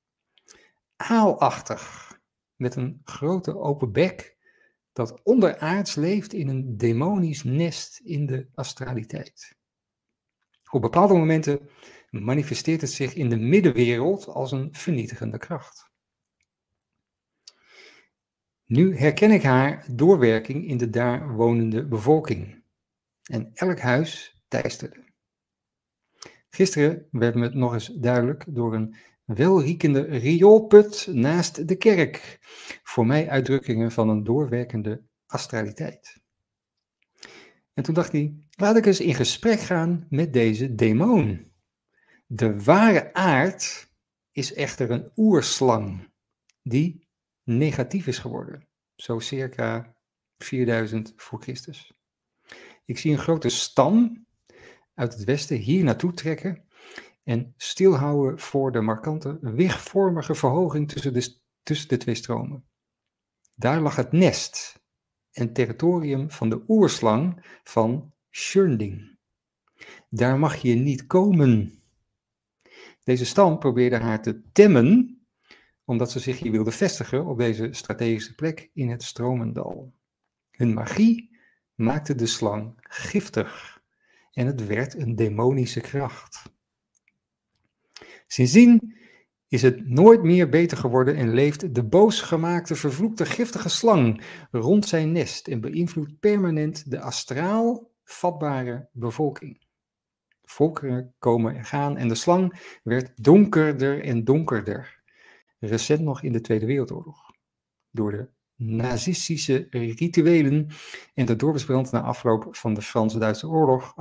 Aalachtig, met een grote open bek, dat onderaards leeft in een demonisch nest in de astraliteit. Op bepaalde momenten manifesteert het zich in de middenwereld als een vernietigende kracht. Nu herken ik haar doorwerking in de daar wonende bevolking. En elk huis teisterde. Gisteren werd me het nog eens duidelijk door een welriekende rioolput naast de kerk. Voor mij uitdrukkingen van een doorwerkende astraliteit. En toen dacht hij, laat ik eens in gesprek gaan met deze demon. De ware aard is echter een oerslang die negatief is geworden. Zo circa 4000 voor Christus. Ik zie een grote stam uit het westen hier naartoe trekken en stilhouden voor de markante, wigvormige verhoging tussen de, tussen de twee stromen. Daar lag het nest en territorium van de oerslang van Schörnding. Daar mag je niet komen. Deze stam probeerde haar te temmen, omdat ze zich hier wilde vestigen op deze strategische plek in het Stromendal. Hun magie maakte de slang giftig en het werd een demonische kracht. Sindsdien is het nooit meer beter geworden en leeft de boosgemaakte, vervloekte, giftige slang rond zijn nest en beïnvloedt permanent de astraal vatbare bevolking. Volkeren komen en gaan en de slang werd donkerder en donkerder. Recent nog in de Tweede Wereldoorlog. Door de nazistische rituelen en de dorpsbrand na afloop van de Franse-Duitse oorlog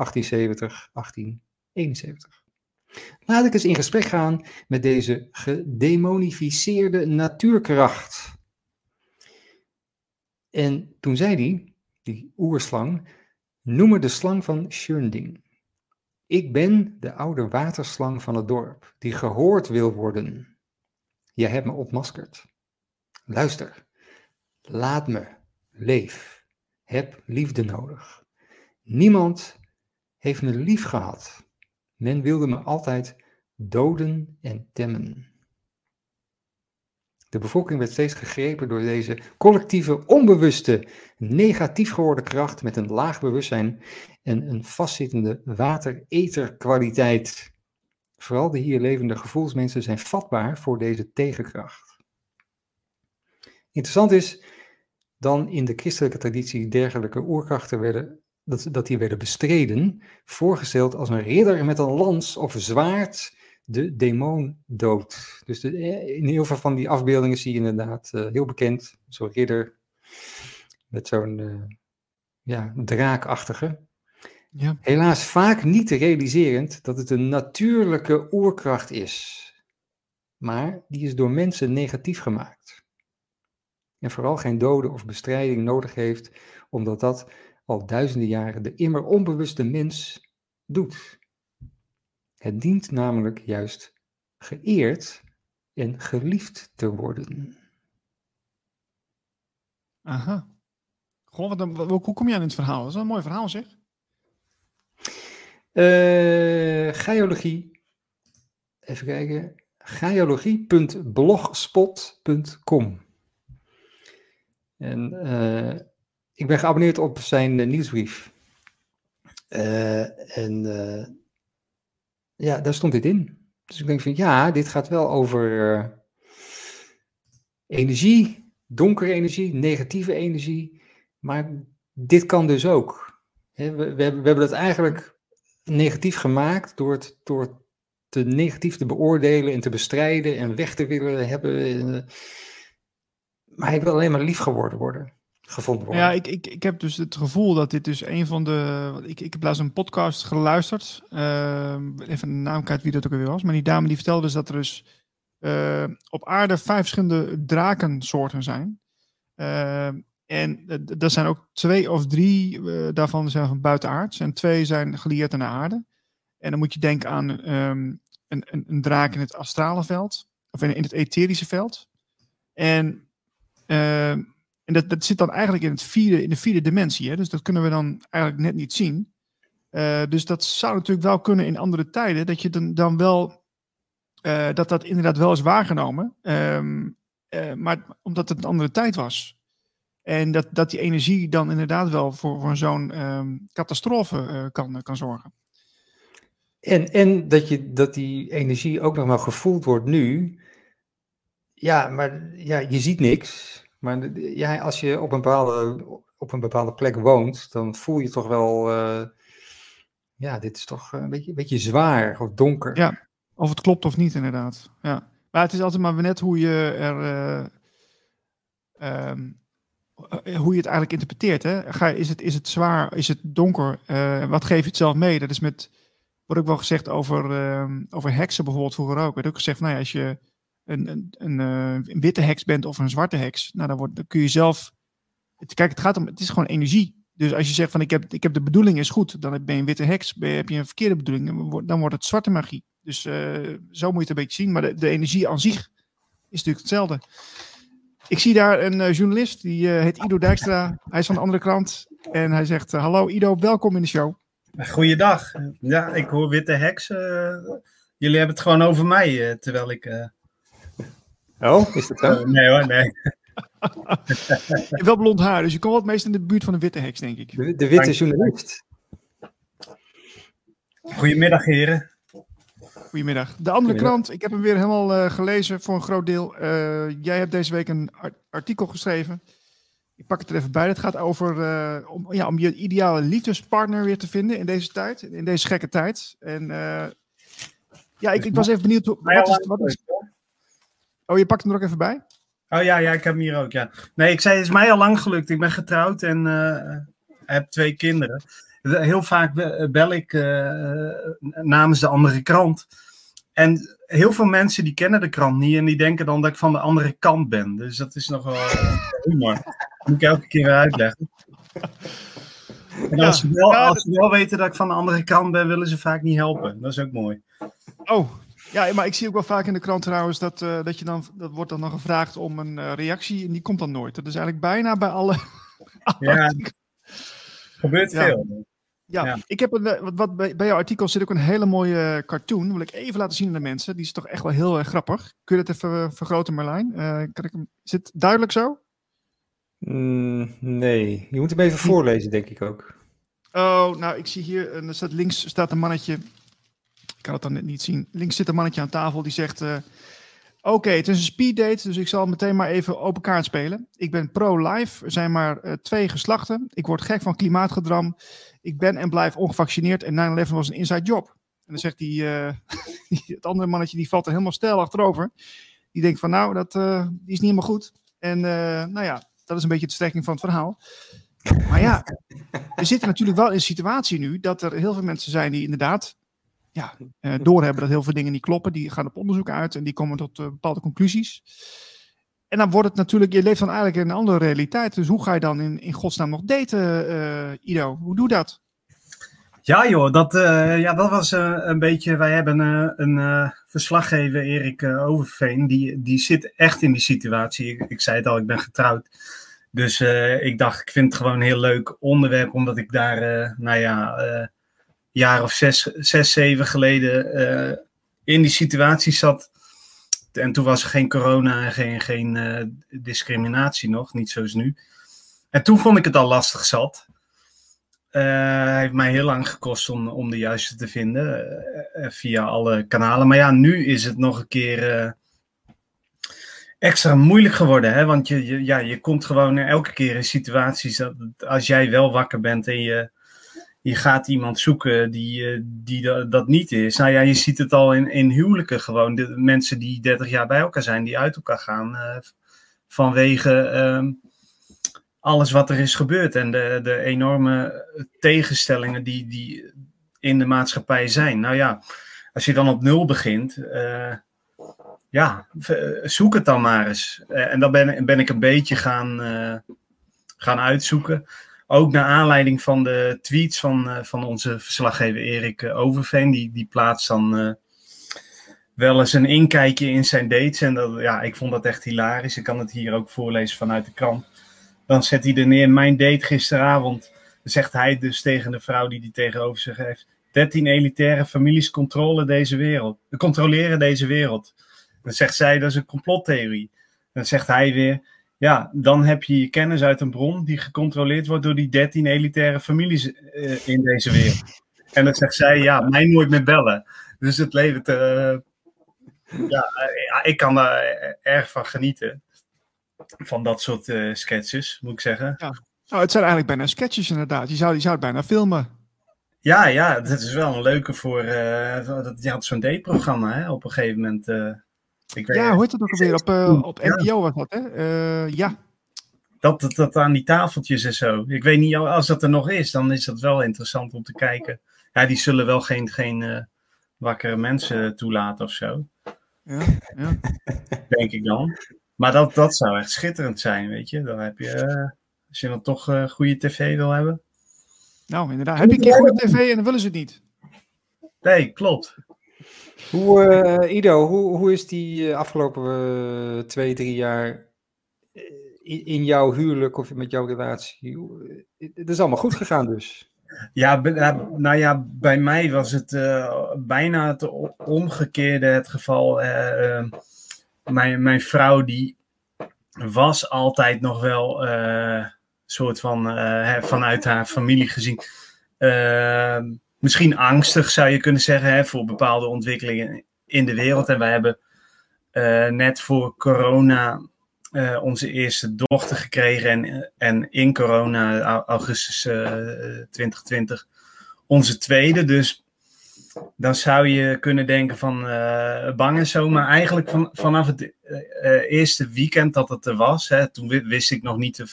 1870-1871. Laat ik eens in gesprek gaan met deze gedemonificeerde natuurkracht. En toen zei hij, die oerslang, noem me de slang van Schörnding. Ik ben de oude waterslang van het dorp, die gehoord wil worden. Jij hebt me ontmaskerd. Luister, laat me, leef, heb liefde nodig. Niemand heeft me lief gehad. Men wilde me altijd doden en temmen. De bevolking werd steeds gegrepen door deze collectieve, onbewuste, negatief geworden kracht met een laag bewustzijn en een vastzittende water-ether-kwaliteit. Vooral de hier levende gevoelsmensen zijn vatbaar voor deze tegenkracht. Interessant is dan in de christelijke traditie dergelijke oerkrachten werden, dat, dat die werden bestreden, voorgesteld als een ridder met een lans of zwaard de demon dood. Dus de, eh, in heel veel van die afbeeldingen zie je inderdaad uh, heel bekend, zo'n ridder met zo'n uh, ja, draakachtige. Ja. Helaas vaak niet realiserend dat het een natuurlijke oerkracht is. Maar die is door mensen negatief gemaakt. En vooral geen doden of bestrijding nodig heeft, omdat dat al duizenden jaren de immer onbewuste mens doet. Het dient namelijk juist geëerd en geliefd te worden. Aha. Goh, wat, hoe kom je aan het verhaal? Dat is een mooi verhaal, zeg. Uh, geologie. Even kijken. Geologie.blogspot.com. En uh, ik ben geabonneerd op zijn uh, nieuwsbrief. en ja, daar stond dit in. Dus ik denk van ja, dit gaat wel over energie, donkere energie, negatieve energie. Maar dit kan dus ook. we, we, we hebben dat eigenlijk negatief gemaakt door het, door te negatief te beoordelen en te bestrijden en weg te willen hebben. Maar hij wil alleen maar lief geworden worden gevonden. Ja, ik, ik, ik heb dus het gevoel dat dit dus een van de. Ik, ik heb laatst een podcast geluisterd. Uh, even de naam kwijt wie dat ook weer was. Maar die dame die vertelde dus dat er dus uh, op aarde vijf verschillende drakensoorten zijn. Uh, en dat zijn ook twee of drie uh, daarvan zijn van buitenaards. En twee zijn gelieerd aan de aarde. En dan moet je denken aan um, een, een, een, draak in het astrale veld. Of in, in het etherische veld. En ehm, en dat, dat zit dan eigenlijk in, het vierde, in de vierde dimensie. Hè? Dus dat kunnen we dan eigenlijk net niet zien. Uh, dus dat zou natuurlijk wel kunnen in andere tijden. Dat je dan, dan wel. Uh, dat dat inderdaad wel is waargenomen. Um, uh, maar omdat het een andere tijd was. En dat, dat die energie dan inderdaad wel voor, voor zo'n um, catastrofe kan, kan zorgen. En, en dat, je, dat die energie ook nog wel gevoeld wordt nu. Ja, maar ja, je ziet niks. Maar ja, als je op een, bepaalde, op een bepaalde plek woont, dan voel je toch wel, uh, ja, dit is toch een beetje, een beetje zwaar of donker. Ja, of het klopt of niet inderdaad. Ja. Maar het is altijd maar net hoe je er, uh, um, hoe je het eigenlijk interpreteert. Hè? Ga, is, het, is het zwaar, is het donker? Wat geef je het zelf mee? Dat is met, wordt ook wel gezegd over, uh, over heksen bijvoorbeeld vroeger ook. Werd ook gezegd, nou ja, als je een, een, een, witte heks bent of een zwarte heks, nou, dan, wordt, dan kun je zelf. Kijk, het gaat om, het is gewoon energie. Dus als je zegt van ik heb, ik heb de bedoeling is goed, dan ben je een witte heks, je, heb je een verkeerde bedoeling, dan wordt het zwarte magie. Dus uh, zo moet je het een beetje zien. Maar de, de, energie aan zich is natuurlijk hetzelfde. Ik zie daar een uh, journalist, die uh, heet Ido Dijkstra. Hij is van de andere krant. En hij zegt, hallo Ido, welkom in de show. Goeiedag. Ja, ik hoor witte heks. jullie hebben het gewoon over mij, terwijl ik Oh, is dat zo? Uh, nee hoor, nee. <laughs> je hebt wel blond haar, dus je komt wat meest in de buurt van de witte heks, denk ik. De, de witte journalist. Goedemiddag, heren. Goedemiddag. De andere krant, ik heb hem weer helemaal uh, gelezen voor een groot deel. Uh, jij hebt deze week een artikel geschreven. Ik pak het er even bij. Het gaat over uh, om, ja, om je ideale liefdespartner weer te vinden in deze tijd, in deze gekke tijd. En ja, ik, ik was even benieuwd. Wat is, wat is, Oh, je pakt hem er ook even bij? Oh ja, ja, ik heb hem hier ook, ja. Nee, ik zei, het is mij al lang gelukt. Ik ben getrouwd en uh, heb twee kinderen. Heel vaak bel ik uh, namens de andere krant. En heel veel mensen die kennen de krant niet en die denken dan dat ik van de andere kant ben. Dus dat is nog wel humor. Dat moet ik elke keer weer uitleggen. En als, ja, ze wel, als ze wel weten dat ik van de andere kant ben, willen ze vaak niet helpen. Dat is ook mooi. Oh, ja, maar ik zie ook wel vaak in de krant trouwens dat, uh, dat je dan, dat wordt dan nog gevraagd om een uh, reactie en die komt dan nooit. Dat is eigenlijk bijna bij alle. <laughs> ja, gebeurt veel. Ja, Ja. ik heb een, eh, wat, wat bij, bij jouw artikel zit ook een hele mooie eh, cartoon. Die wil ik even laten zien aan de mensen. Die is toch echt wel heel erg grappig. Kun je dat even eh, vergroten, Marlijn? Eh, kan ik hem, is het duidelijk zo? Mm, nee, je moet hem even voorlezen, denk ik ook. Oh, nou, ik zie hier, en er staat links staat een mannetje. Ik kan het dan net niet zien. Links zit een mannetje aan tafel die zegt: eh, Oké, het is een speeddate, dus ik zal meteen maar even open kaart spelen. Ik ben pro-life. Er zijn maar eh, twee geslachten. Ik word gek van klimaatgedram. Ik ben en blijf ongevaccineerd. En 9-11 was een inside job. En dan zegt die, eh, <laughs> het andere mannetje, die valt er helemaal stijl achterover. Die denkt van, nou, dat die is niet helemaal goed. En nou ja, dat is een beetje de strekking van het verhaal. Maar ja, we zitten natuurlijk wel in een situatie nu dat er heel veel mensen zijn die inderdaad ja, eh, doorhebben dat heel veel dingen niet kloppen. Die gaan op onderzoek uit en die komen tot eh, bepaalde conclusies. En dan wordt het natuurlijk, je leeft dan eigenlijk in een andere realiteit. Dus hoe ga je dan in, in godsnaam nog daten, eh, Ido? Hoe doe je dat? Ja joh, dat, eh, ja, dat was eh, een beetje, wij hebben eh, een eh, verslaggever, Erik eh, Overveen, die, die zit echt in die situatie. Ik, ik zei het al, ik ben getrouwd. Dus eh, ik dacht, ik vind het gewoon een heel leuk onderwerp, omdat ik daar, eh, nou ja, eh jaar of zes, zes zeven geleden eh, in die situatie zat. En toen was er geen corona en geen, geen eh, discriminatie nog, niet zoals nu. En toen vond ik het al lastig zat. Eh heeft mij heel lang gekost om, om de juiste te vinden via alle kanalen. Maar ja, nu is het nog een keer extra moeilijk geworden. Hè? Want je, je, ja, je komt gewoon elke keer in situaties dat als jij wel wakker bent en je, je gaat iemand zoeken die, eh, die da- dat niet is. Nou ja, je ziet het al in, in huwelijken gewoon. De mensen die 30 jaar bij elkaar zijn, die uit elkaar gaan eh, vanwege ehm, alles wat er is gebeurd en de, de enorme tegenstellingen die, die in de maatschappij zijn. Nou ja, als je dan op nul begint, eh, ja, zoek het dan maar eens. En dan ben, ben ik een beetje gaan, gaan uitzoeken. Ook naar aanleiding van de tweets van, eh, van onze verslaggever Erik eh, Overveen. Die, die plaatst dan eh, wel eens een inkijkje in zijn dates. En dat, ja, ik vond dat echt hilarisch. Ik kan het hier ook voorlezen vanuit de krant. Dan zet hij er neer, mijn date gisteravond. Zegt hij dus tegen de vrouw die hij tegenover zich heeft. 13 elitaire families controleren deze wereld. controleren deze wereld. Dan zegt zij, dat is een complottheorie. Dan zegt hij weer, ja, dan heb je je kennis uit een bron die gecontroleerd wordt door die 13 elitaire families eh, in deze wereld. En dan zegt zij, ja, mij nooit meer bellen. Dus het levert, eh, ja, ja, ik kan daar erg van genieten. Van dat soort sketches, moet ik zeggen. Nou, het zijn eigenlijk bijna sketches inderdaad. Je zou, je zou het bijna filmen. Ja, ja, dat is wel een leuke voor. dat, je had zo'n dateprogramma hè, op een gegeven moment. Ik weet, Ja, hoe heet het ook alweer? Op, eh, op Ja. NPO was dat, hè? Eh, ja. dat, dat, dat aan die tafeltjes en zo. Ik weet niet, als dat er nog is, dan is dat wel interessant om te kijken. Ja, die zullen wel geen, geen eh, wakkere mensen toelaten of zo, ja, ja. <laughs> denk ik dan. Maar dat, dat zou echt schitterend zijn, weet je. Dan heb je, als je dan toch eh, goede tv wil hebben. Nou, inderdaad. Heb je een keer goede tv en dan willen ze het niet. Nee, klopt. Hoe, eh, Ido, hoe, hoe is die eh, afgelopen eh, twee, drie jaar in, jouw huwelijk of met jouw relatie? Het is allemaal goed gegaan dus. Ja, nou ja, bij mij was het bijna het omgekeerde het geval. Eh, eh, mijn, mijn vrouw die was altijd nog wel soort van vanuit haar familie gezien. Eh, misschien angstig zou je kunnen zeggen hè, voor bepaalde ontwikkelingen in de wereld. En wij hebben eh, net voor corona eh, onze eerste dochter gekregen. En, en in corona, au- augustus eh, 2020, onze tweede. Dus dan zou je kunnen denken van eh, bang en zo. Maar eigenlijk van, vanaf het eh, eh, eerste weekend dat het er was, hè, toen wi- wist ik nog niet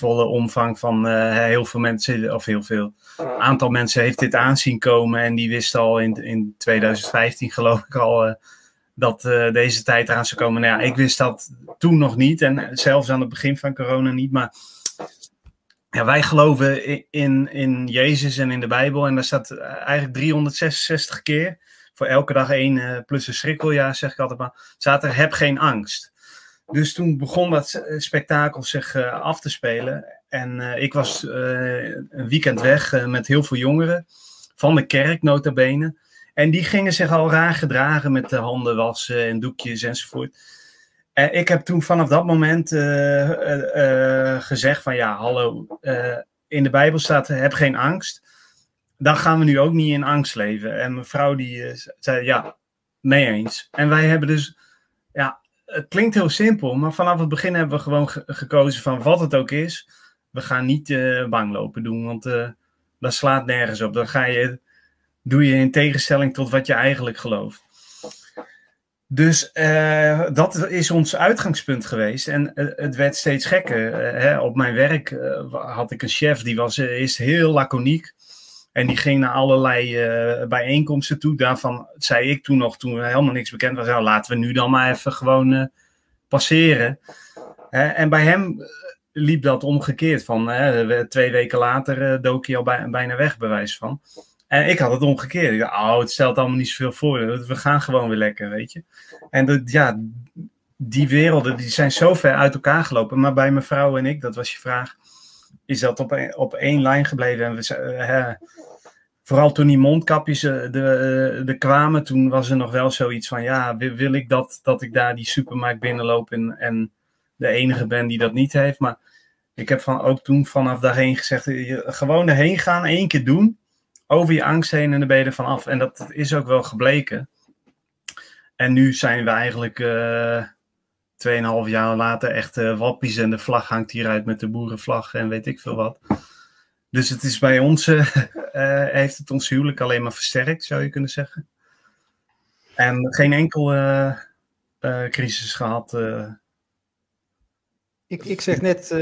volle omvang van eh, heel veel mensen, of heel veel, aantal mensen heeft dit aanzien komen. En die wisten al in, in 2015 geloof ik al eh, dat eh, deze tijd eraan zou komen. Nou ja, ik wist dat toen nog niet en zelfs aan het begin van corona niet. Maar ja, wij geloven i- in, in Jezus en in de Bijbel. En daar staat eigenlijk 366 keer, voor elke dag één plus een schrikkeljaar, zeg ik altijd maar, staat er heb geen angst. Dus toen begon dat s- spektakel zich eh, af te spelen. en eh, ik was eh, een weekend weg eh, met heel veel jongeren van de kerk, nota bene. En die gingen zich al raar gedragen met de handen wassen en doekjes enzovoort. En ik heb toen vanaf dat moment eh, eh, eh, gezegd van ja, hallo, eh, in de Bijbel staat heb geen angst. Dan gaan we nu ook niet in angst leven. En mijn vrouw die eh, zei ja, mee eens. En wij hebben dus, ja, het klinkt heel simpel, maar vanaf het begin hebben we gewoon ge- gekozen van wat het ook is. We gaan niet eh, bang lopen doen, want eh, dat slaat nergens op. Dan ga je, doe je in tegenstelling tot wat je eigenlijk gelooft. Dus eh, dat is ons uitgangspunt geweest. En het werd steeds gekker. Hè, op mijn werk had ik een chef, die was eerst heel laconiek. En die ging naar allerlei eh, bijeenkomsten toe. Daarvan zei ik toen nog, toen helemaal niks bekend was, nou, laten we nu dan maar even gewoon eh, passeren. En bij hem eh, liep dat omgekeerd. Van, twee weken later dook hij al bij- bijna weg, bewijs van. En ik had het omgekeerd. Ik dacht, oh, het stelt allemaal niet zoveel voor. We gaan gewoon weer lekker, weet je. En dat, ja, die werelden die zijn zo ver uit elkaar gelopen. Maar bij mijn vrouw en ik, dat was je vraag, is dat op, een- op één lijn gebleven. En we, eh, hè, vooral toen die mondkapjes eh, de, eh, de kwamen, toen was er nog wel zoiets van, ja, wil, ik dat, dat ik daar die supermarkt binnenloop en, en de enige ben die dat niet heeft. Maar ik heb van, ook toen vanaf daarheen gezegd, gewoon erheen gaan, één keer doen, over je angst heen en dan ben je er vanaf. En dat is ook wel gebleken. En nu zijn we eigenlijk eh 2,5 jaar later echt eh, wappies en de vlag hangt hieruit met de boerenvlag en weet ik veel wat. Dus het is bij ons, eh, <laughs> eh, heeft het ons huwelijk alleen maar versterkt, zou je kunnen zeggen. En geen enkel crisis gehad. eh. Ik, ik zeg net,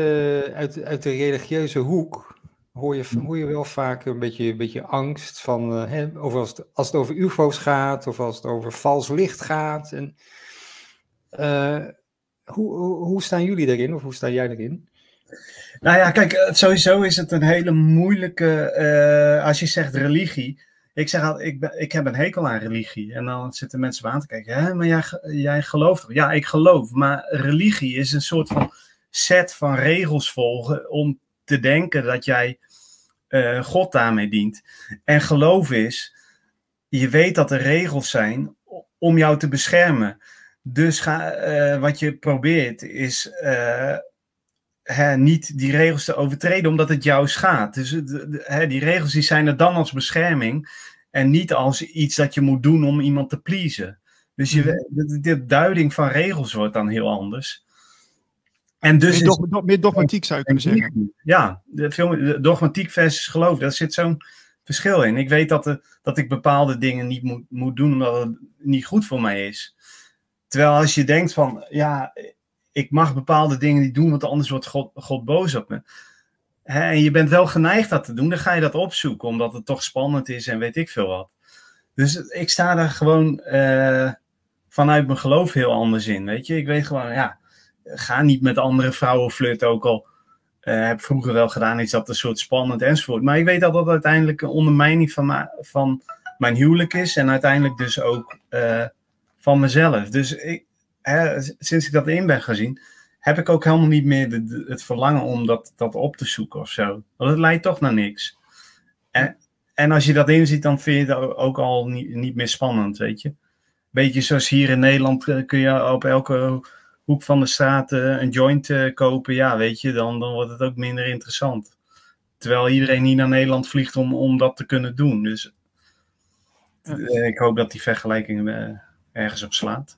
uit, uit de religieuze hoek hoor je, hoor je wel vaak een beetje, een beetje angst van, hè, over als, het, als het over ufo's gaat of als het over vals licht gaat. En, hoe, hoe, staan jullie daarin of hoe sta jij erin? Nou ja, kijk, eh, sowieso is het een hele moeilijke, eh, als je zegt religie. Ik zeg altijd, ik, ben, ik heb een hekel aan religie. En dan zitten mensen me aan te kijken. Hè, maar jij, jij gelooft toch? Ja, ik geloof. Maar religie is een soort van set van regels volgen om te denken dat jij eh, God daarmee dient. En geloof is, je weet dat er regels zijn om jou te beschermen. Dus ga, eh, wat je probeert is eh, hè, niet die regels te overtreden omdat het jou schaadt. Dus de- de- hè, die regels die zijn er dan als bescherming en niet als iets dat je moet doen om iemand te pleasen. Dus je, Mhm. de, de duiding van regels wordt dan heel anders. En dus meer, is- meer dogmatiek zou je kunnen zeggen. ja, de, film, de dogmatiek versus geloof, daar zit zo'n verschil in. Ik weet dat, de, dat ik bepaalde dingen niet moet, moet doen omdat het niet goed voor mij is. Terwijl als je denkt van, ja, ik mag bepaalde dingen niet doen, want anders wordt God, God boos op me. Hè, en je bent wel geneigd dat te doen, dan ga je dat opzoeken, omdat het toch spannend is en weet ik veel wat. Dus ik sta daar gewoon eh, vanuit mijn geloof heel anders in, weet je. Ik weet gewoon, ja, ga niet met andere vrouwen flirten, ook al eh, heb vroeger wel gedaan, is dat een soort spannend enzovoort. Maar ik weet dat dat uiteindelijk een ondermijning van, van mijn huwelijk is en uiteindelijk dus ook eh, van mezelf. Dus ik, hè, sinds ik dat in ben gezien, heb ik ook helemaal niet meer de- de- het verlangen om dat, dat op te zoeken of zo. Want het leidt toch naar niks. En, en als je dat inziet, dan vind je het ook al niet, niet meer spannend, weet je. Beetje zoals hier in Nederland eh, kun je op elke hoek van de straat eh, een joint eh, kopen. Ja, weet je, dan, dan wordt het ook minder interessant. Terwijl iedereen hier naar Nederland vliegt om, om dat te kunnen doen. Dus Ja. ik hoop dat die vergelijking ergens op slaat.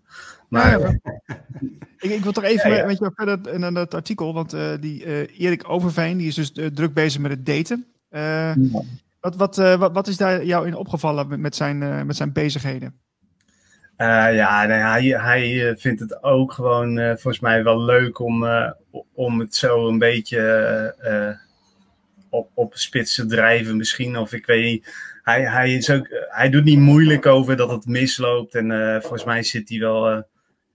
Maar, Maar <laughs> ik, ik wil toch even Ja, ja. met jou verder naar dat artikel, want eh, die eh, Erik Overveen die is dus eh, druk bezig met het daten. Eh, wat, wat, eh, wat, wat is daar jou in opgevallen met, met, zijn, eh, met zijn bezigheden? Eh, ja, nee, hij, hij eh, vindt het ook gewoon eh, volgens mij wel leuk om, eh, om het zo een beetje eh, eh, op, op spits te drijven misschien. Of ik weet niet. Hij, hij, is ook, hij doet niet moeilijk over dat het misloopt. En eh, volgens mij zit hij wel...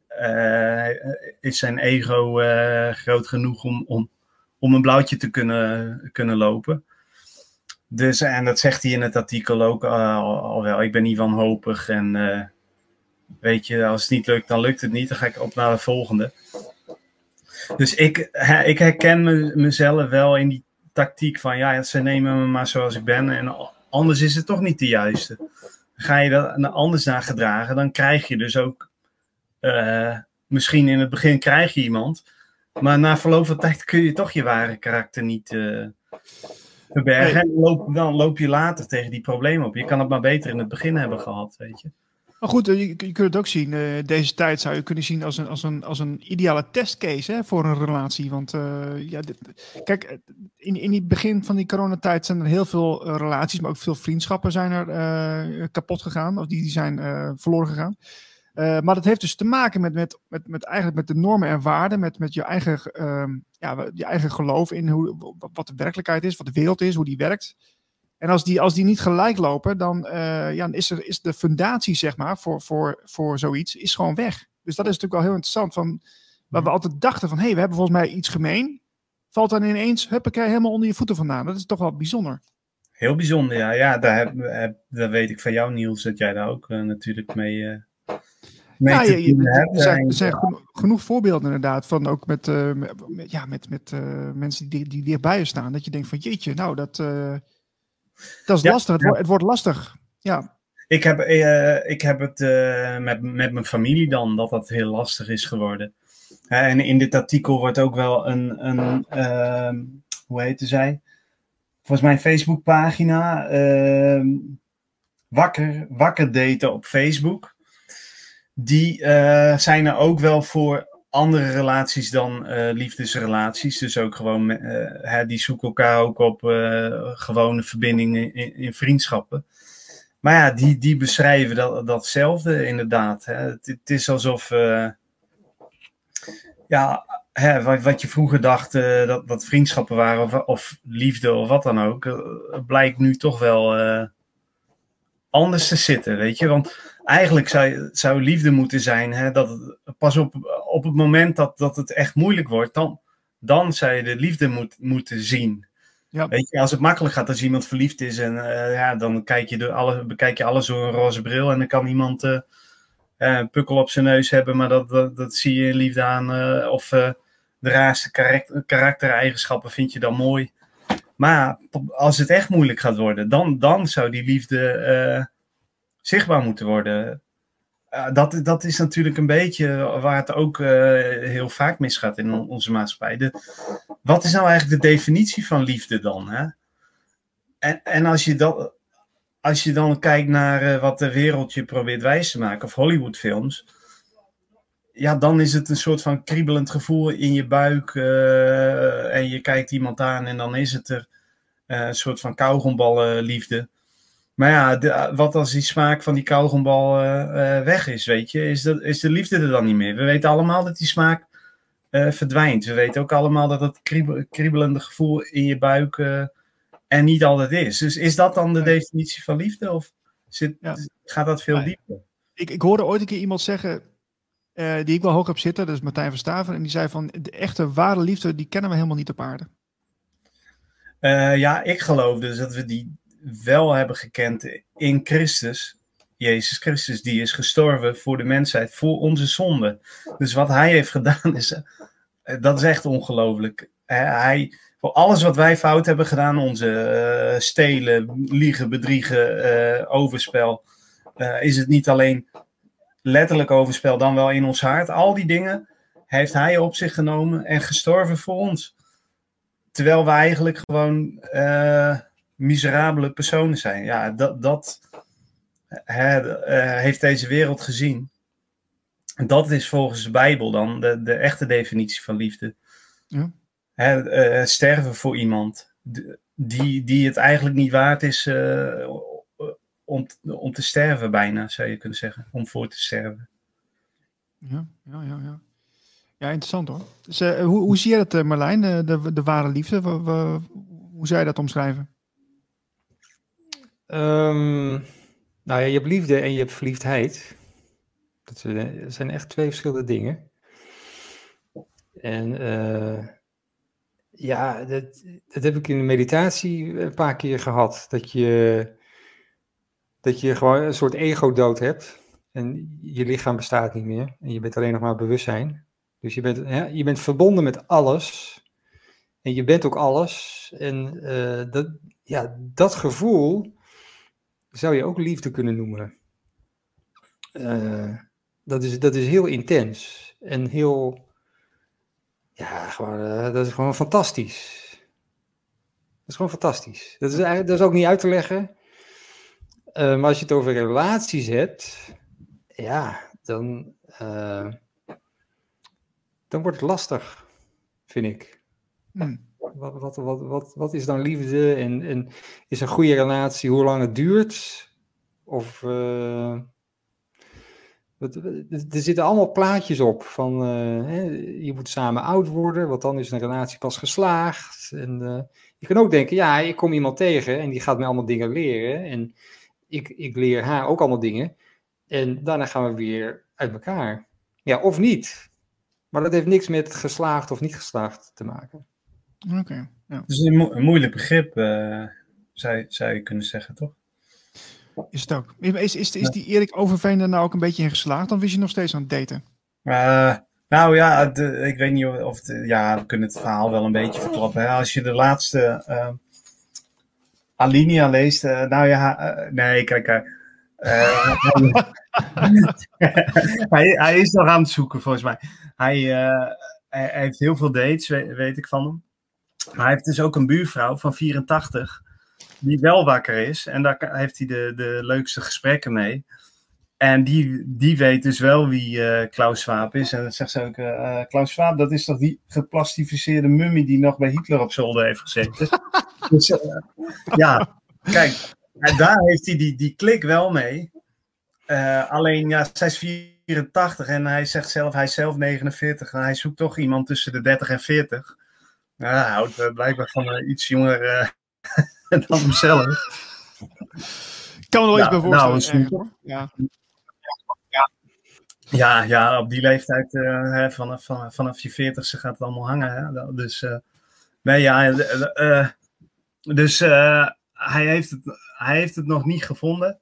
eh, eh, is zijn ego eh, groot genoeg om, om, om een blauwtje te kunnen, kunnen lopen. Dus, en dat zegt hij in het artikel ook eh, al, wel. Ik ben niet wanhopig en... eh, weet je, als het niet lukt, dan lukt het niet. Dan ga ik op naar de volgende. Dus ik, ik herken me, mezelf wel in die tactiek van ja, ze nemen me maar zoals ik ben en anders is het toch niet de juiste. Ga je dat anders naar gedragen, dan krijg je dus ook, eh, misschien in het begin krijg je iemand, maar na verloop van tijd kun je toch je ware karakter niet eh, verbergen. En loop, dan loop je later tegen die problemen op. Je kan het maar beter in het begin hebben gehad, weet je. Maar goed, eh, je, je kunt het ook zien. eh, deze tijd zou je kunnen zien als een, als een, als een ideale testcase hè, voor een relatie. Want eh, ja, dit- kijk, in, in het begin van die coronatijd zijn er heel veel relaties, maar ook veel vriendschappen zijn er kapot gegaan. Of die, die zijn verloren gegaan. Maar dat heeft dus te maken met, met, met, eigenlijk met de normen en waarden, met, met je, eigen, ehm, ja, eigen geloof in hoe, wat de werkelijkheid is, wat de wereld is, hoe die werkt. En als die, als die niet gelijk lopen, dan, eh, ja, dan is, er, is de fundatie, zeg maar, voor, voor, voor zoiets, is gewoon weg. Dus dat is natuurlijk wel heel interessant. Van, waar we altijd dachten van, hé, hey, we hebben volgens mij iets gemeen. Valt dan ineens, huppakee, helemaal onder je voeten vandaan. Dat is toch wel bijzonder. Heel bijzonder, ja. Ja, daar, heb, heb- dat weet ik van jou, Niels, dat jij daar ook eh, natuurlijk mee, eh mee Ja, te je, er zijn, er zijn geno- genoeg voorbeelden inderdaad, van ook met, ja, met, met mensen die, die dichtbij je staan. Dat je denkt van, jeetje, nou, dat, dat is Ja, lastig. Het, ja. wordt, het wordt lastig. Ja, Ik heb, eh, ik heb het eh, met, met mijn familie dan, dat dat heel lastig is geworden. En in dit artikel wordt ook wel een, een ehm, hoe heette zij? Volgens mij een Facebookpagina, ehm wakker, wakker daten op Facebook. Die eh, zijn er ook wel voor andere relaties dan eh, liefdesrelaties. Dus ook gewoon, eh, hè, die zoeken elkaar ook op eh, gewone verbindingen in, vriendschappen. Maar ja, die, die beschrijven dat, datzelfde inderdaad. Hè. Het, is alsof, ja, hè, wat, wat je vroeger dacht dat, dat vriendschappen waren of, of liefde of wat dan ook, blijkt nu toch wel anders te zitten, weet je. Want eigenlijk zou, zou liefde moeten zijn, hè, dat het, pas op, op het moment dat, dat het echt moeilijk wordt, dan, dan zou je de liefde moet, moeten zien. Ja. Weet je, als het makkelijk gaat als iemand verliefd is en eh, ja, dan kijk je, alle, bekijk je alles door een roze bril en dan kan iemand eh, een pukkel op zijn neus hebben, maar dat, dat, dat zie je in liefde aan. of de raarste karakter, karaktereigenschappen vind je dan mooi. Maar als het echt moeilijk gaat worden, dan, dan zou die liefde zichtbaar moeten worden. Eh, dat, dat is natuurlijk een beetje waar het ook eh, heel vaak misgaat in on- onze maatschappij. Wat is nou eigenlijk de definitie van liefde dan? Hè? En, en als, je dat, als je dan kijkt naar eh, wat de wereld je probeert wijs te maken, of Hollywoodfilms, ja, dan is het een soort van kriebelend gevoel in je buik. en je kijkt iemand aan en dan is het er een soort van kauwgomballenliefde. Maar ja, de- wat als die smaak van die kauwgombal eh, weg is, weet je? Is, dat, is de liefde er dan niet meer? We weten allemaal dat die smaak eh, verdwijnt. We weten ook allemaal dat het kriebel- kriebelende gevoel in je buik er niet altijd is. Dus is dat dan de definitie van liefde? Of zit, Ja. gaat dat veel dieper? ik, ik hoorde ooit een keer iemand zeggen, die ik wel hoog heb zitten, dat is Martijn van Staven, en die zei van, de echte ware liefde, die kennen we helemaal niet op aarde. Ja, ik geloof dus dat we die wel hebben gekend in Christus. Jezus Christus, die is gestorven voor de mensheid, voor onze zonde. Dus wat hij heeft gedaan, is, eh, dat is echt ongelooflijk. Hij, voor alles wat wij fout hebben gedaan, onze eh, stelen, liegen, bedriegen, eh, overspel, is het niet alleen letterlijk overspel, dan wel in ons hart. Al die dingen heeft hij op zich genomen en gestorven voor ons. Terwijl we eigenlijk gewoon miserabele personen zijn. Ja, dat, dat eh, heeft deze wereld gezien. En dat is volgens de Bijbel dan de, de echte definitie van liefde. Ja. Eh, sterven voor iemand die, die het eigenlijk niet waard is eh, om, om te sterven, bijna zou je kunnen zeggen. Om voor te sterven. Ja, ja, ja. Ja, ja interessant hoor. Dus, hoe, hoe zie jij dat, Marlijn, de, de, de ware liefde? Wa- hoe zou je dat omschrijven? Ehm, nou ja, je hebt liefde en je hebt verliefdheid. Dat zijn- zijn echt twee verschillende dingen. En eh, ja, dat, dat heb ik in de meditatie een paar keer gehad. Dat je, dat je gewoon een soort ego-dood hebt. En je lichaam bestaat niet meer. En je bent alleen nog maar bewustzijn. Dus je bent, hè, je bent verbonden met alles. En je bent ook alles. En eh, dat, ja, dat gevoel zou je ook liefde kunnen noemen. Eh, dat, is, dat is heel intens. En heel. Ja, gewoon, eh, dat is gewoon fantastisch. Dat is gewoon fantastisch. Dat is, eigenlijk, dat is ook niet uit te leggen. Eh, maar als je het over relaties hebt, ja, dan, dan wordt het lastig, vind ik. Hmm. Wat, wat, wat, wat, wat is dan liefde en, en is een goede relatie hoe lang het duurt? Of uh, er zitten allemaal plaatjes op van hè, je moet samen oud worden, want dan is een relatie pas geslaagd. En je kan ook denken, ja, ik kom iemand tegen en die gaat mij allemaal dingen leren. En ik, ik leer haar ook allemaal dingen. En daarna gaan we weer uit elkaar. Ja, of niet. Maar dat heeft niks met geslaagd of niet geslaagd te maken. Oké. ja. Het is een, mo een moeilijk begrip, uh, zou, zou je kunnen zeggen, toch? Is het ook. Is, is, is die Erik Overveen er nou ook een beetje in geslaagd? Dan is je nog steeds aan het daten? Uh, nou ja, de, ik weet niet of. De, ja, we kunnen het verhaal wel een beetje verklappen. Hè? Als je de laatste uh, Alinea leest. Uh, nou ja, nee, kijk. <laughs> hij, hij is nog aan het zoeken, volgens mij. Hij, hij, hij heeft heel veel dates, weet, weet, ik van hem. Maar hij heeft dus ook een buurvrouw van 84. Die wel wakker is. En daar heeft hij de, de leukste gesprekken mee. En die, die weet dus wel wie uh, Klaus Schwab is. En dan zegt ze ook, uh, Klaus Schwab, dat is toch die geplastificeerde mummie die nog bij Hitler op zolder heeft gezeten. <laughs> dus uh, ja, kijk, daar heeft hij die, die klik wel mee. alleen, ja, zij is 84 en hij zegt zelf, hij is zelf 49. En hij zoekt toch iemand tussen de 30 en 40. Nou, hij houdt blijkbaar van iets jonger <laughs> dan hemzelf. Ik kan me wel iets bij voorstellen. Nou, ja. Ja, ja, op die leeftijd, uh, vanaf, vanaf, vanaf je veertigste gaat het allemaal hangen. Hè? Dus, uh, nee, ja, uh, dus hij, heeft het, hij heeft het nog niet gevonden.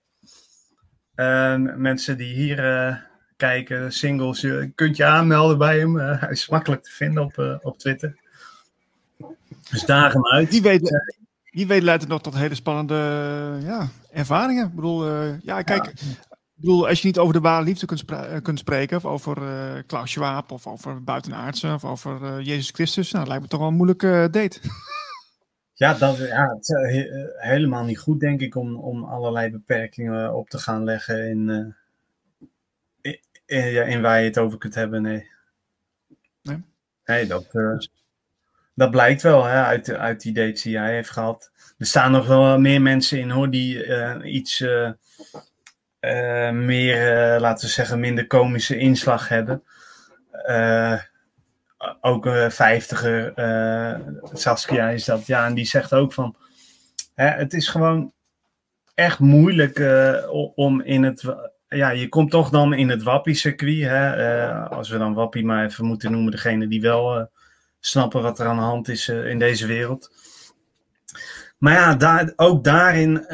mensen die hier kijken, singles, je kunt je aanmelden bij hem. hij is makkelijk te vinden op, op Twitter. Dus daag hem uit. Die weet, die weet leidt het nog tot hele spannende ja, ervaringen. Ik bedoel, ja, kijk, ja. Ik bedoel, als je niet over de ware liefde kunt, spre kunt spreken, of over uh, Klaus Schwab, of over buitenaardse, of over uh, Jezus Christus, nou, lijkt me toch wel een moeilijke date. <laughs> Ja, dat, ja, het is he helemaal niet goed, denk ik, om, om allerlei beperkingen op te gaan leggen in, in, in, in, waar je het over kunt hebben. Nee, nee? nee dat, dat blijkt wel hè, uit, uit die dates die hij heeft gehad. Er staan nog wel meer mensen in hoor, die iets uh, meer, uh, laten we zeggen, minder komische inslag hebben. Ook een vijftiger, Saskia is dat, ja, en die zegt ook van, hè, het is gewoon echt moeilijk om in het, ja, je komt toch dan in het wappie-circuit, als we dan wappie maar even moeten noemen, degene die wel snappen wat er aan de hand is in deze wereld. Maar ja, daar, ook daarin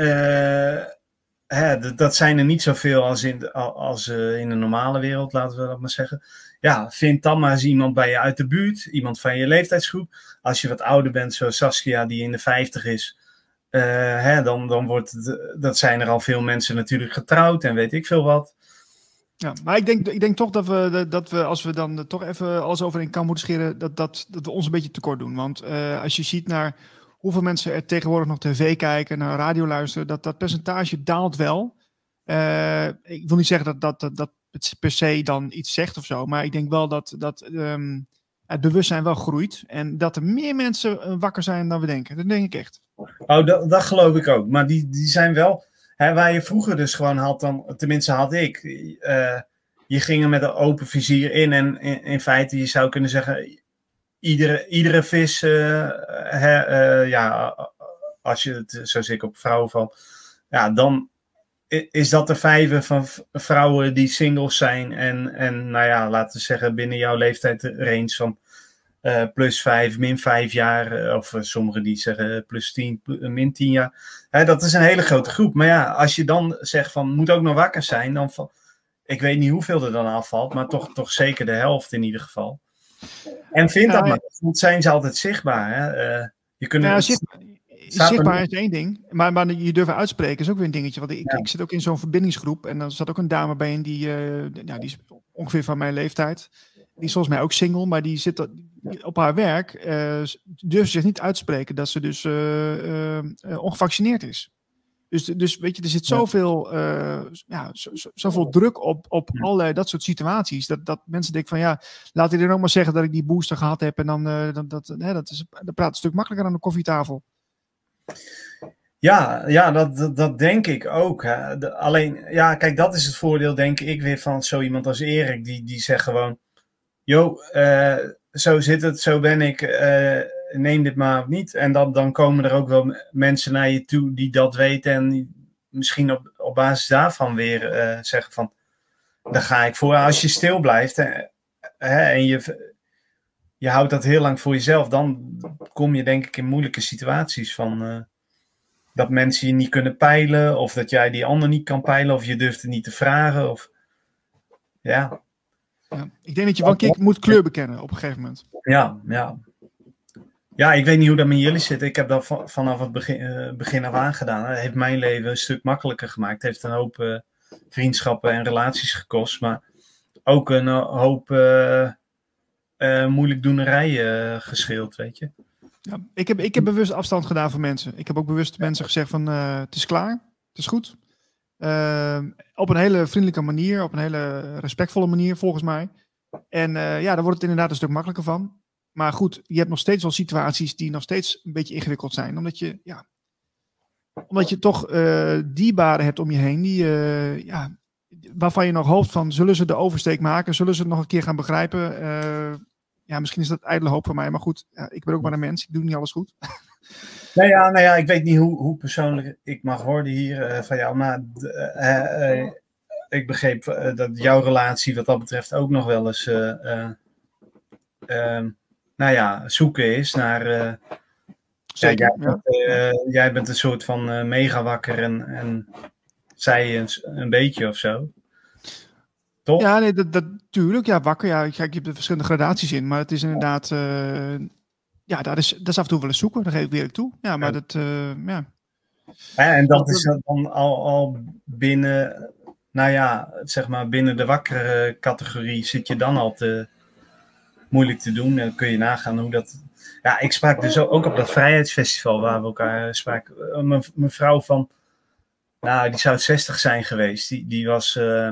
hè, dat zijn er niet zoveel als in, als, uh, in de normale wereld, laten we dat maar zeggen. Ja, vind dan maar eens iemand bij je uit de buurt, iemand van je leeftijdsgroep. Als je wat ouder bent, zoals Saskia, die in de 50 is, hè, dan, dan wordt dat zijn er al veel mensen natuurlijk getrouwd en weet ik veel wat. Ja, maar ik denk, ik denk toch dat we, dat we, als we dan toch even alles over in kan moeten scheren, dat, dat, dat we ons een beetje tekort doen. Want uh, als je ziet naar hoeveel mensen er tegenwoordig nog tv kijken, naar radio luisteren, dat dat percentage daalt wel. Uh, ik wil niet zeggen dat, dat, dat, dat het per se dan iets zegt of zo, maar ik denk wel dat, dat um, het bewustzijn wel groeit en dat er meer mensen eh, wakker zijn dan we denken. Dat denk ik echt. Oh, dat, dat geloof ik ook. Maar die, die zijn wel, waar je vroeger dus gewoon had, dan, tenminste had ik, uh, je ging er met een open vizier in en in, feite, je zou kunnen zeggen, iedere, iedere vis, uh, hè, uh, ja, als je het zo zeker op vrouwen van, ja, dan is dat de vijven van vrouwen die singles zijn en, en nou ja, laten we zeggen binnen jouw leeftijd range van uh, plus vijf, min vijf jaar, of sommigen die zeggen plus tien, min tien jaar. Hè, dat is een hele grote groep. Maar ja, als je dan zegt van moet ook nog wakker zijn, dan van, ik weet niet hoeveel er dan afvalt, maar toch, toch zeker de helft in ieder geval. En vind dat maar, want zijn ze altijd zichtbaar. Hè? Eh, je kunt Ja, zichtbaar is één ding, maar, maar je durven uitspreken is ook weer een dingetje. Want ik, Ja. ik zit ook in zo'n verbindingsgroep en dan zat ook een dame bij in die, eh, ja, die is ongeveer van mijn leeftijd. Die is volgens mij ook single, maar die zit dat- op haar werk, eh durft zich niet uit te spreken dat ze dus eh, eh, ongevaccineerd is. Dus, dus weet je, er zit zoveel, ja, zo, zo- zoveel druk op, op allerlei dat soort situaties. Dat, dat mensen denken van ja, laat hij dan ook maar zeggen dat ik die booster gehad heb. En dan, dan, dat, hè, dat is, dan praat een stuk makkelijker aan de koffietafel. Ja, ja dat, dat, dat denk ik ook. Hè. De- alleen, ja, kijk, dat is het voordeel, denk ik, weer van zo iemand als Erik. Die, die zegt gewoon: Yo, eh, zo zit het, zo ben ik, eh, neem dit maar niet. En dan, dan komen er ook wel mensen naar je toe die dat weten. En misschien op, op basis daarvan weer eh, zeggen: van, Daar ga ik voor. Als je stil blijft hè, hè, en je, je houdt dat heel lang voor jezelf, dan kom je, denk ik, in moeilijke situaties van. dat mensen je niet kunnen peilen, of dat jij die ander niet kan peilen, of je durft het niet te vragen. Of... Ja, Ja. Ik denk dat je een keer moet kleur bekennen op een gegeven moment. ja, ja. Ja, ik weet niet hoe dat met jullie zit. Ik heb dat va- vanaf het begin, eh, begin af aan gedaan. Het heeft mijn leven een stuk makkelijker gemaakt. Het heeft een hoop eh, vriendschappen en relaties gekost, maar ook een eh, hoop moeilijkdoenerijen uh, gescheeld, weet je. Ja. Ik, heb, ik heb bewust afstand gedaan van mensen. Ik heb ook bewust mensen gezegd van het is klaar, het is goed. Ehm, op een hele vriendelijke manier, op een hele respectvolle manier volgens mij. En eh, ja, daar wordt het inderdaad een stuk makkelijker van. Maar goed, je hebt nog steeds wel situaties die nog steeds een beetje ingewikkeld zijn. Omdat je, ja, omdat je toch eh dierbaren hebt om je heen die, eh, ja, waarvan je nog hoopt van, zullen ze de oversteek maken? Zullen ze het nog een keer gaan begrijpen? Ja, misschien is dat ijdele hoop van mij, maar goed, ik ben ook maar een mens, ik doe niet alles goed. <laughs> Nou ja, nou ja ik weet niet hoe, hoe persoonlijk ik mag worden hier uh, van jou, maar uh, uh, ik begreep dat jouw relatie wat dat betreft ook nog wel eens, uh, nou ja, zoeken is naar. Zeker, ja, jij, bent, jij, bent, een soort van uh, mega wakker en, en zij een, een beetje of zo. Toch? Ja, nee, dat, dat tuurlijk. Ja, wakker. Ja, kijk, je hebt er verschillende gradaties in, maar het is inderdaad. Uh, ja, dat is, dat is af en toe wel eens zoeken, daar geef ik weer toe. Ja, maar ja. dat. Uh, ja. ja. En dat is dan al, al binnen. Nou ja, zeg maar binnen de wakkere categorie zit je dan al te moeilijk te doen. Dan kun je nagaan hoe dat. Ja, ik sprak dus ook op dat vrijheidsfestival waar we elkaar spraken. Mijn mevrouw van. Nou, die zou 60 zijn geweest. Die, die was. Uh,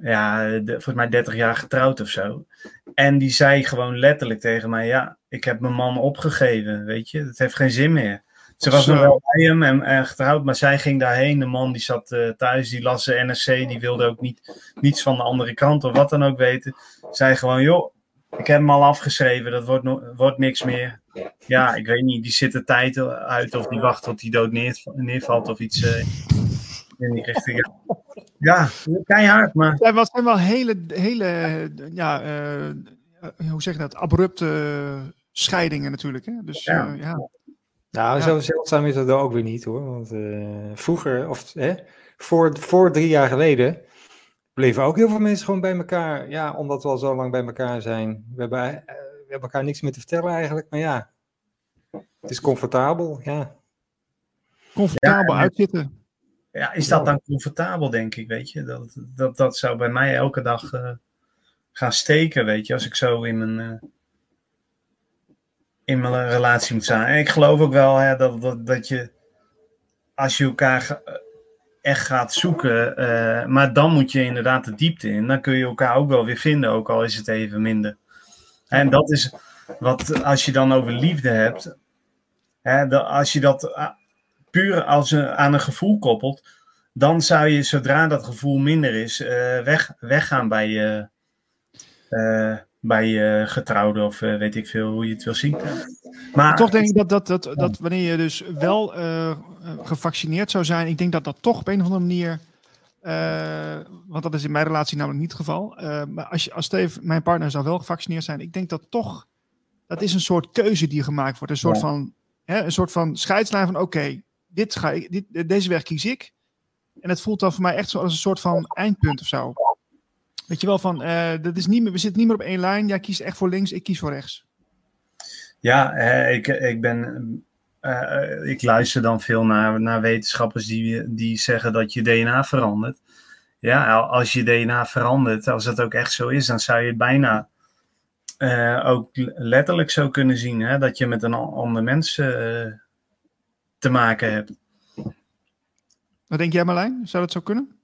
ja, de, volgens mij 30 jaar getrouwd of zo. En die zei gewoon letterlijk tegen mij: Ja, ik heb mijn man opgegeven. Weet je, het heeft geen zin meer. Ze was nog wel bij hem en, en, getrouwd, maar zij ging daarheen. De man die zat uh, thuis, die las de NRC, die wilde ook niet, niets van de andere kant of wat dan ook weten. Zei gewoon: Joh, ik heb hem al afgeschreven, dat wordt, no wordt niks meer. Ja, ik weet niet, die zit de tijd uit of die wacht tot hij dood neer, neervalt of iets uh, in die richting. <laughs> Ja. Keihard, maar... Het was zijn wel hele, hele ja, uh, hoe zeg je dat, abrupte scheidingen natuurlijk. Hè? Dus ja. Uh, ja. Nou, zo zeldzaam is dat ook weer niet hoor. Want uh, vroeger, of hè, voor, voor drie jaar geleden, bleven ook heel veel mensen gewoon bij elkaar. Ja, omdat we al zo lang bij elkaar zijn. We hebben, we hebben elkaar niks meer te vertellen eigenlijk, maar ja, het is comfortabel, ja. Comfortabel ja, uitzitten. Ja, is dat dan comfortabel, denk ik, weet je? Dat, dat, dat zou bij mij elke dag uh, gaan steken, weet je? Als ik zo in mijn, uh, in mijn relatie moet staan. En ik geloof ook wel hè, dat, dat, dat je, als je elkaar echt gaat zoeken, uh, maar dan moet je inderdaad de diepte in. Dan kun je elkaar ook wel weer vinden, ook al is het even minder. En dat is wat, als je dan over liefde hebt, hè, dat, als je dat puur als een, aan een gevoel koppelt, dan zou je zodra dat gevoel minder is, uh, weg, weggaan bij je, bij getrouwde of uh, weet ik veel hoe je het wil zien. Maar toch denk ik dat, dat, dat, dat wanneer je dus wel gevaccineerd zou zijn, ik denk dat dat toch op een of andere manier, want dat is in mijn relatie namelijk niet het geval, maar als, je, als Steve, mijn partner zou wel gevaccineerd zijn, ik denk dat toch, dat is een soort keuze die gemaakt wordt, een soort ja. van, hè, een soort van scheidslijn van oké, okay, dit ga ik, dit, deze weg kies ik. En het voelt dan voor mij echt zo als een soort van eindpunt of zo. Weet je wel van, eh, dat is niet meer, we zitten niet meer op één lijn. Jij kiest echt voor links, ik kies voor rechts. Ja, eh, ik, ik ben. eh, ik luister dan veel naar, naar wetenschappers die, die zeggen dat je DNA verandert. Ja, als je DNA verandert, als dat ook echt zo is, dan zou je het bijna eh, ook letterlijk zo kunnen zien. Hè? Dat je met een an- ander mens eh, te maken hebt. Wat denk jij Marlijn? Zou dat zo kunnen?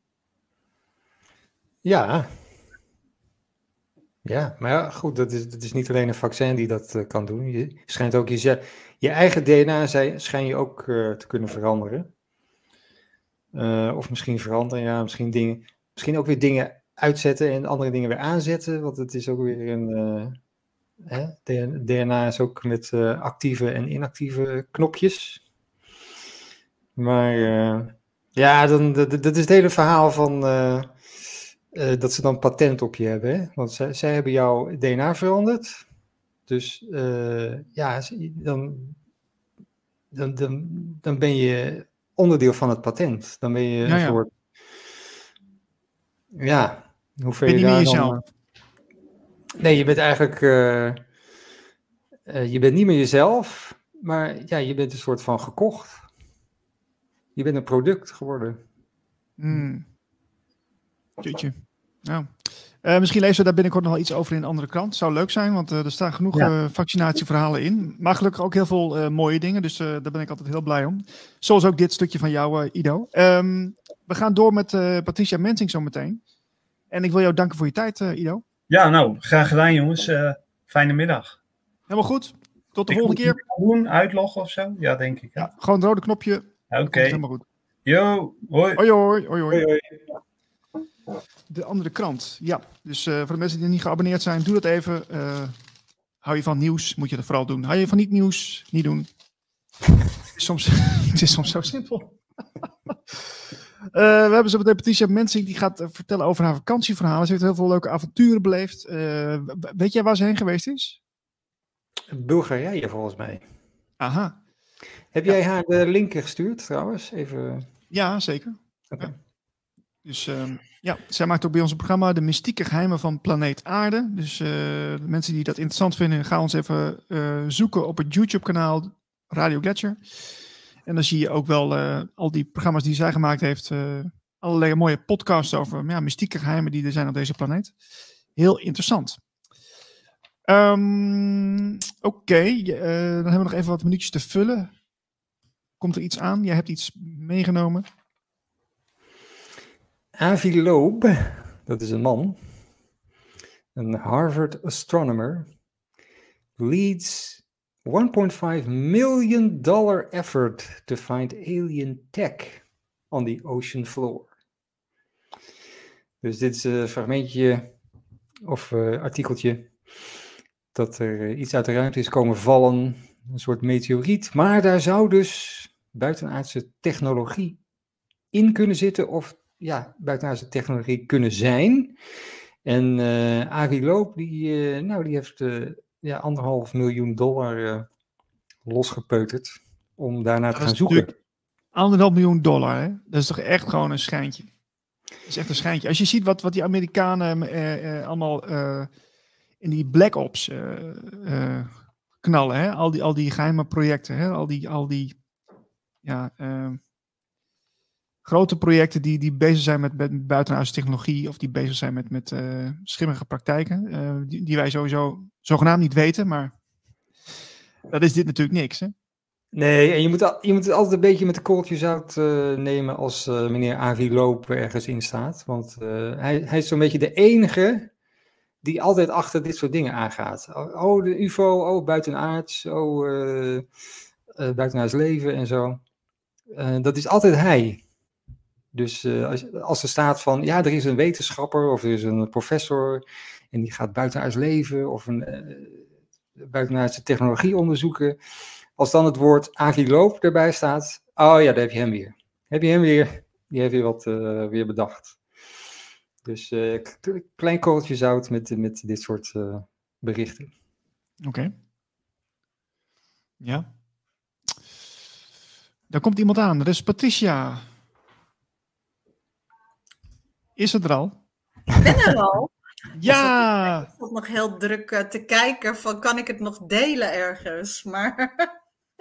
Ja. Ja, maar ja, goed, dat is, dat is niet alleen een vaccin die dat eh, kan doen. Je schijnt ook je, je eigen DNA zij- schijn je ook eh, te kunnen veranderen. Eh, of misschien veranderen, ja, misschien dingen, misschien ook weer dingen uitzetten en andere dingen weer aanzetten. Want het is ook weer een. hè, DN- DNA is ook met actieve en inactieve knopjes. Maar ja, dan, dat, dat is het hele verhaal van. Eh, dat ze dan patent op je hebben. Hè? Want zij, zij hebben jouw DNA veranderd. Dus eh, ja, dan, dan, dan, dan ben je onderdeel van het patent. Dan ben je Ja, een ja. soort. Ja, hoe ver Ben je daar jezelf? eh, Nee, je bent eigenlijk. je bent niet meer jezelf, maar ja, je bent een soort van gekocht. Je bent een product geworden. Hmm. Jeetje. Nou. Eh, misschien lezen we daar binnenkort nog wel iets over in een andere krant. Zou leuk zijn, want eh, er staan genoeg Ja. eh, vaccinatieverhalen in. Maar gelukkig ook heel veel eh, mooie dingen, dus eh, daar ben ik altijd heel blij om. Zoals ook dit stukje van jou, eh, Ido. Ehm, we gaan door met eh, Patricia Mensing zo meteen. En ik wil jou danken voor je tijd, eh, Ido. Ja, nou, graag gedaan, jongens. Eh, fijne middag. Helemaal goed. Tot de Ik volgende keer. doen, uitloggen of zo? Ja, denk ik. Ja, gewoon het rode knopje. Oké. Helemaal goed. Yo, hoi. Hoi hoi, hoi hoi. Hoi, hoi. De andere krant. Ja, dus eh, voor de mensen die niet geabonneerd zijn, doe dat even. Eh, hou je van nieuws, moet je dat vooral doen. Hou je van niet nieuws, niet doen. het, is soms, <laughs> het is soms zo simpel. <laughs> Eh, we hebben zo meteen Patricia Mensing, die gaat vertellen over haar vakantieverhalen. Ze heeft heel veel leuke avonturen beleefd. Weet jij waar ze heen geweest is? Bulgarije volgens mij. Aha, Heb jij haar de link gestuurd trouwens? Even. ja, zeker. Oké. Dus ehm, ja, zij maakt ook bij ons een programma De Mystieke Geheimen van Planeet Aarde. Dus eh, mensen die dat interessant vinden, ga ons even eh, zoeken op het YouTube-kanaal Radio Gletscher. En dan zie je ook wel eh, al die programma's die zij gemaakt heeft. allerlei mooie podcasts over ja, mystieke geheimen die er zijn op deze planeet. Heel interessant. Ehm, Oké, dan hebben we nog even wat minuutjes te vullen. Komt er iets aan? Jij hebt iets meegenomen. Avi Loeb, dat is een man, een Harvard astronomer, leads 1.5 million dollar effort to find alien tech on the ocean floor. Dus dit is een fragmentje of eh, artikeltje dat er eh, iets uit de ruimte is komen vallen, een soort meteoriet, maar daar zou dus buitenaardse technologie in kunnen zitten of ja, buitenaardse technologie kunnen zijn. En eh Arie Loop, die, eh, nou, die heeft eh, ja, anderhalf miljoen dollar losgepeuterd om daarnaar te gaan zoeken. Anderhalf miljoen dollar, hè? Dat is toch echt gewoon een schijntje. Dat is echt een schijntje. Als je ziet wat, wat die Amerikanen allemaal in die Black Ops knallen, hè? Al die, al die geheime projecten, hè? Al die, al die ja, grote projecten die, die bezig zijn met, met technologie of die bezig zijn met, met eh, schimmige praktijken, eh, die, die wij sowieso zogenaamd niet weten, maar dat is dit natuurlijk niks, hè? Nee, en je moet, je moet het altijd een beetje met de kooltjes zout eh, nemen als meneer Avi Loop ergens in staat. Want hij, hij is zo'n beetje de enige die altijd achter dit soort dingen aangaat. Oh, oh, de UFO, oh, buitenaards, oh, buitenaards leven en zo. Dat is altijd hij. Dus eh, als, als er staat van, ja, er is een wetenschapper of er is een professor en die gaat buitenaards leven of een eh, buitenaardse technologie onderzoeken. Als dan het woord agiloop erbij staat, oh ja, daar heb je hem weer. Heb je hem weer, die heeft weer wat eh, weer bedacht. Dus klein korreltje zout met, met dit soort berichten. Oké. Ja. Daar komt iemand aan. Dat is Patricia. Is het er al? Ik ben er al. <laughs> Ja! Ik zat nog heel druk eh, te kijken van kan ik het nog delen ergens. Maar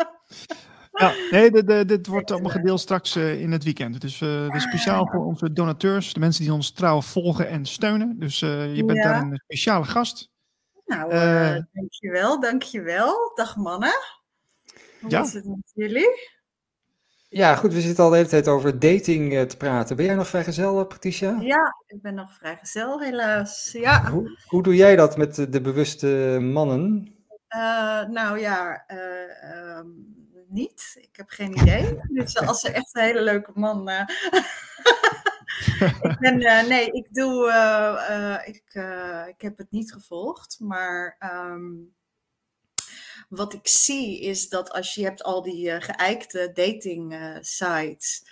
<laughs> ja nee, dit, dit, dit wordt allemaal gedeeld straks uh, in het weekend. Dus uh, dit is speciaal voor onze donateurs, de mensen die ons trouw volgen en steunen. Dus uh, je bent Ja. daar een speciale gast. nou, Eh. eh, dankjewel, dankjewel. Dag mannen. Hoe Ja. is het met jullie? Ja, goed, we zitten al de hele tijd over dating eh, te praten. Ben jij nog vrijgezel, Patricia? Ja, ik ben nog vrijgezel helaas. Ja, Hoe, hoe doe jij dat met de, de bewuste mannen? eh, nou ja, eh, ehm, niet. Ik heb geen idee. <laughs> Dus als er echt een hele leuke man... eh, <laughs> ik ben, eh, nee, ik doe... eh, eh, ik, eh, ik heb het niet gevolgd, maar... ehm, wat ik zie is dat als je hebt al die eh, geëikte dating eh, sites.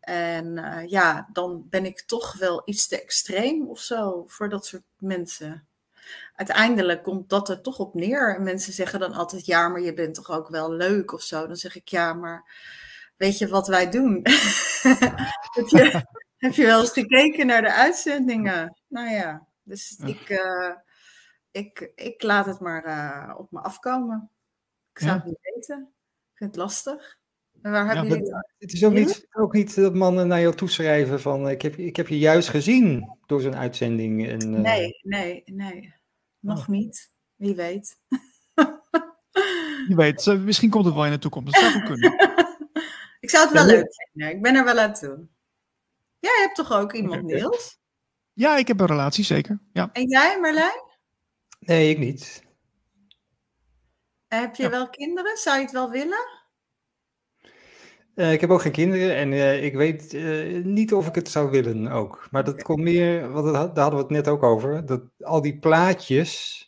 En eh, ja, dan ben ik toch wel iets te extreem of zo voor dat soort mensen. Uiteindelijk komt dat er toch op neer. En mensen zeggen dan altijd, ja, maar je bent toch ook wel leuk of zo. Dan zeg ik, ja, maar weet je wat wij doen? <laughs> heb, je, heb je wel eens gekeken naar de uitzendingen? Nou ja, dus ik, ik, ik laat het maar op me afkomen. Ik zou Ja. het niet weten. Ik vind het lastig. En waar hebben Ja, jullie... Het is ook niet, ook niet dat mannen naar jou toeschrijven van ik heb, ik heb je juist gezien door zo'n uitzending. En, eh, Nee, nee, nee. Nog Oh. niet. Wie weet. Je weet, misschien komt het wel in de toekomst. Dat zou goed kunnen. <laughs> ik zou het wel leuk vinden. Ik ben er wel aan toe. Jij hebt toch ook iemand, Oké. Niels? Ja, ik heb een relatie, zeker. Ja. En jij, Marlijn? Nee, ik niet. Heb je Ja. wel kinderen? Zou je het wel willen? Eh, ik heb ook geen kinderen en eh, ik weet eh, niet of ik het zou willen ook. Maar dat komt meer, want daar hadden we het net ook over, dat al die plaatjes,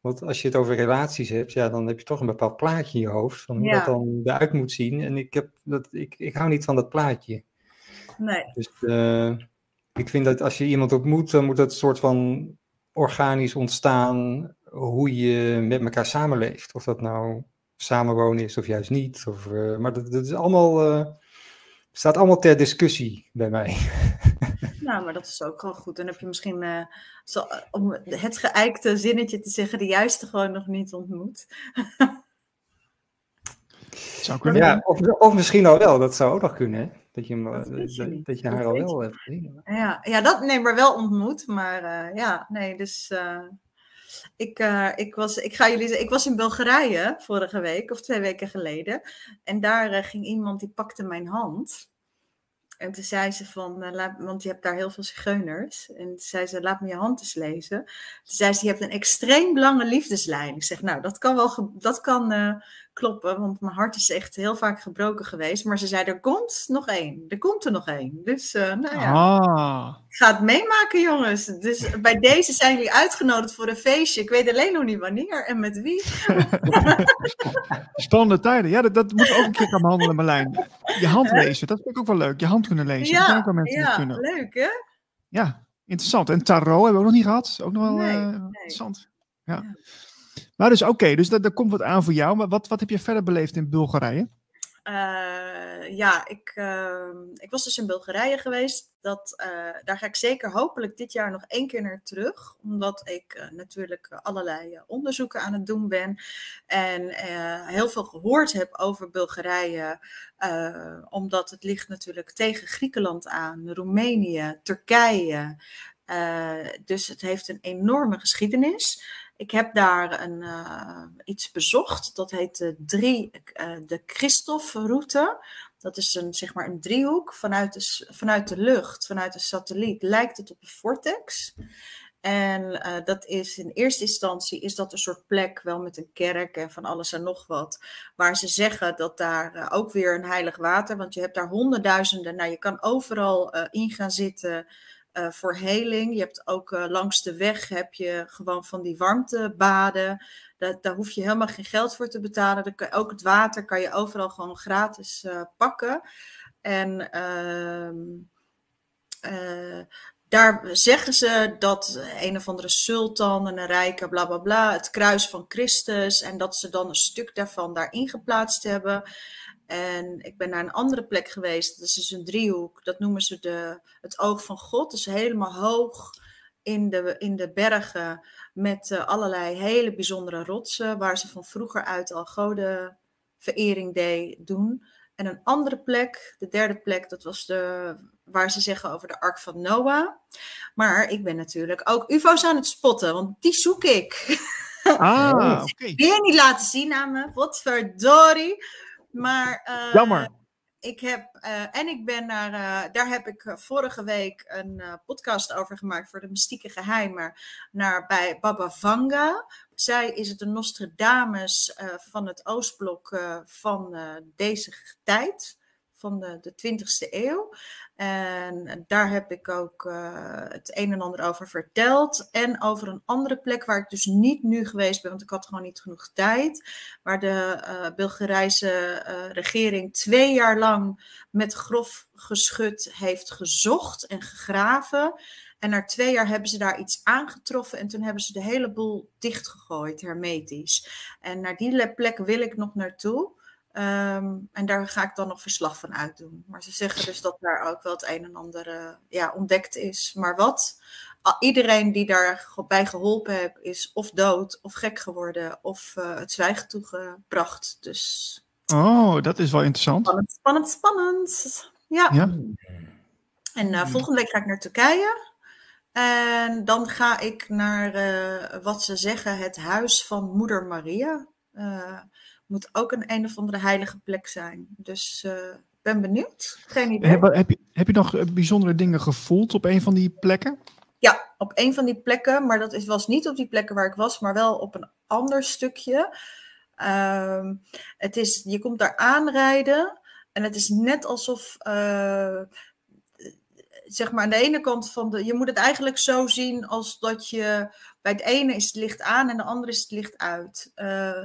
want als je het over relaties hebt, ja, dan heb je toch een bepaald plaatje in je hoofd van hoe Ja. dat dan eruit moet zien. En ik, heb dat, ik, ik hou niet van dat plaatje. Nee. Dus ik vind dat als je iemand ontmoet, dan moet dat soort van organisch ontstaan hoe je met elkaar samenleeft. Of dat nou samenwonen is of juist niet. Of, eh, maar dat, dat is allemaal, eh, staat allemaal ter discussie bij mij. <laughs> Nou, maar dat is ook wel goed. Dan heb je misschien, eh, zo, om het geëikte zinnetje te zeggen, de juiste gewoon nog niet ontmoet. <laughs> Zou kunnen. Ja, of, of misschien al wel, dat zou ook nog kunnen. Hè? Dat, je, hem, Dat je dat, niet. dat je Dat haar al wel je hebt gezien. Ja, ja dat nee, maar wel ontmoet. Maar eh, ja, nee, dus eh, ik, eh, ik, was, ik ga jullie ik was in Bulgarije vorige week of twee weken geleden. En daar eh, ging iemand die pakte mijn hand. En toen zei ze van, eh, laat, want je hebt daar heel veel zigeuners. En toen zei ze, laat me je hand eens lezen. Toen zei ze, je hebt een extreem lange liefdeslijn. Ik zeg, nou, dat kan wel dat kan, eh, kloppen, want mijn hart is echt heel vaak gebroken geweest. Maar ze zei, er komt nog één. Er komt er nog één. Dus, eh, nou ja. Ah, Ik ga het meemaken, jongens. Dus bij deze zijn jullie uitgenodigd voor een feestje. Ik weet alleen nog niet wanneer en met wie. <laughs> spannende tijden. Ja, dat, we ook een keer gaan behandelen, Marlijn. Je hand lezen, dat vind ik ook wel leuk. Je hand kunnen lezen. dat zijn ook wel mensen dat ja kunnen. leuk hè? Ja, interessant. En tarot hebben we ook nog niet gehad. Ook nog wel Nee, eh, nee. interessant. Ja. Ja. Maar dus oké, dus daar komt wat aan voor jou. Maar wat, wat heb je verder beleefd in Bulgarije? Eh, ja, ik, ehm, ik was dus in Bulgarije geweest. Dat, eh, daar ga ik zeker hopelijk dit jaar nog één keer naar terug. Omdat ik eh, natuurlijk allerlei onderzoeken aan het doen ben. En heel veel gehoord heb over Bulgarije. omdat het ligt natuurlijk tegen Griekenland aan, Roemenië, Turkije. Dus het heeft een enorme geschiedenis. Ik heb daar een, eh, iets bezocht. Dat heet de, drie, eh, de Christophe-route. Dat is een, zeg maar een driehoek vanuit de, vanuit de lucht, vanuit de satelliet. Lijkt het op een vortex. En eh, dat is in eerste instantie is dat een soort plek, wel met een kerk en van alles en nog wat. Waar ze zeggen dat daar ook weer een heilig water, want je hebt daar honderdduizenden. Nou, je kan overal in gaan zitten eh, voor heling. Je hebt ook eh, langs de weg heb je gewoon van die warmtebaden. Daar, daar hoef je helemaal geen geld voor te betalen. Ook het water kan je overal gewoon gratis eh, pakken. En ehm, eh, daar zeggen ze dat een of andere sultan en een rijke bla bla bla, het kruis van Christus, en dat ze dan een stuk daarvan daarin geplaatst hebben. En ik ben naar een andere plek geweest, dat is dus een driehoek, dat noemen ze de, het oog van God. Dus helemaal hoog, in de, in de bergen met eh, allerlei hele bijzondere rotsen, waar ze van vroeger uit al godenverering deed doen. En een andere plek, de derde plek, dat was de, waar ze zeggen over de Ark van Noah. Maar ik ben natuurlijk ook UFO's aan het spotten, want die zoek ik. Ah, <laughs> oké. Weer niet laten zien aan me, wat verdorie. Maar eh, Jammer. ik heb, eh, en ik ben naar, eh, daar heb ik eh, vorige week een eh, podcast over gemaakt voor de mystieke geheimen, naar bij Baba Vanga. Zij is het de Nostradamus eh, van het Oostblok eh, van eh, deze tijd, van de, de 20e eeuw. En daar heb ik ook eh, het een en ander over verteld. En over een andere plek waar ik dus niet nu geweest ben, want ik had gewoon niet genoeg tijd. Waar de eh Bulgarijse eh, regering twee jaar lang met grof geschut heeft gezocht en gegraven. En na twee jaar hebben ze daar iets aangetroffen en toen hebben ze de hele boel dichtgegooid, hermetisch. En naar die le- plek wil ik nog naartoe. Ehm, en daar ga ik dan nog verslag van uitdoen. Maar ze zeggen dus dat daar ook wel het een en ander eh, ja, ontdekt is. Maar wat? Iedereen die daarbij geholpen heeft, is of dood of gek geworden of eh, het zwijgen toegebracht. Dus Oh, dat is wel interessant. spannend, spannend, spannend. Ja. Ja. En eh, volgende week ga ik naar Turkije. En dan ga ik naar wat ze zeggen, het huis van Moeder Maria. Moet ook een een of andere heilige plek zijn. Dus eh, ik ben benieuwd. Geen idee. Heb, heb, je, heb je nog eh, bijzondere dingen gevoeld op een van die plekken? Ja, op een van die plekken, maar dat was niet op die plekken waar ik was, maar wel op een ander stukje. Ehm, het is, je komt daar aanrijden en het is net alsof, eh, zeg maar aan de ene kant van de, je moet het eigenlijk zo zien als dat je, bij het ene is het licht aan en de andere is het licht uit. Eh,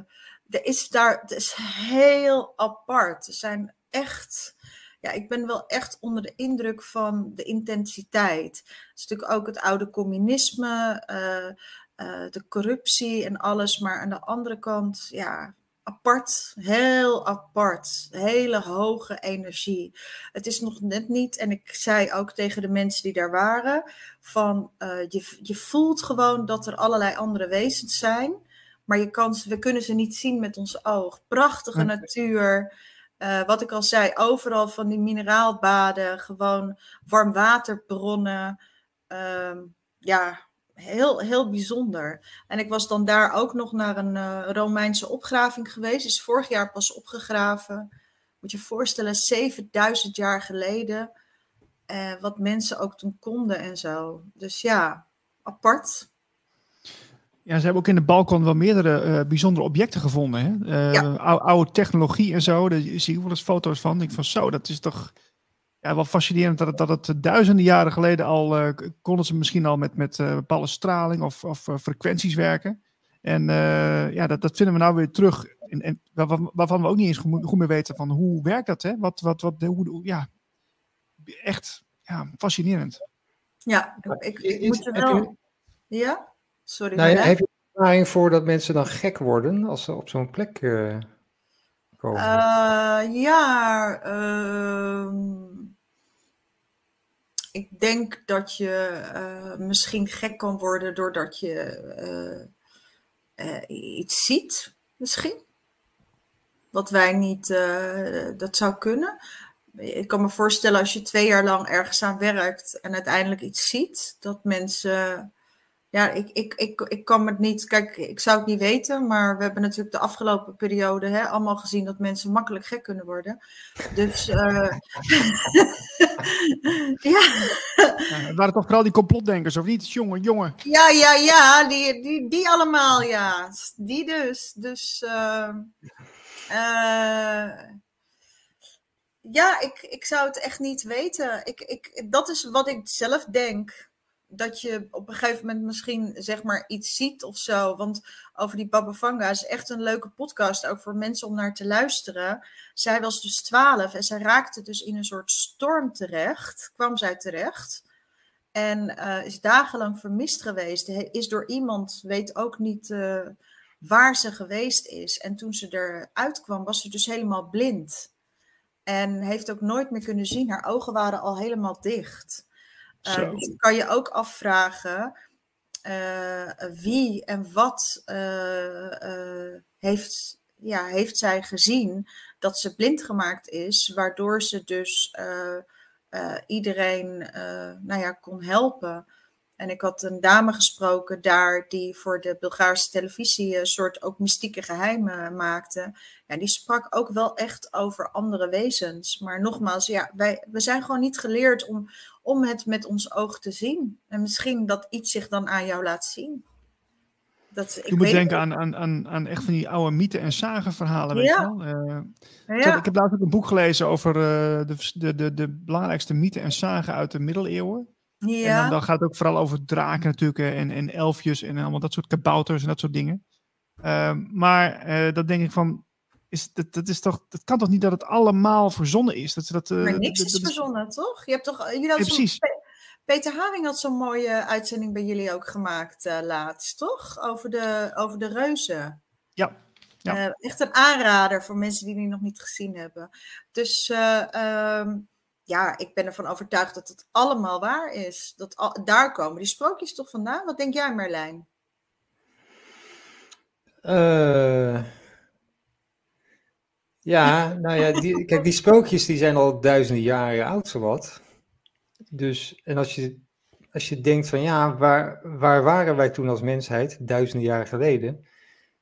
is daar, het is heel apart. Er zijn echt, ja, ik ben wel echt onder de indruk van de intensiteit. Het is natuurlijk ook het oude communisme, eh, eh, de corruptie en alles. Maar aan de andere kant, ja, apart, heel apart. Hele hoge energie. Het is nog net niet, en ik zei ook tegen de mensen die daar waren, van eh, je, je voelt gewoon dat er allerlei andere wezens zijn. Maar je kan, we kunnen ze niet zien met ons oog. Prachtige natuur. Eh, wat ik al zei, overal van die mineraalbaden, gewoon warmwaterbronnen. Ehm, ja, heel, heel bijzonder. En ik was dan daar ook nog naar een eh, Romeinse opgraving geweest. Is vorig jaar pas opgegraven. Moet je je voorstellen, 7000 jaar geleden. Eh, wat mensen ook toen konden en zo. Dus ja, apart. Ja, ze hebben ook in de balkon wel meerdere eh, bijzondere objecten gevonden. Hè? Eh, Ja. oude technologie en zo. Daar zie ik wel eens foto's van. Ik denk van zo, dat is toch ja, wel fascinerend dat het, dat het duizenden jaren geleden al eh, konden ze misschien al met, met eh, bepaalde straling of, of eh, frequenties werken. En eh, ja, dat, dat vinden we nou weer terug. En, en waarvan, waarvan we ook niet eens goed, goed meer weten van hoe werkt dat, hè? Wat, wat, wat, hoe, ja, echt ja, fascinerend. Ja, ik, ik, ik moet er wel... Ja? Sorry. Nou, heb je ervaring voor dat mensen dan gek worden als ze op zo'n plek eh, komen? Eh, ja, ehm, ik denk dat je eh, misschien gek kan worden doordat je iets ziet, misschien. Wat wij niet, dat zou kunnen. Ik kan me voorstellen als je twee jaar lang ergens aan werkt en uiteindelijk iets ziet, dat mensen. Ja, ik, ik, ik, ik kan het niet. Kijk, ik zou het niet weten, maar we hebben natuurlijk de afgelopen periode hè, allemaal gezien dat mensen makkelijk gek kunnen worden. Dus. eh, <laughs> ja. Ja, het waren toch vooral die complotdenkers, of niet? Jongen, jongen. Ja, ja, ja, die, die, die allemaal, ja. Die dus. Dus, ehm, eh, ja, ik, ik zou het echt niet weten. Ik, ik, dat is wat ik zelf denk. Dat je op een gegeven moment misschien zeg maar iets ziet of zo. Want over die Baba Vanga is echt een leuke podcast. Ook voor mensen om naar te luisteren. Zij was dus twaalf en zij raakte dus in een soort storm terecht. Kwam zij terecht. En eh, is dagenlang vermist geweest. Is door iemand, weet ook niet eh, waar ze geweest is. En toen ze eruit kwam, was ze dus helemaal blind. En heeft ook nooit meer kunnen zien. Haar ogen waren al helemaal dicht. Eh, dus kan je ook afvragen wie en wat heeft, ja, heeft zij gezien dat ze blind gemaakt is, waardoor ze dus iedereen nou ja, kon helpen. En ik had een dame gesproken daar die voor de Bulgaarse televisie een soort ook mystieke geheimen maakte. Ja, die sprak ook wel echt over andere wezens. Maar nogmaals, ja, wij, we zijn gewoon niet geleerd om, om het met ons oog te zien. En misschien dat iets zich dan aan jou laat zien. Dat, ik je moet denken aan, aan, aan, aan echt van die oude mythen en zagenverhalen. Weet ja. je wel? Uh, ja. Ik heb laatst ook een boek gelezen over uh, de, de, de, de belangrijkste mythen en zagen uit de middeleeuwen. Ja. En dan, dan, gaat het ook vooral over draken natuurlijk en, en elfjes en allemaal dat soort kabouters en dat soort dingen. Uh, maar uh, dat denk ik van, is, dat, dat, is toch, dat kan toch niet dat het allemaal verzonnen is? Dat, dat, uh, maar niks dat, is verzonnen, toch? Je hebt toch, jullie ja, precies. Peter Haring had zo'n mooie uitzending bij jullie ook gemaakt laatst, toch? Over de, over de reuzen. Ja. ja. echt een aanrader voor mensen die die nog niet gezien hebben. Dus ehm, ja, ik ben ervan overtuigd dat het allemaal waar is. Dat al, daar komen die sprookjes toch vandaan? Wat denk jij, Merlijn? Uh, ja, nou ja, die, kijk, die sprookjes die zijn al duizenden jaren oud, zowat. Dus, en als je, als je denkt van ja, waar, waar waren wij toen als mensheid, duizenden jaren geleden?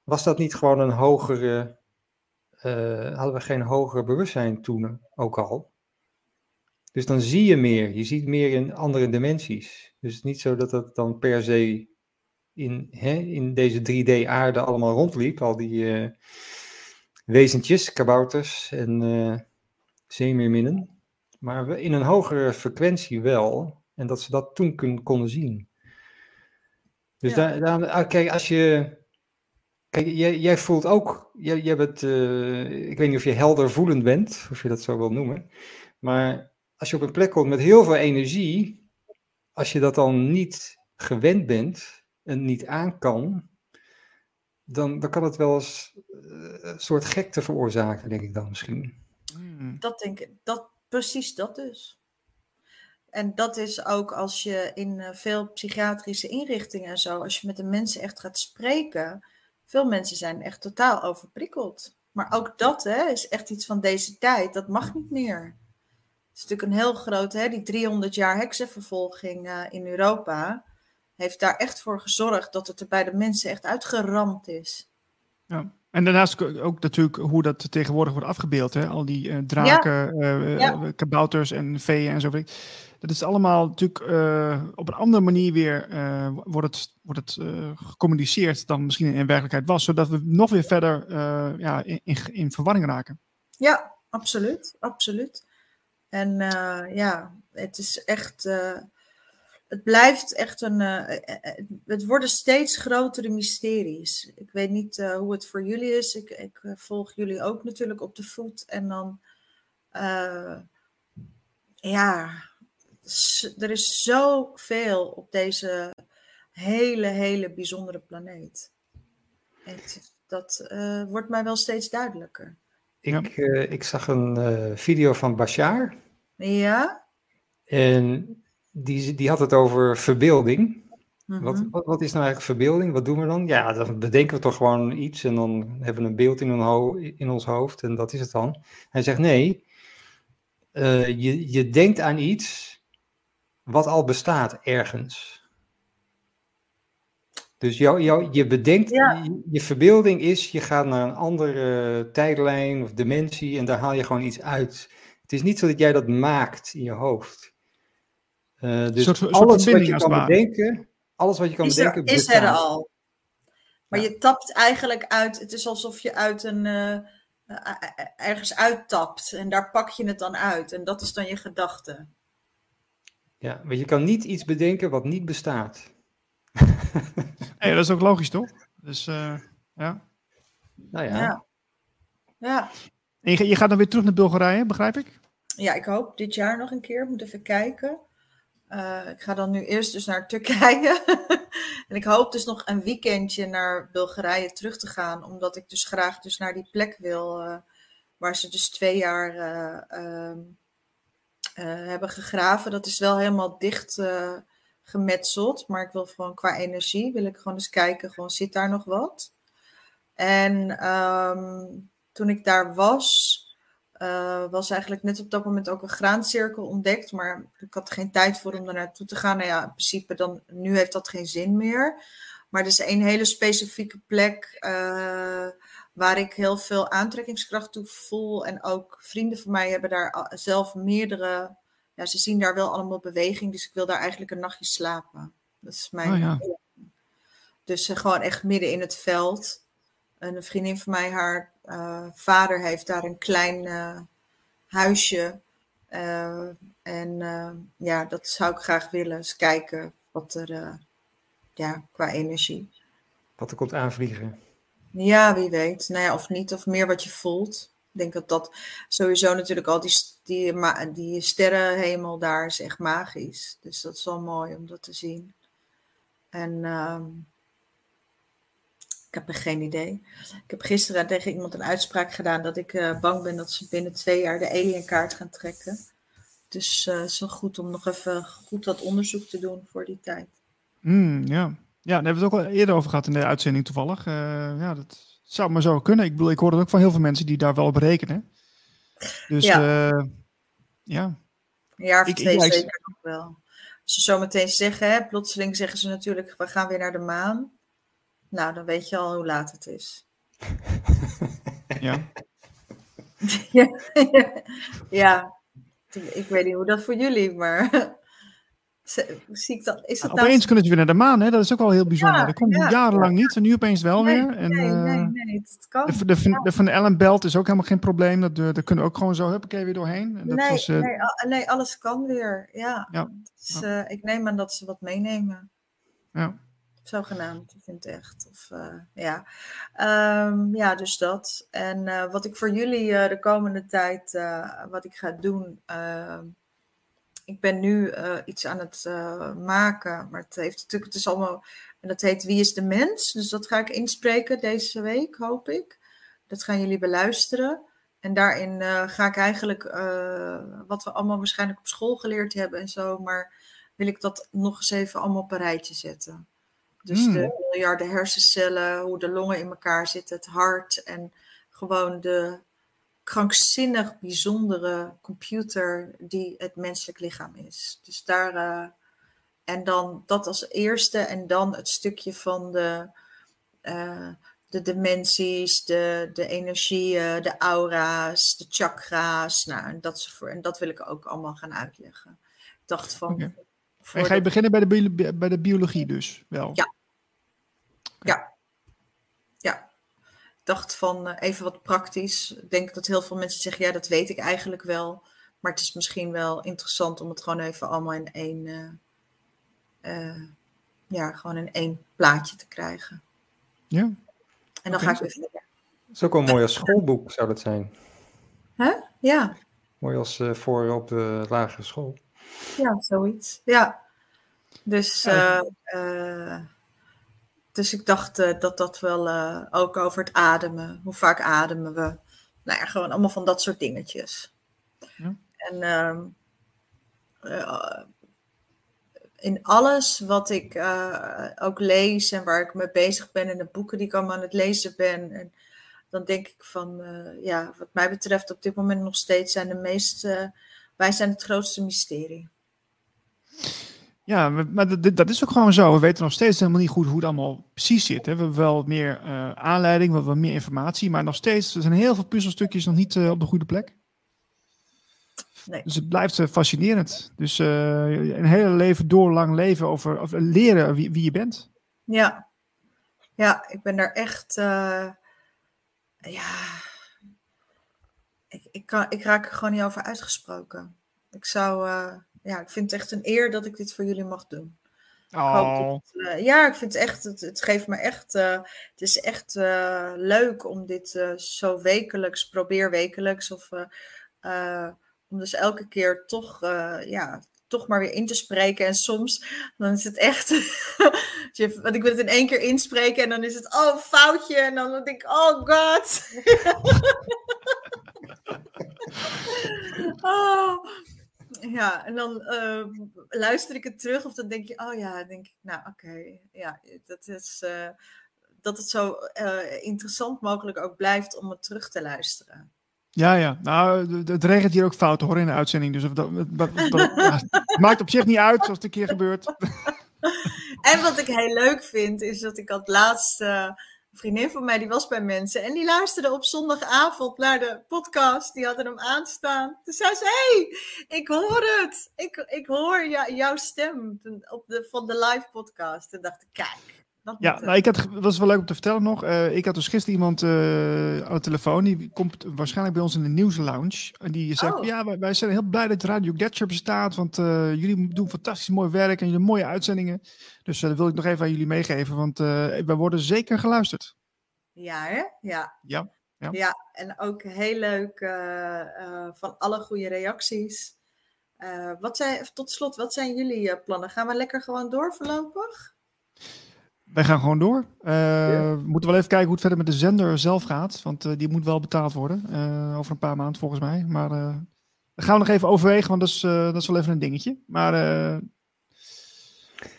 Was dat niet gewoon een hogere, uh, hadden we geen hoger bewustzijn toen ook al? Dus dan zie je meer. Je ziet meer in andere dimensies. Dus het is niet zo dat dat dan per se in, hè, in deze 3D-aarde allemaal rondliep. Al die uh, wezentjes, kabouters en uh, zeemeerminnen. Maar in een hogere frequentie wel. En dat ze dat toen kun, konden zien. Dus ja. daar, daar, ah, kijk, als je. Kijk, jij, jij voelt ook. Jij, jij bent, uh, ik weet niet of je helder voelend bent, of je dat zo wil noemen. Maar als je op een plek komt met heel veel energie, als je dat dan niet gewend bent en niet aan kan, dan, dan kan het wel eens uh, een soort gekte veroorzaken, denk ik dan misschien. Hmm. Dat denk ik, dat, precies dat dus. En dat is ook als je in uh, veel psychiatrische inrichtingen en zo, als je met de mensen echt gaat spreken, veel mensen zijn echt totaal overprikkeld. Maar ook dat hè, is echt iets van deze tijd, dat mag niet meer is natuurlijk een heel groot, hè, die 300 jaar heksenvervolging uh, in Europa heeft daar echt voor gezorgd dat het er bij de mensen echt uitgeramd is. Ja. En daarnaast ook natuurlijk hoe dat tegenwoordig wordt afgebeeld. Hè? Al die uh, draken, ja. Uh, kabouters en veeën en zo. Dat is allemaal natuurlijk op een andere manier weer wordt het, wordt het gecommuniceerd dan misschien in werkelijkheid was. Zodat we nog weer verder ja, in, in, in verwarring raken. Ja, absoluut. absoluut. En uh, ja, het is echt. Uh, het blijft echt een. Uh, het worden steeds grotere mysteries. Ik weet niet hoe het voor jullie is. Ik, ik volg jullie ook natuurlijk op de voet. En dan. ja, er is zoveel op deze hele, hele bijzondere planeet. Het, dat wordt mij wel steeds duidelijker. Ik, uh, ik zag een uh, video van Bashar. Ja. En die, die had het over verbeelding. Mm -hmm. wat, wat, wat, is nou eigenlijk verbeelding? Wat doen we dan? Ja, dan bedenken we toch gewoon iets en dan hebben we een beeld in, een in ons hoofd en dat is het dan. Hij zegt nee, uh, je, je denkt aan iets wat al bestaat ergens. Dus jou, jou, je bedenkt, je, je, verbeelding is, je gaat naar een andere tijdlijn of dimensie en daar haal je gewoon iets uit. Het is niet zo dat jij dat maakt in je hoofd. Uh, dus soort, alles wat je kan bedenken, alles wat je kan is bedenken, er, is er al. Maar ja. je tapt eigenlijk uit, het is alsof je uit een, uh, ergens uittapt en daar pak je het dan uit en dat is dan je gedachte. Ja, maar je kan niet iets bedenken wat niet bestaat. Hey, dat is ook logisch, toch? Dus uh, ja. Nou ja. ja. ja. En je, je, gaat dan weer terug naar Bulgarije, begrijp ik? Ja, ik hoop dit jaar nog een keer. Ik moet even kijken. Uh, ik ga dan nu eerst dus naar Turkije. <laughs> en ik hoop dus nog een weekendje naar Bulgarije terug te gaan. Omdat ik dus graag dus naar die plek wil. Uh, waar ze dus twee jaar uh, hebben gegraven. Dat is wel helemaal dicht gemetseld. Maar ik wil gewoon qua energie, wil ik gewoon eens kijken, gewoon zit daar nog wat? En ehm, toen ik daar was, uh, was eigenlijk net op dat moment ook een graancirkel ontdekt. Maar ik had geen tijd voor om daar naartoe te gaan. Nou ja, in principe dan, nu heeft dat geen zin meer. Maar er is een hele specifieke plek uh, waar ik heel veel aantrekkingskracht toe voel. En ook vrienden van mij hebben daar zelf meerdere. Ja, ze zien daar wel allemaal beweging. Dus ik wil daar eigenlijk een nachtje slapen. Dat is mijn. Oh, ja. Dus uh, gewoon echt midden in het veld. En een vriendin van mij, haar uh, vader heeft daar een klein uh, huisje. En ja, dat zou ik graag willen. Eens kijken wat er, ja, qua energie. Wat er komt aanvliegen. Ja, wie weet. Nou ja, of niet, of meer wat je voelt. Ik denk dat dat sowieso natuurlijk al die, die, die sterrenhemel daar is echt magisch. Dus dat is wel mooi om dat te zien. En ehm, ik heb er geen idee. Ik heb gisteren tegen iemand een uitspraak gedaan dat ik uh, bang ben dat ze binnen twee jaar de alienkaart gaan trekken. Dus uh, het is wel goed om nog even goed wat onderzoek te doen voor die tijd. Mm, ja. ja, daar hebben we het ook al eerder over gehad in de uitzending toevallig. Uh, ja, dat zou maar zo kunnen. Ik bedoel, ik hoorde ook van heel veel mensen die daar wel op rekenen. Dus ja. Ja. Een jaar of ik, twee ik, zeker nog wel. Als ze zo meteen zeggen, hè, plotseling zeggen ze natuurlijk, we gaan weer naar de maan. Nou, dan weet je al hoe laat het is. <laughs> ja. <laughs> ja, ja. Ik weet niet hoe dat voor jullie, maar zie ik dat, is het nou, Opeens kunnen ze weer naar de maan, hè? dat is ook wel heel bijzonder. dat komt jarenlang niet en nu opeens wel nee, weer. En, nee, nee, nee, het kan. De, de, de, van Ellen Belt is ook helemaal geen probleem. Dat, daar kunnen ook gewoon zo, huppakee, weer doorheen. En dat nee, was, uh... nee, nee, alles kan weer, ja. ja. Dus, uh, ik neem aan dat ze wat meenemen. Ja zogenaamd. Ik vind het echt. Of, uh, ja. Um, ja, dus dat. En wat ik voor jullie de komende tijd, wat ik ga doen. Ik ben nu iets aan het maken, maar het heeft natuurlijk, het is allemaal, en dat heet Wie is de Mens? Dus dat ga ik inspreken deze week, hoop ik. Dat gaan jullie beluisteren. En daarin ga ik eigenlijk, wat we allemaal waarschijnlijk op school geleerd hebben en zo, maar wil ik dat nog eens even allemaal op een rijtje zetten. Dus de hmm. miljarden hersencellen, hoe de longen in elkaar zitten, het hart en gewoon de krankzinnig bijzondere computer die het menselijk lichaam is. Dus daar. Uh, en dan dat als eerste en dan het stukje van de, uh, de dimensies, de, de energieën, de aura's, de chakra's. Nou, en dat, voor, en dat wil ik ook allemaal gaan uitleggen. Ik dacht van. Okay. En ga je beginnen bij de, bij de biologie dus wel? Ja. Ja. Ja. Dacht van uh, even wat praktisch. Ik denk dat heel veel mensen zeggen, ja, dat weet ik eigenlijk wel. Maar het is misschien wel interessant om het gewoon even allemaal in één, uh, uh, ja, gewoon in één plaatje te krijgen. Ja. En dan okay. ga ik weer verder. Dat is ook wel mooi als schoolboek, zou dat zijn. Hè? Ja. Mooi als voor op de lagere school. Ja, zoiets. Ja. Dus ja. Dus ik dacht uh, dat dat wel uh, ook over het ademen. Hoe vaak ademen we? Nou ja, gewoon allemaal van dat soort dingetjes. Ja. En uh, in alles wat ik ook lees en waar ik mee bezig ben en de boeken die ik allemaal aan het lezen ben. En dan denk ik van, ja, wat mij betreft op dit moment nog steeds zijn de meest, wij zijn het grootste mysterie. Ja, maar dat, dat, is ook gewoon zo. We weten nog steeds helemaal niet goed hoe het allemaal precies zit. Hè. We hebben wel meer uh, aanleiding, we hebben meer informatie, maar nog steeds er zijn heel veel puzzelstukjes nog niet uh, op de goede plek. Nee. Dus het blijft uh, fascinerend. Dus een hele leven door lang leven over, over leren wie, wie, je bent. Ja, ja, ik ben daar echt. ja, ik, ik, kan, ik raak er gewoon niet over uitgesproken. Ik zou ja, ik vind het echt een eer dat ik dit voor jullie mag doen. Oh. Ik uh, ja, ik vind het echt, het, het geeft me echt, uh, het is echt uh, leuk om dit zo wekelijks, probeer wekelijks, of om dus elke keer toch, ja, toch maar weer in te spreken. En soms, dan is het echt, <laughs> want ik wil het in één keer inspreken en dan is het, oh, foutje. En dan denk ik, oh god. <laughs> <laughs> oh, Ja, en dan eh, luister ik het terug of dan denk je, oh ja, denk ik, nou oké, ja, dat is eh, dat het zo eh, interessant mogelijk ook blijft om het terug te luisteren. Ja, ja. Nou, het- het regent hier ook fouten hoor in de uitzending. Dus of dat, dat- dat- ja, het maakt op zich niet uit als het een keer gebeurt. <laughs> En wat ik heel leuk vind, is dat ik had laatst eh, een vriendin van mij, die was bij mensen. En die luisterde op zondagavond naar de podcast. Die hadden hem aanstaan. Toen zei ze, hey, ik hoor het. Ik, ik hoor jou- jouw stem op de, van de live podcast. Toen dacht ik, kijk. Ja, nou, ik had, dat was wel leuk om te vertellen nog. Eh, ik had dus gisteren iemand eh, aan de telefoon. Die komt waarschijnlijk bij ons in de nieuwslounge. En die zei, Oh. ja, wij, wij zijn heel blij dat Radio Gletscher bestaat. Want eh, jullie doen fantastisch mooi werk en jullie mooie uitzendingen. Dus eh, dat wil ik nog even aan jullie meegeven. Want eh wij worden zeker geluisterd. Ja, hè? Ja. Ja, ja. en ook heel leuk eh, eh, van alle goede reacties. Eh, wat zijn, tot slot, wat zijn jullie eh, plannen? Gaan we lekker gewoon door voorlopig? Wij gaan gewoon door. Eh, We moeten wel even kijken hoe het verder met de zender zelf gaat. Want eh, die moet wel betaald worden. eh, over een paar maanden volgens mij. Maar eh dat gaan we nog even overwegen. Want dat is, eh, dat is wel even een dingetje. Maar eh,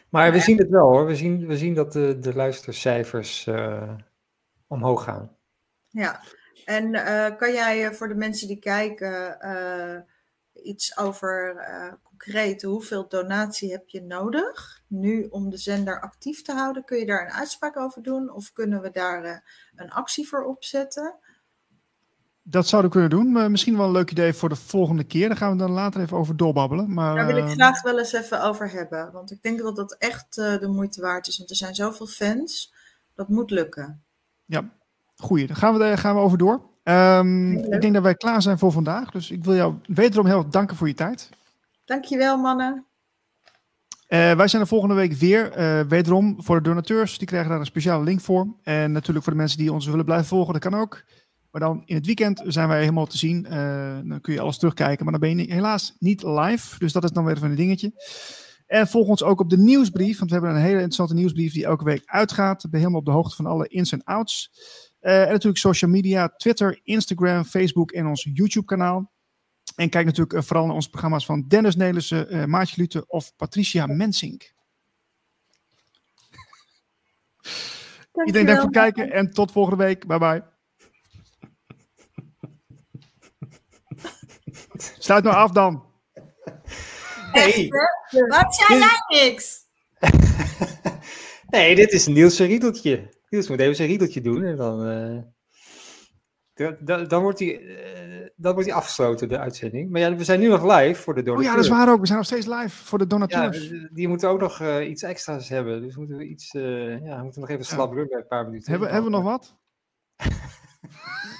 Maar we zien het wel hoor. We zien, we zien dat de, de luistercijfers eh, omhoog gaan. Ja, en eh, kan jij eh, voor de mensen die kijken eh, iets over eh, concreet hoeveel donatie heb je nodig nu om de zender actief te houden? Kun je daar een uitspraak over doen of kunnen we daar eh, een actie voor opzetten? Dat zouden we kunnen doen. Misschien wel een leuk idee voor de volgende keer. Daar gaan we dan later even over doorbabbelen. Maar, Daar wil ik eh, graag wel eens even over hebben, want ik denk dat dat echt eh, de moeite waard is, want er zijn zoveel fans. Dat moet lukken. Ja, goeie. Daar gaan we, daar gaan we over door. Ehm, ik denk dat wij klaar zijn voor vandaag. Dus ik wil jou wederom heel erg danken voor je tijd. Dankjewel mannen. Eh, wij zijn er volgende week weer. eh, wederom voor de donateurs. Die krijgen daar een speciale link voor. En natuurlijk voor de mensen die ons willen blijven volgen. Dat kan ook. Maar dan in het weekend zijn wij helemaal te zien. Eh, dan kun je alles terugkijken. Maar dan ben je helaas niet live. Dus dat is dan weer even een dingetje. En volg ons ook op de nieuwsbrief. Want we hebben een hele interessante nieuwsbrief die elke week uitgaat. Ben helemaal op de hoogte van alle ins en outs. En natuurlijk social media. Twitter, Instagram, Facebook en ons YouTube kanaal. En kijk natuurlijk eh, vooral naar onze programma's van Dennis Nelissen, eh Maartje Lute of Patricia Mensink. Iedereen dank voor het kijken en tot volgende week. Bye bye. Sluit nou af dan. Nee, Wat zei jij niks? <laughs> nee dit is Niels' een riedeltje. Niels moet even zijn riedeltje doen en dan, eh, dan, wordt hij, eh, dan wordt hij afgesloten, de uitzending. Maar ja, we zijn nu nog live voor de Oh donateurs. ja, dat is waar ook. We zijn nog steeds live voor de Ja, donateurs. die moeten ook nog eh, iets extra's hebben. Dus moeten we iets, eh, ja, we moeten nog even slap rummen, een paar minuten. hebben, hebben we nog wat? <laughs>